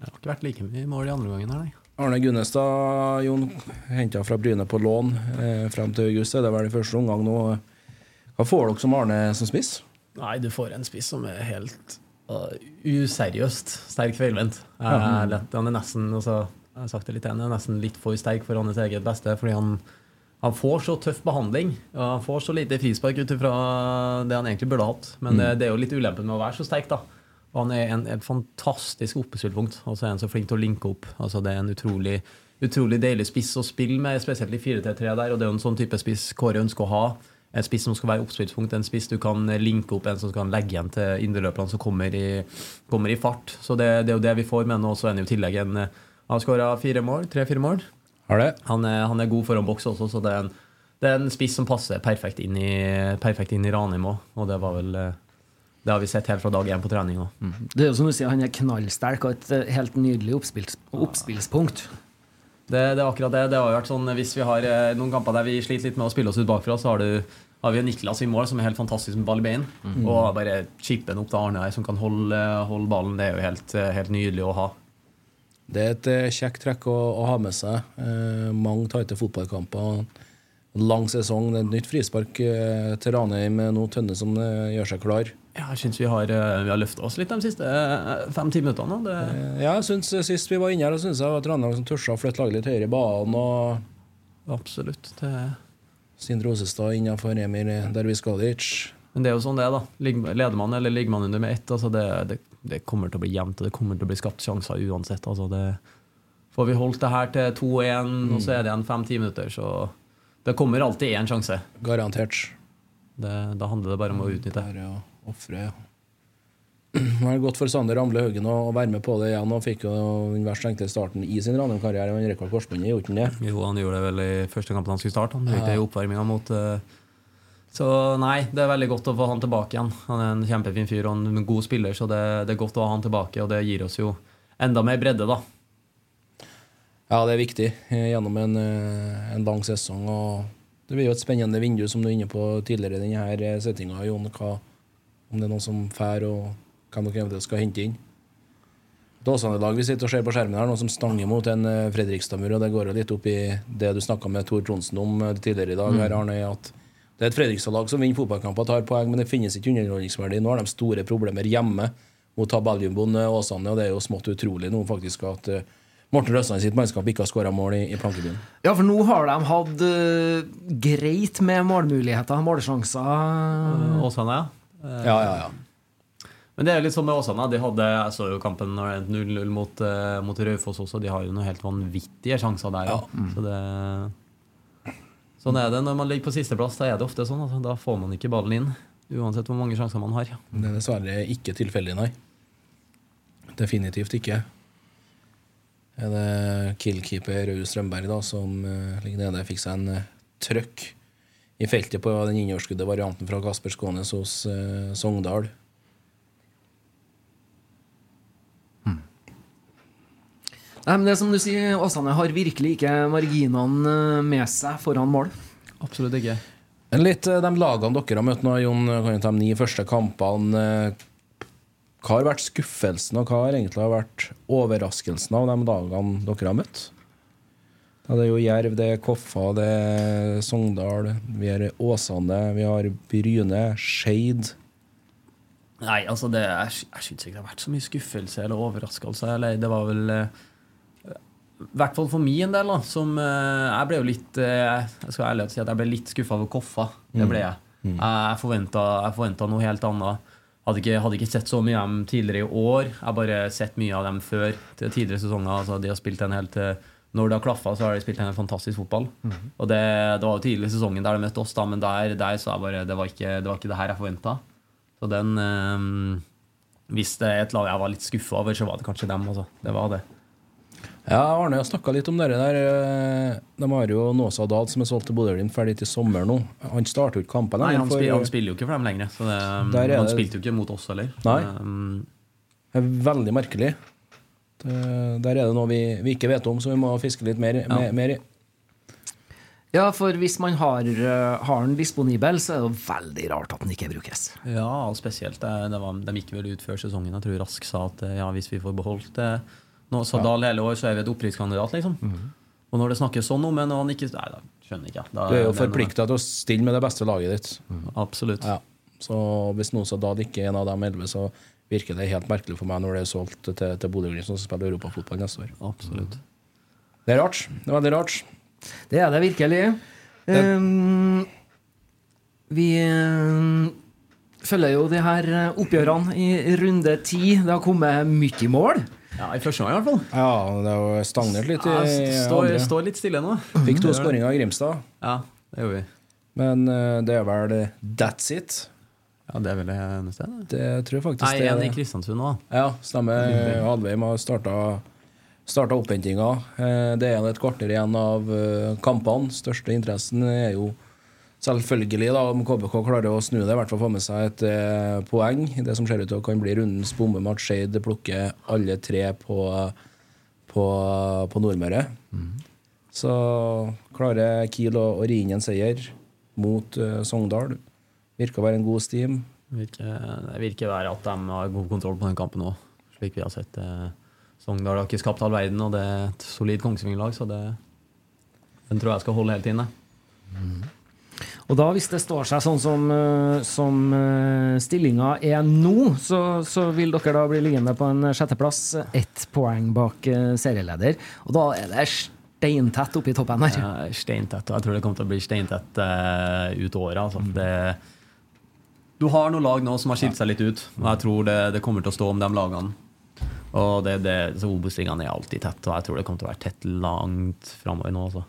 S2: Det har ikke vært like mye mål i andre gangen her, nei.
S3: Arne Gunnestad, Jon, henta fra Bryne på lån eh, frem til august. Det er vel i første omgang nå. Hva får dere som Arne som spiss?
S2: Nei, du får en spiss som er helt uh, useriøst sterk feilvendt. Han er nesten altså, Jeg har sagt det litt igjen, er nesten litt for sterk for hans eget beste. Fordi han, han får så tøff behandling. Og han får så lite frispark ut ifra det han egentlig burde hatt. Men det, det er jo litt ulempen med å være så sterk, da. Og han er en, en fantastisk oppspillpunkt. Og så er han så flink til å linke opp. Altså, det er en utrolig, utrolig deilig spiss å spille med, spesielt i 4-3-3 der. Og det er jo en sånn type spiss Kåre ønsker å ha. En spiss som skal være oppspillspunkt, en spiss du kan linke opp, en som kan legge igjen til indreløperne som kommer i, kommer i fart. Så det, det er jo det vi får med nå. Så er han i tillegg en Han har skåra fire mål, tre-fire mål.
S3: Har det?
S2: Han er, han er god foran boks også, så det er en, det er en spiss som passer perfekt inn i, perfekt inn i Ranheim òg. Og det var vel eh, Det har vi sett helt fra dag én på trening òg.
S1: Det er jo som du sier, han er knallsterk og et eh, helt nydelig oppspills, oppspillspunkt.
S2: Det, det er akkurat det. Det har jo vært sånn Hvis vi har eh, noen kamper der vi sliter litt med å spille oss ut bakfra, så har, du, har vi Niklas i mål, som er helt fantastisk med ball i bein. Og bare chippen opp til Arne her, som kan holde, holde ballen. Det er jo helt, eh, helt nydelig å ha.
S3: Det er et eh, kjekt trekk å, å ha med seg. Eh, mange tighte fotballkamper. Lang sesong. Det er et nytt frispark eh, til Ranheim med nå Tønne som eh, gjør seg klar.
S2: Ja, jeg syns vi har, eh, vi har løfta oss litt de siste eh, fem-ti minuttene. Det,
S3: Eh, ja, jeg synes Sist vi var inne her, syns jeg at Ranheim som tørsa å flytte laget litt høyere i banen. Og
S2: absolutt. Det,
S3: Sindre Osestad innenfor Emir Derviskalic.
S2: Men det er jo sånn det er, da. Leder man eller ligger man under med ett, altså det, det, det kommer til å bli jevnt, og det kommer til å bli skapt sjanser uansett. Altså det, får vi holdt det her til 2-1, og så er det igjen fem-ti minutter, så Det kommer alltid én sjanse.
S3: Garantert.
S2: Det, da handler det bare om å utnytte.
S3: Der, ja. Ofre Det var godt for Sander Amle Haugen å være med på det igjen, og fikk jo den verst tenkte starten i sin Ranheim-karriere. Han rekord korsbåndet, gjorde han det?
S2: Jo, han gjorde det vel i første kampen han skulle starte. Han brukte
S3: Ja.
S2: oppvarminga mot eh, Så nei, det er veldig godt å få han tilbake igjen. Han er en kjempefin fyr og en god spiller, så det, det er godt å ha han tilbake, og det gir oss jo enda mer bredde, da.
S3: Ja, det er viktig eh, gjennom en, eh, en lang sesong. og Det blir jo et spennende vindu, som du er inne på tidligere i denne settinga, Jon. Hva, om det er noen som fær, og hvem dere eventuelt skal hente inn. Et Åsane-lag vi sitter og ser på skjermen her, noen som stanger mot en eh, Fredrikstad-mur. og Det går jo litt opp i det du snakka med Tor Tronsen om eh, tidligere i dag. her, Arne, at Det er et Fredrikstad-lag som vinner fotballkamper og tar poeng, men det finnes ikke underholdningsverdi. Nå har de store problemer hjemme mot tabelljumboen Åsane, og det er jo smått utrolig nå faktisk at eh, Morten Røsland sitt mannskap ikke har skåra mål i, i Plankebyen.
S1: Ja, for nå har de hatt uh, greit med målmuligheter, målsjanser.
S2: Åsane, ja. Eh,
S3: Ja, ja, ja.
S2: Men det er litt sånn med Åsane. De hadde, jeg så jo kampen når det endte 0-0 mot, eh, mot Raufoss også. De har jo noen helt vanvittige sjanser der. Ja. Så det, sånn er det når man ligger på sisteplass. Da er det ofte sånn. Altså. Da får man ikke ballen inn. Uansett hvor mange sjanser man har.
S3: Det er dessverre ikke tilfeldig, nei. Definitivt ikke. Er det killkeeper Røe Strømberg da, som eh, ligger nede, fikk seg en trøkk i feltet på den inngjørskudde varianten fra Kasper Skånes hos eh, Sogndal.
S1: Nei, men det er som du sier, Åsane har virkelig ikke marginene eh, med seg foran mål.
S2: Absolutt ikke.
S3: Men litt eh, de lagene dere har møtt nå, Jon, kan de ni første kampene. eh, Hva har vært skuffelsen, og hva har egentlig vært overraskelsen av de lagene dere har møtt? Ja, det er jo Jerv, det er Koffa, det er Sogndal, vi har Åsane, vi har Bryne, Skeid.
S2: Nei, altså det, jeg, jeg syns ikke det har vært så mye skuffelse eller overraskelse. Eller det var vel eh, I hvert fall for min del, da. Som eh, Jeg ble jo litt eh, Jeg skal ærlig si at jeg ble litt skuffa over Koffa. Det ble jeg. Jeg, jeg forventa noe helt annet. Hadde ikke, hadde ikke sett så mye av dem tidligere i år. Jeg har bare sett mye av dem før. Tidligere sesonger. Altså, de har spilt en helt Når det har klaffa, så har de spilt en fantastisk fotball. Og det, det var jo tidlig i sesongen der de møtte oss, da, men der, der så er bare Det var ikke det, var ikke det her jeg forventa. Så den um, Hvis det er et lag jeg var litt skuffa over, så var det kanskje dem. Altså. Det var det.
S3: Ja, Arne har snakka litt om det der. eh, De har jo Nåsa Dahl, som er solgt til Bodø-Glimt, ferdig til sommer nå. Han starter jo ikke kampen.
S2: Nei,
S3: han,
S2: han,
S3: for-
S2: spiller, han spiller jo ikke for dem lenger. Så det, han spilte jo ikke mot oss heller.
S3: Nei.
S2: Um,
S3: Det er veldig merkelig. Det, der er det noe vi, vi ikke vet om, så vi må fiske litt mer, mer, mer i.
S1: Ja, for hvis man har, eh, har den disponibel, så er det veldig rart at den ikke brukes.
S2: ja, og spesielt det, det var, De gikk vel ut før sesongen. Jeg tror Rask sa at eh, ja, hvis vi får beholdt det nå, Sadal hele år, så er vi et opprykkskandidat, liksom. Og når det snakkes sånn om en, og han ikke Nei, da skjønner jeg ikke. Da,
S3: Du er jo forplikta til å stille med det beste laget ditt.
S2: Absolutt.
S3: Ja. Så hvis Nosa Dahl ikke er en av dem elleve, så virker det helt merkelig for meg når det er solgt til, til Bodø-Glimt, som spiller spille europafotball neste år.
S2: Absolutt.
S3: Det er rart. Det er veldig rart.
S1: Det er det virkelig. Um, vi um, følger jo de her eh, oppgjørene i runde ti. Det har kommet mye mål.
S2: Ja, I første gang, i hvert fall.
S3: Ja, det har jo stagnert litt i
S2: Ja, står,
S3: andre.
S2: står litt stille nå.
S3: Fikk to skåringer i Grimstad,
S2: Ja, det gjorde vi.
S3: men eh, det er vel that's it.
S2: Ja, Det er vel det eneste? det.
S3: Det tror jeg faktisk
S2: Nei,
S3: det er
S2: en i. Kristiansund òg.
S3: Ja, stemmer. Alveim har starta starta opphentinga. Eh, Det er et kvarter igjen av eh, kampene. Største interessen er jo selvfølgelig da, om KBK klarer å snu det, i hvert fall få med seg et eh, poeng. Det som ser ut til å kan bli rundens bombe med at Skeid plukker alle tre på, på, på Nordmøre. Så klarer Kiel å, å ri inn en seier mot uh, Sogndal. Virker å være en god steam.
S2: Virker, det virker å være at de har god kontroll på den kampen òg, slik vi har sett. Eh, Sogndal har ikke skapt all verden, og det er et solid Kongsvinger-lag, så det, den tror jeg skal holde helt inne.
S1: Og da, hvis det står seg sånn som, eh, som eh, stillinga er nå, så, så vil dere da bli liggende på en sjetteplass, ett poeng bak serieleder. Og da er det steintett oppe i toppen her.
S2: Ja, Steintett, og jeg tror det kommer til å bli steintett uh, ut året. Altså. Det, du har noen lag nå som har skilt seg litt ut, og jeg tror det, det kommer til å stå om de lagene. Og det, det, så Obos-ligaen er alltid tett, og jeg tror det kommer til å være tett langt framover nå. Altså.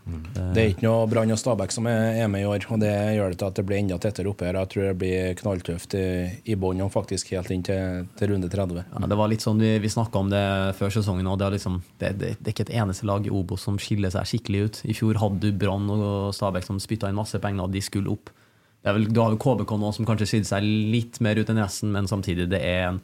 S3: Det er ikke noe Brann og Stabæk som er er med i år, og det gjør det til at det blir enda tettere oppgjør. Jeg tror det blir knalltøft i, i bånn og faktisk helt inn til, til runde 30.
S2: Ja, det var litt sånn, Vi, vi snakka om det før sesongen. Det, er liksom, det, det, det er ikke et eneste lag i Obos som skiller seg skikkelig ut. I fjor hadde du Brann og Stabæk som spytta inn masse penger, og de skulle opp. Det er vel, du har jo KBK nå som kanskje sydde seg litt mer ut enn resten, men samtidig det er en,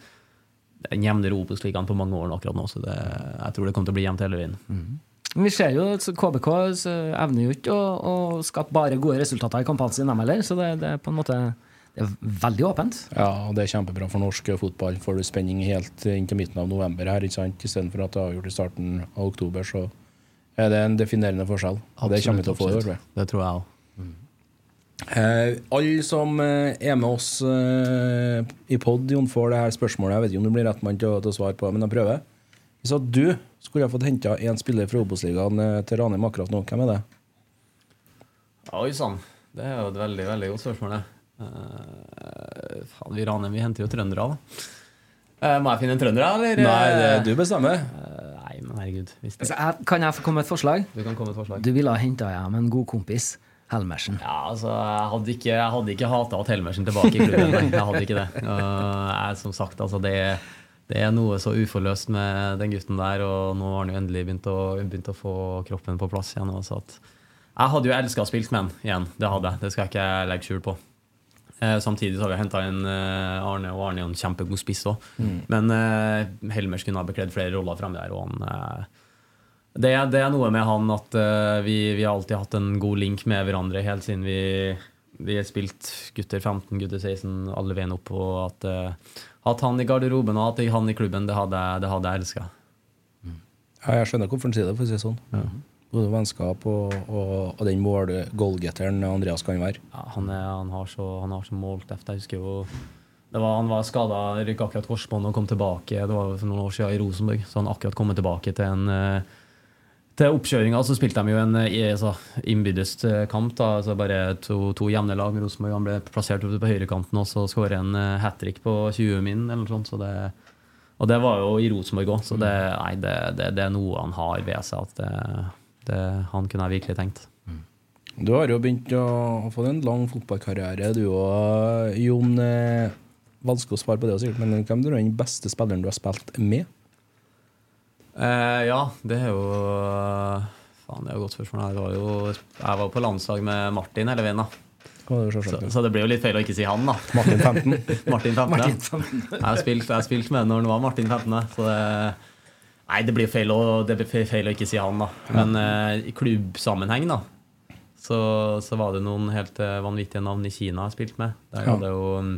S2: en jevnere Obos-ligaen på mange år akkurat nå. Så det, jeg tror det kommer til å bli jevnt hele veien.
S1: Mm. Vi ser jo at KBK så evner jo ikke å, å skape bare gode resultater i kampene sine, dem heller. Så det, det er på en måte det er veldig åpent.
S3: Ja, og det er kjempebra for norsk fotball. Får du spenning helt inn til midten av november her, ikke sant? istedenfor at det er avgjort i starten av oktober, så er det en definerende forskjell. Absolutt, det kommer vi til å få i år.
S2: Det tror jeg òg.
S3: Eh, alle som eh, er med oss eh, i pod, Jon, får det her spørsmålet. Jeg vet ikke om du blir rett mann til, å- til å svare på, men jeg prøver. Hvis at du skulle ha fått henta én spiller fra Obos-ligaen eh, til Ranheim akkurat nå, hvem er det?
S2: Oi sann. Det er jo et veldig veldig godt spørsmål. det. Eh, faen, vi Ranheim vi henter jo trøndere, da. Eh, må jeg finne en trønder. Eller?
S3: Nei, det er du bestemmer.
S2: Eh, nei, men herregud. Hvis det,
S1: Så jeg, kan jeg få komme med et forslag?
S2: du kan komme med et forslag.
S1: Du ville ha henta hjem en god kompis. Helmersen.
S2: Ja, altså, Jeg hadde ikke, jeg hadde ikke hata at Helmersen tilbake i klubben. Jeg hadde ikke det. Jeg, som sagt, altså, det, det er noe så uforløst med den gutten der, og nå har han jo endelig begynt å, begynt å få kroppen på plass igjen. Så at, jeg hadde jo elska å spille med han igjen, det hadde jeg. Det skal jeg ikke legge skjul på. Eh, samtidig så har vi henta inn eh, Arne, og Arne er en kjempegod spiss òg. Men eh, Helmers kunne ha bekledd flere roller fremme der. Og han, det, er- det er noe med han at uh, vi, vi har alltid hatt en god link med hverandre helt siden vi, vi har spilt gutter 15, gutter 16, alle veien opp. Og at, uh, at han i garderoben og at han i klubben, det hadde, det hadde jeg elska.
S3: Ja, jeg skjønner hvorfor han sier det, for å si det sånn. Både vennskap og, og, og den mål goalgetteren Andreas kan være.
S2: Ja, han, er, han har så, han har så målteft. Jeg husker jo det var, Han var skada, rykka akkurat korsbåndet og kom tilbake. Det var for noen år siden i Rosenborg. Så han akkurat kommet tilbake til en eh, til oppkjøringa så spilte de jo en eh, altså, innbyrdes eh, kamp. da, altså Bare to, to jevne lag. Rosenborg han ble plassert oppe på høyrekanten og så skåret en uh, hat trick på 20 min. eller noe sånt, så det, Og det var jo i Rosenborg òg, så det, nei, det, det, det er noe han har ved seg. at det, det, Han kunne jeg virkelig tenkt.
S3: Du har jo begynt å, få en lang fotballkarriere, du òg, Jon. Eh, vanskelig å svare på det, sikkert, men hvem er den beste spilleren du har spilt med?
S2: Eh, ja, det er jo Faen, det er jo et godt spørsmål. Jeg var jo jeg var på landslag med Martin hele veien, da. Så, så det blir jo litt feil å ikke si han, da.
S3: Martin 15.
S2: Martin 15. ja. Jeg har spilt, spilt med når han var Martin 15. Så det, nei, det blir feil å, det blir feil å ikke si han, da. Men eh, i klubbsammenheng, da, så, så var det noen helt eh, vanvittige navn i Kina jeg har spilt med. Der
S3: Ja.
S2: hadde jo mm,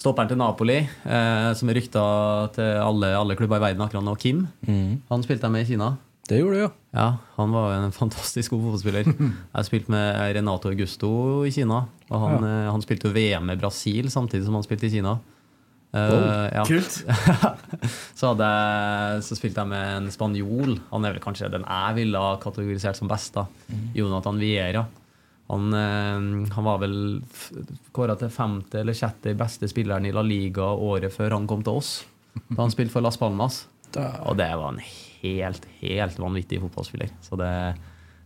S2: stopperen til Napoli, eh, som er rykta til alle, alle klubber i verden akkurat nå, Kim.
S3: Mm.
S2: Han spilte jeg med i Kina.
S3: Det gjorde du, ja.
S2: Ja, han var en fantastisk god fotballspiller. Jeg spilte med Renato Augusto i Kina. Og han, eh, han spilte jo VM med Brasil samtidig som han spilte i Kina. Eh, ja.
S1: Kult.
S2: så, hadde så spilte jeg med en spanjol. Han er vel kanskje den jeg ville kategorisert som best. da Jonathan Viera. Han, eh, han var vel kåra til femte eller sjette beste spilleren i La Liga året før han kom til oss. Da han spilte for Las Palmas. Og det var en helt, helt vanvittig fotballspiller. Så det,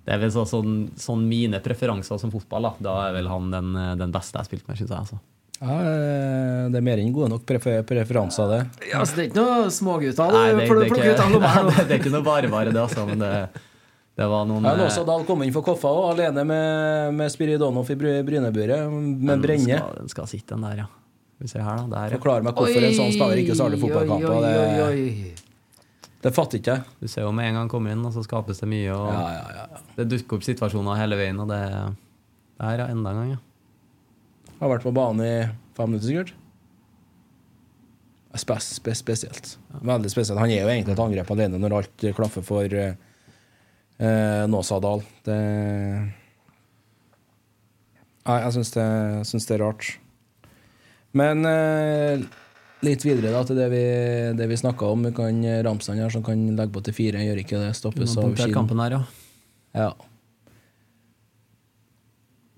S2: det er vel så, sånn, sånn mine preferanser som fotball. Da, da er vel han den, den beste jeg har spilt med, syns jeg. Altså.
S3: ja. eh, Det er mer enn gode nok prefer preferanser, det.
S1: Ja, altså, det er ikke noe smågutter du
S2: det, det, er
S1: ut av lomma.
S2: det, det er ikke noe bare bare, det, altså. Men det, det var noen
S3: Ja,
S2: eh,
S3: Dahl kom inn for Koffa òg, alene med, med Spiridonov i Bry- Bryneburet, med Brenne.
S2: Den skal sitte, den der, ja. Vi ser her, da. Der.
S3: Forklar meg hvorfor en sånn spiller ikke starter fotballkamper.
S1: Oi, oi,
S3: Det,
S1: oi, oi.
S3: det fatter ikke jeg.
S2: Du ser jo med en gang kommer inn, og så skapes det mye. Og
S3: Ja, ja, ja.
S2: Det dukker opp situasjoner hele veien, og det det her er Enda en gang, ja.
S3: Har vært på banen i fem minutter, sikkert. Spes, spes, spesielt. Veldig spesielt. Han er jo egentlig et angrep alene når alt klaffer for uh, Nåsadal. Det Nei, jeg syns det, syns det er rart. Men eh, litt videre da til det vi, det vi snakka om. Vi kan Ramsland her som kan legge på til fire. Gjør ikke det. Stoppes av Kinn.
S2: kampen her, ja.
S3: Ja.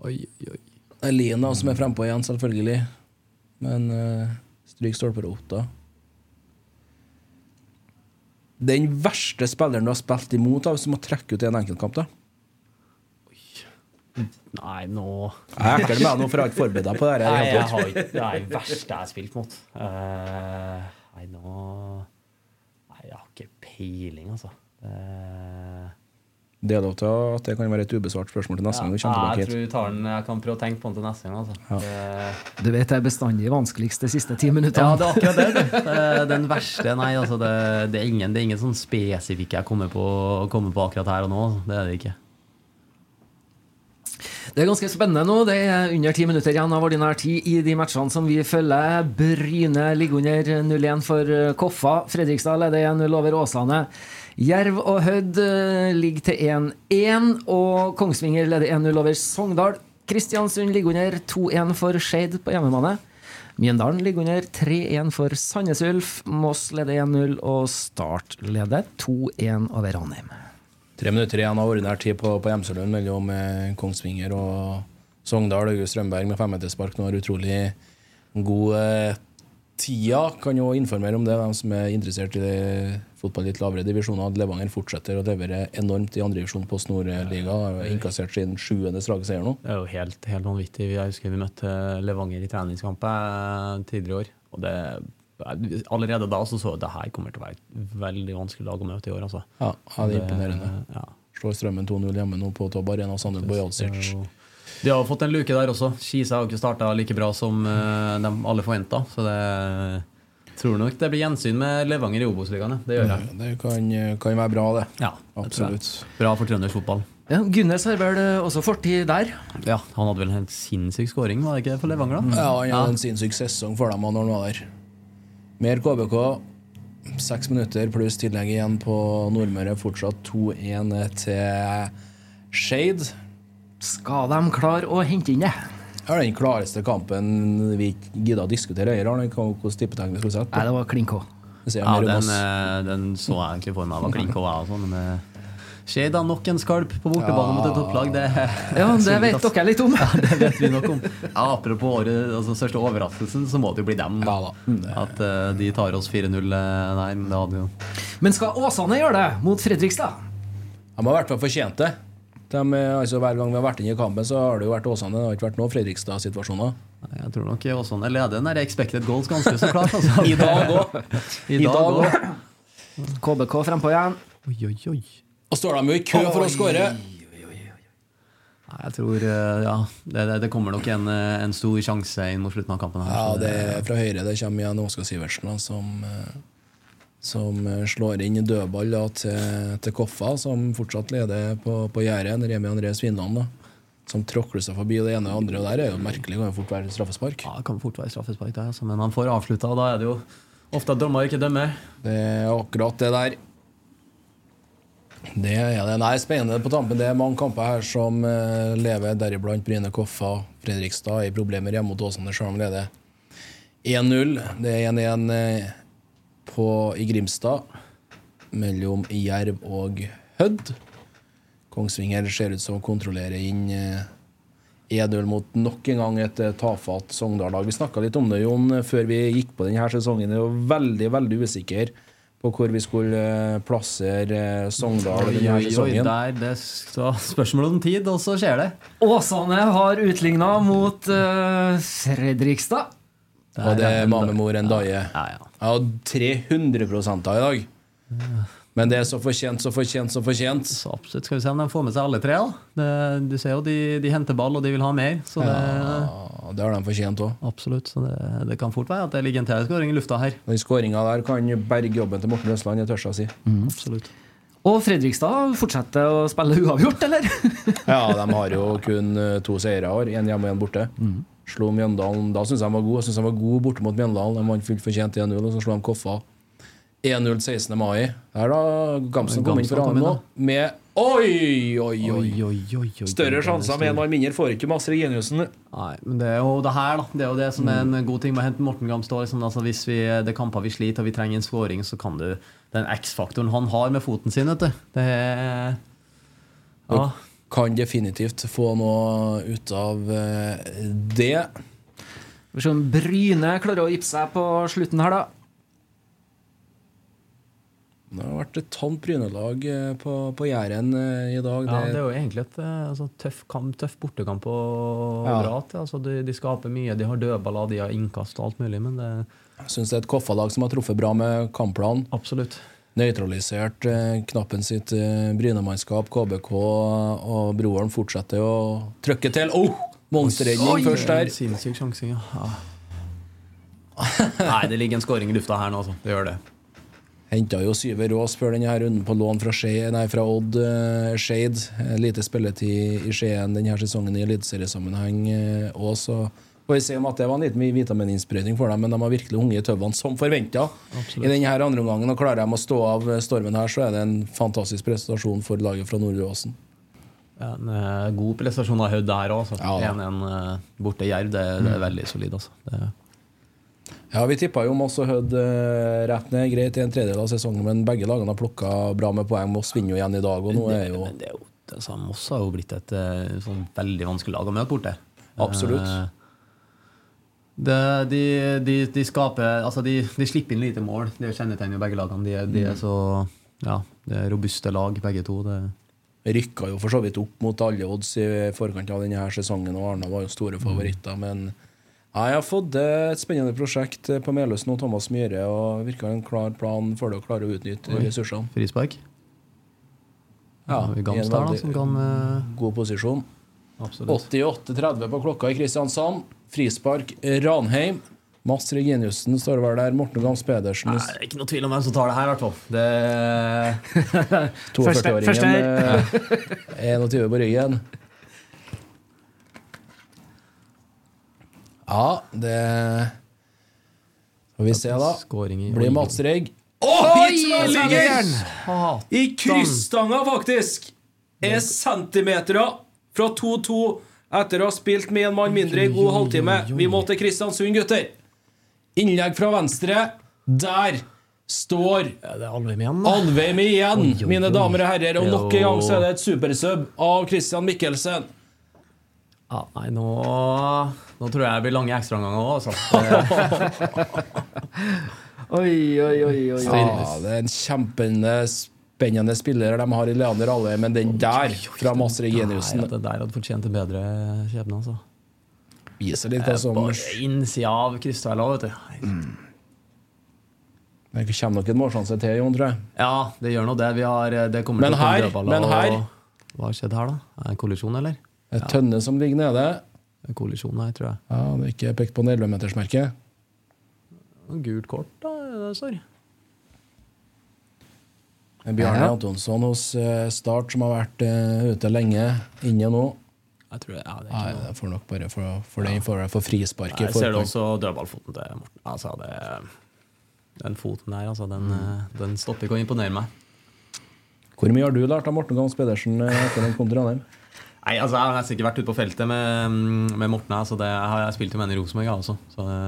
S2: Oi, oi,
S3: da, som er frempå igjen, selvfølgelig. Men eh, stryk stolperota. Den verste spilleren du har spilt imot, hvis du må trekke ut i en enkeltkamp? da
S2: Nei, nå
S3: Jeg er ekkel med deg nå, for jeg har ikke forberedt deg på det.
S2: Nei, jeg har ikke Det er det verste jeg har spilt mot. Uh, nei, nå Nei, jeg har ikke peiling, altså. Eh,
S3: Det er lov til at det kan være et ubesvart spørsmål til neste gang du kommer
S2: jeg
S3: tilbake
S2: tror jeg tar den Jeg kan prøve å tenke på den til neste gang. Altså. Det-
S1: Du vet det er bestandig vanskeligst de siste ti
S2: Ja, det er akkurat det. Det Den verste Nei, altså, det, det, er ingen, det er ingen sånn spesifikke jeg kommer på, kommer på akkurat her og nå. altså. Det er det ikke.
S1: Det er ganske spennende nå. Det er under ti minutter igjen av ordinær tid i de matchene som vi følger. Bryne ligger under 0-1 for Koffa. Fredrikstad leder 1-0 over Åsane. Jerv og Hødd eh, ligger til 1-1, og Kongsvinger leder 1-0 over Sogndal. Kristiansund ligger under 2-1 for Skeid på hjemmebane. Mjøndalen ligger under 3-1 for Sandnes Ulf. Moss leder 1-0, og Start leder 2-1 over Ranheim.
S3: Tre minutter igjen av ordinær tid på, på Hjemselund mellom eh, Kongsvinger og Sogndal. August Strømberg med femmeterspark nå har utrolig god eh, tida. Kan jo informere om det, de som er interessert i det, fotball en litt lavere divisjoner. Levanger fortsetter å levere enormt i andredivisjon på Snorliga. Har inkassert sin sjuende strake seier nå.
S2: Det er jo helt, helt vanvittig. Jeg husker vi møtte Levanger i treningskamp eh, tidligere i år. Og det, allerede da så så jeg at det her kommer til å være et veldig vanskelig lag å møte i år. Altså.
S3: Ja, ja, det er imponerende.
S2: Ja.
S3: Slår Strømmen 2-0 hjemme nå på Tobb Arena. Sander Bojalsic.
S2: De har fått en luke der også. Kisa har jo ikke starta like bra som eh, de alle forventa. Så det tror nok det blir gjensyn med Levanger i Obos-ligaen. Det gjør jeg.
S3: Det kan, kan være bra, det.
S2: Ja.
S3: Absolutt.
S2: Bra for trøndersk fotball.
S1: Ja, Gunnes har vel eh, også fortid der.
S2: Ja, Han hadde vel en helt sinnssyk skåring var det ikke for Levanger? da?
S3: Ja, han hadde en sinnssyk sesong for dem når han var der. Mer KBK. Seks minutter pluss tillegg igjen på Nordmøre. Fortsatt 2-1 til Shade.
S1: Skal de klare å hente inn det?
S3: Det er den klareste kampen vi ikke gidder å diskutere. Den hvordan tippetegnet skulle sett
S1: Nei, det var klin K.
S2: Ja, den, eh, den så jeg egentlig for meg var klin K, jeg og men Skjer da nok en skalp på bortebane mot et topplag? Det,
S1: Ja, det vet dere litt om.
S2: Ja, det vet vi nok om. Ja, apropos året, altså, største overraskelsen, så må det jo bli dem.
S3: Ja da.
S2: At uh, de tar oss 4-0. eh, Nei, men det hadde jo
S1: Men skal Åsane gjøre det mot Fredrikstad?
S3: De har i hvert fall fortjent det. De, altså, hver gang vi har vært inne i kampen, så har det jo vært Åsane. Det har ikke vært noen Fredrikstad-situasjoner.
S2: Jeg tror nok Åsane leder den der expected goals ganske så klart. Altså.
S3: I dag òg.
S2: I dag òg.
S1: KBK frempå igjen.
S2: Oi, oi, oi.
S3: Og står de jo i kø for å skåre.
S2: Nei, jeg tror eh, ja, det, det, kommer nok en, eh, en stor sjanse inn mot slutten av kampen. her
S3: Ja, det er fra høyre det kommer igjen Oskar Sivertsen, som, eh, som eh, slår inn dødball da, til, til Koffa, som fortsatt leder på, på gjerdet. Remi André Svinland, da, som tråkler seg forbi det ene og det andre. Og der er jo merkelig, kan jo fort være straffespark.
S2: Ja, det kan fort være straffespark, da, altså, men han får avslutta, og da er det jo ofte at dommer ikke dømmer.
S3: Det er akkurat det der. Det er det. Nei, spennende på tampen. Det er mange kamper her som eh, lever, deriblant Bryne Koffa. Fredrikstad er i problemer hjemme mot Åsane, sjøl om de leder 1-0. Det er 1-1 eh, på i Grimstad mellom Jerv og Hødd. Kongsvinger ser ut som å kontrollere inn Edøl mot nok en gang et eh, tafatt Sogndal-lag. Vi snakka litt om det, Jon, før vi gikk på denne sesongen. Vi var veldig, veldig usikker på hvor vi skulle eh, plassere eh, Sogndal
S2: Oi,
S3: denne
S2: oi, oi,
S3: sesongen.
S2: der, det så spørsmål om tid, og så skjer det.
S1: Åsane har utligna mot uh, Fredrikstad.
S3: Og det er Mamemor Ndaye.
S2: Ja, ja.
S3: Jeg hadde 300 av i dag. Men det er så fortjent, så fortjent, så fortjent.
S2: Så absolutt skal vi se om de får med seg alle tre. Det, du ser jo de, de henter ball, og de vil ha mer. Så det,
S3: Ja, det har de fortjent òg.
S2: absolutt, så det, det kan fort være at det ligger en TV-skåring i lufta her.
S3: Den skåringa der kan berge jobben til Morten Østland, jeg tør å si.
S2: Absolutt.
S1: Og Fredrikstad fortsetter å spille uavgjort, eller?
S3: Ja, de har jo kun eh, to seire i år. Én hjemme og én borte. Slo Mjøndalen Da syns jeg han var god. Jeg synes han var god borte mot Mjøndalen. De vant fullt fortjent 1-0, og så slo de Koffa 1-0 16. mai. Der da Gamsen kom inn for annen nå. Med Oi, oi, oi! Større sjanser med en mann mindre får ikke Mads Reginiussen.
S2: Nei, men det er jo det her, da. Det er jo det som er en god ting med å hente Morten Gamstad. Liksom, altså, hvis vi, det er kamper vi sliter og vi trenger en skåring, så kan du Den X-faktoren han har med foten sin, vet du. Det er Ja.
S3: Kan definitivt få noe ut av eh, det.
S1: Vi får se om Bryne klarer å gipse seg på slutten her, da.
S3: Det har vært et tamt Bryne-lag eh, på, på Jæren eh, i dag.
S2: Ja, det er jo egentlig et altså, tøff, kamp, tøff bortekamp å
S3: Ja.
S2: dra til. Altså, de, de skaper mye, de har dødballer, de har innkast og alt mulig, men det
S3: Jeg syns det er et Koffa-lag som har truffet bra med kampplanen.
S2: Absolutt.
S3: Nøytralisert eh, knappen sitt Brynemannskap, KBK, og broren fortsetter å trykke til. Oh! Monsterredning først der.
S2: Sinnssyk sjanse, ja. Nei, det ligger en skåring i lufta her nå, altså. Det gjør det.
S3: Henta jo Syver Aas før denne runden på lån fra, Skje, nei, fra Odd uh, Skeid. Eh, Lite spilletid i Skien denne sesongen i eliteseriesammenheng Uh, så får vi se om at det var en liten vitamininnsprøyting for dem, men de har virkelig unge i tøvene som forventa. I denne her andre omgangen, og klarer de å stå av stormen her, så er det en fantastisk prestasjon for laget fra Nordre Åsen.
S2: Ja, en eh, god prestasjon av Hødd der òg. Altså.
S3: Ja, da.
S2: 1-1 eh, borte Jerv, det, det er veldig solid. Altså.
S3: Ja, Vi tippa jo Moss og Hødd eh, rett ned greit i en tredjedel av sesongen, men begge lagene har plukka bra med poeng. Moss vinner jo igjen i dag, og nå er jo
S2: men det er jo altså, Moss har jo blitt et eh, sånn veldig vanskelig lag å møte borte.
S3: Absolutt.
S2: Eh, Det, de, de, de skaper Altså, de, de slipper inn lite mål. Det er jo begge lagene. De, de er så Ja, det er robuste lag, begge to. Det,
S3: rykka jo for så vidt opp mot alle odds i forkant av denne sesongen, og Arna var jo store favoritter. Men jeg har fått et spennende prosjekt på Meløsen og Thomas Myhre, og virker en klar plan for det å klare å utnytte
S2: Oi.
S3: ressursene.
S2: frispark.
S3: Ja,
S2: ja
S3: i en veldig
S2: som kan eh,
S3: God posisjon.
S2: Absolutt.
S3: 88-30 på klokka i Kristiansand. Frispark Ranheim. Mads Reginiussen står vel der. Morten Gams Pedersen,
S2: Nei, det er ikke noe tvil om hvem som tar det her, i hvert fall. Det
S3: 42-åringen med 21 på ryggen. Ja, det Får vi se, da. Blir Mats Regg den! I krysstanga, faktisk! Er centimeter fra 2-2 etter å ha spilt med en mann mindre i god halvtime. Vi må til Kristiansund, gutter. Innlegg fra venstre. Der står
S2: Alvheim igjen. da.
S3: Igjen, mine damer og herrer. Og nok en gang så er det et supersub av Christian Mikkelsen.
S2: Ja, nei, nå, nå tror jeg det blir lange ekstraomganger òg, altså.
S1: Oi, oi, oi, oi.
S3: Ja, det er en kjempende spennende spillere de har i Leander Alle, men den der fra Mads Reginiussen
S2: Nei, det der hadde fortjent en bedre skjebne, altså.
S3: viser litt hva som
S2: innsida av Krystvæla, vet du.
S3: Det kommer nok en målsjanse til, Jon, tror jeg.
S2: Ja, det gjør nå det. Vi har, det kommer
S3: Men
S2: til
S3: her-
S2: dødballer,
S3: men her-
S2: og- Hva har skjedd her, da? Er det en kollisjon, eller?
S3: Et tønne som ligger nede.
S2: En kollisjon her, tror jeg.
S3: Ja, det er ikke pekt på 11-metersmerket.
S2: Gult kort, da, står.
S3: Bjarne
S1: Ja.
S3: Antonsson hos eh, Start, som har vært eh, ute lenge, inne nå.
S2: Jeg tror det, ja, det er
S3: Nei, det får nok bare for, for den får for frisparket.
S2: Jeg ser det også dødballfoten til Morten. Altså, det, den foten der, altså, den, mm. den stopper ikke å imponere meg.
S3: Hvor mye har du lært av Morten Gams Pedersen eh, etter den kom til Ranheim?
S2: Nei, altså, Jeg har ikke vært ute på feltet med, med Morten. her, så det, jeg har jeg spilt med henne i Rosenborg, også. Så det,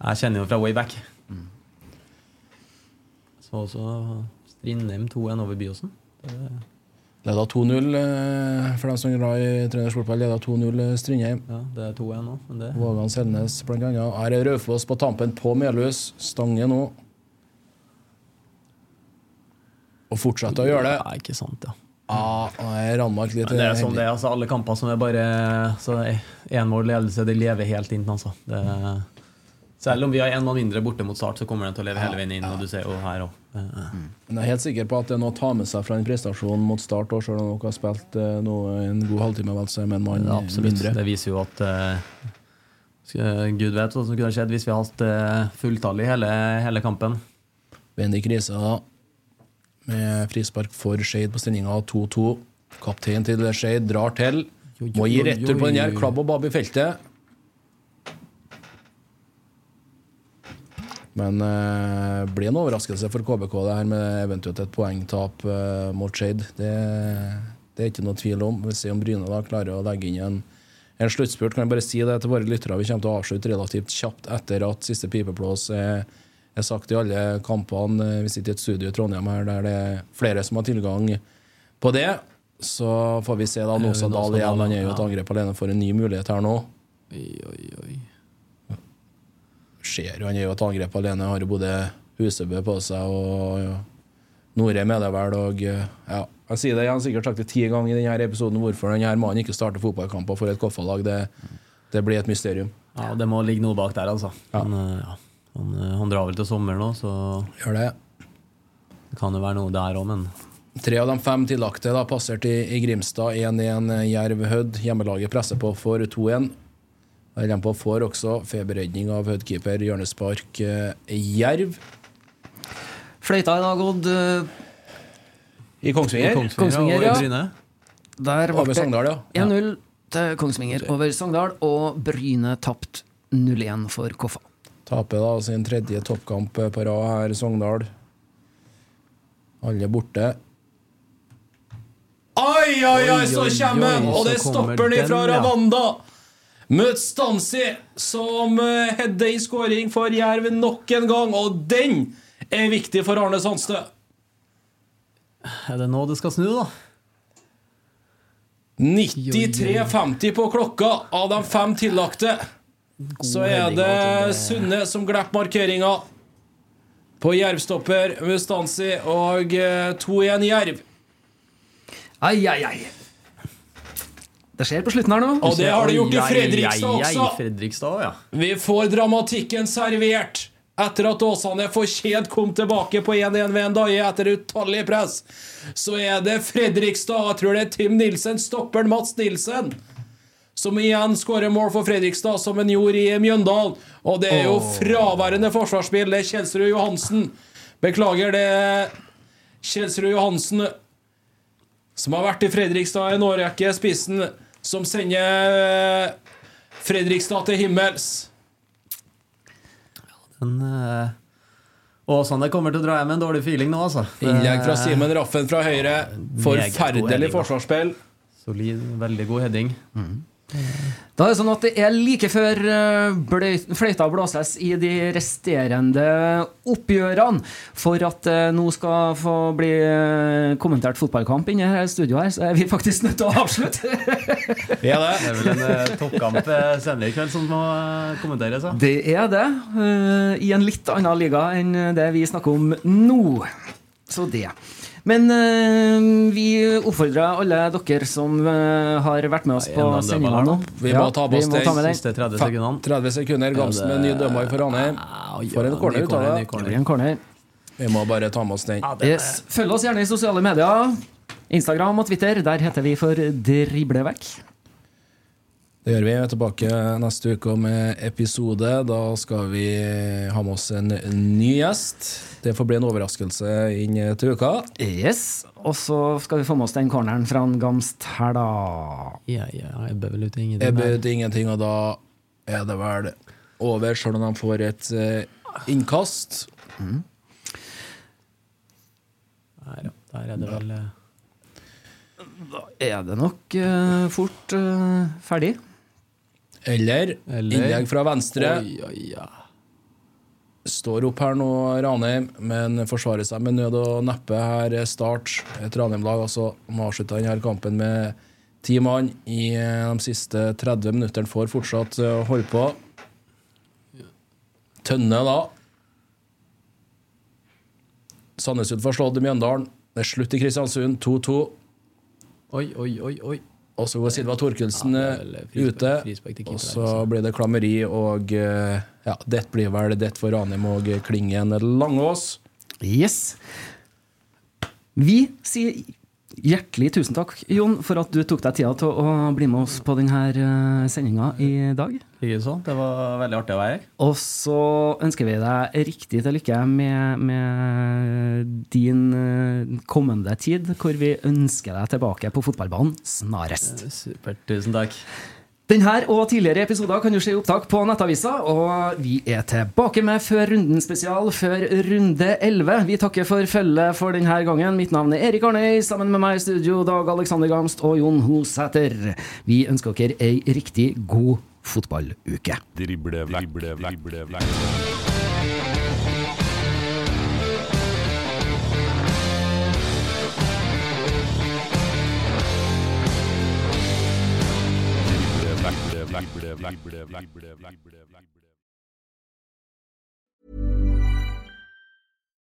S2: jeg kjenner jo fra way back. Så også Strindheim 2-1 over Byåsen. Det-
S3: Leda 2-0 eh, for dem som er glad i trøndersk fotball. Leda 2-0 eh, Strindheim.
S2: Ja, det er 2-1 nå. Men det,
S3: Vågan Selnes annet. Her er Raufoss på tampen på Melhus. Stange nå. Og fortsetter å gjøre det.
S2: Ja, ikke sant, ja.
S3: Litt
S2: Men det er sånn det er, altså Alle kamper som er bare så én mål ledelse, det lever helt inn. altså. Det, selv om vi har én mann mindre borte mot start, så kommer den til å leve hele veien inn. og du ser jo her også. Det-
S3: Men jeg er helt sikker på at det er noe å ta med seg fra en prestasjon mot start, og selv om dere har spilt eh, en god halvtime vel, er med en mann
S2: Ja, absolutt.
S3: mindre.
S2: Det viser jo at uh, Gud vet hva som kunne skjedd hvis vi hadde hatt uh, fulltall i hele, hele kampen.
S3: Bendik krise da, med frispark for Skeid på stillinga 2-2. Kaptein til Skeid drar til. Må gi retur på den her. Klabb og babb i feltet. Men uh, blir en overraskelse for KBK det her med eventuelt et poengtap uh, mot Shade. Det, det er ikke noe tvil om. Vi ser om Bryne da klarer å legge inn en, en sluttspurt. Kan jeg bare si det til våre lyttere. Vi kommer til å avslutte relativt kjapt etter at siste pipeplås er, er sagt i alle kampene. Vi sitter i et studio i Trondheim her der det er flere som har tilgang på det. Så får vi se da. Nosa
S2: Nosa
S3: Dahl igjen. Han er jo et angrep alene for en ny mulighet her nå.
S2: Oi, oi, oi.
S3: Jo, han er jo et angrep alene. Har jo både Husebø på seg og ja, Norheim er det vel, og eh, ja. Jeg sier det, jeg har sikkert sagt det ti ganger i denne episoden hvorfor denne mannen ikke starter fotballkamper for et Koffa-lag. Det, det blir et mysterium.
S2: Ja, Det må ligge noe bak der, altså. Han, eh, ja. han, eh, han drar vel til sommer nå, så
S3: Gjør det.
S2: det kan jo være noe der òg, men
S3: Tre av de fem tillagte da, passerte i, i Grimstad. 1-1 Jerv-Hødd. Hjemmelaget presser på for 2-1. På får også feberredning av Hødd-keeper hjørnespark eh, Jerv.
S1: Fløyta i dag, gått eh,
S3: I Kongsvinger.
S1: Kongsvinger,
S2: og
S1: ja.
S2: Bryne.
S1: Der ble
S3: Over
S1: det
S3: Sogndal, ja.
S1: 1-0 til Kongsvinger over Sogndal, og Bryne tapt 0-1 for Koffa.
S3: Taper da sin tredje toppkamp på rad her, Sogndal. Alle borte. Oi, oi, oi, så kommer han! Og det stopper
S2: kommer
S3: han ifra
S2: den, ja.
S3: Ravanda. Møtt Stansi, som hadde hedde i skåring for Jerv nok en gang. Og den er viktig for Arne Sandstø.
S2: Er det nå det skal snu, da?
S3: 93,50 på klokka av de fem tillagte. Så er det Sunne som glipper markeringa. På Jervstopper Mustansi og eh, 2-1 Jerv.
S1: Ai, ai, ai. Det skjer på slutten her nå.
S3: Og det har det gjort i Fredrikstad også.
S2: Fredrikstad, ja.
S3: Vi får dramatikken servert etter at Åsane fortjent kom tilbake på 1-1 ved en dag etter utallig press. Så er det Fredrikstad, jeg tror det er Tim Nilsen, stopperen Mats Nilsen, som igjen skårer mål for Fredrikstad, som han gjorde i Mjøndalen. Og det er jo fraværende forsvarsspill. Det er Kjelsrud Johansen. Beklager, det er Kjelsrud Johansen som har vært i Fredrikstad i en årrekke, spissen, som sender eh, Fredrikstad til himmels.
S2: Den uh, Åsane kommer til å dra hjem med en dårlig feeling nå, altså.
S3: Innlegg fra Simen Raffen fra høyre. Forferdelig forsvarsspill.
S2: Solid, veldig god heading.
S1: Da er det sånn at det er like før eh, fløyta blåses i de resterende oppgjørene. For at det nå skal få bli eh, kommentert fotballkamp inne her i studio her, så er vi faktisk nødt til å avslutte.
S3: Er det.
S2: Det er vel en toppkamp eh, senere i kveld som må eh, kommenteres. Ja.
S1: Det er det. eh, I en litt annen liga enn det vi snakker om nå. Så det. Men uh, vi oppfordrer alle dere som uh, har vært med oss på
S2: en
S1: sendinga nå.
S3: Vi må ta med oss
S1: vi må
S3: den
S1: ta med den.
S2: Siste 30 sekundene.
S3: 30 sekunder. Gamsen med ny dømmer for Ranheim. For en corner ut av det. Vi må bare ta med oss den.
S2: Ja,
S1: Yes. Følg oss gjerne i sosiale medier. Instagram og Twitter. Der heter vi for Driblevekk.
S3: Det gjør vi. Vi er tilbake neste uke med episode. Da skal vi ha med oss en ny gjest. Det får bli en overraskelse inn til uka.
S1: Yes. Og så skal vi få med oss den corneren fra en Gamst her, da.
S2: Ja, ja, jeg bør vel ut ingenting. Ebbe
S3: ut ingenting, og da er det vel over, selv om de får et innkast. innkast.
S2: Der, ja. Der er det vel Da
S1: Er det nok uh, fort uh, ferdig?
S3: Eller,
S2: Eller-
S3: innlegg fra venstre.
S2: Oi, oi, ja.
S3: Står opp her nå, Ranheim, men forsvarer seg med nød og neppe. Her er Start, et Ranheim-lag, altså, må avslutte denne kampen med ti mann i eh, de siste 30 minuttene. Får fortsatt å holde på. Tønne, da. Sandnes Ulf har slått Mjøndalen. Det er slutt i Kristiansund, 2-2.
S2: Oi, oi, oi, oi.
S3: Og så går Silva Torkelsen
S2: Ja,
S3: eh, ute. Og så blir det klammeri, og eh, ja, det blir vel det for Ranheim og Klingen Langås.
S1: Yes. Vi sier hjertelig tusen takk, Jon, for at du tok deg tida til å bli med oss på denne sendinga i dag.
S2: Likeså. Det var veldig artig å være her.
S1: Og så ønsker vi deg riktig til lykke med, med din eh, kommende tid, hvor vi ønsker deg tilbake på fotballbanen snarest.
S2: Supert. Tusen takk.
S1: Denne og tidligere episoder kan du se i opptak på Nettavisa, og vi er tilbake med Før runden spesial før runde 11. Vi takker for følget for denne gangen. Mitt navn er Erik Arnøy, sammen med meg i studio Dag Alexander Gamst og Jon Hosæter. Vi ønsker dere ei riktig god fotballuke.
S5: Drible vekk, drible vekk. Drible vekk, drible vekk, drible vekk, drible vekk, drible vekk, drible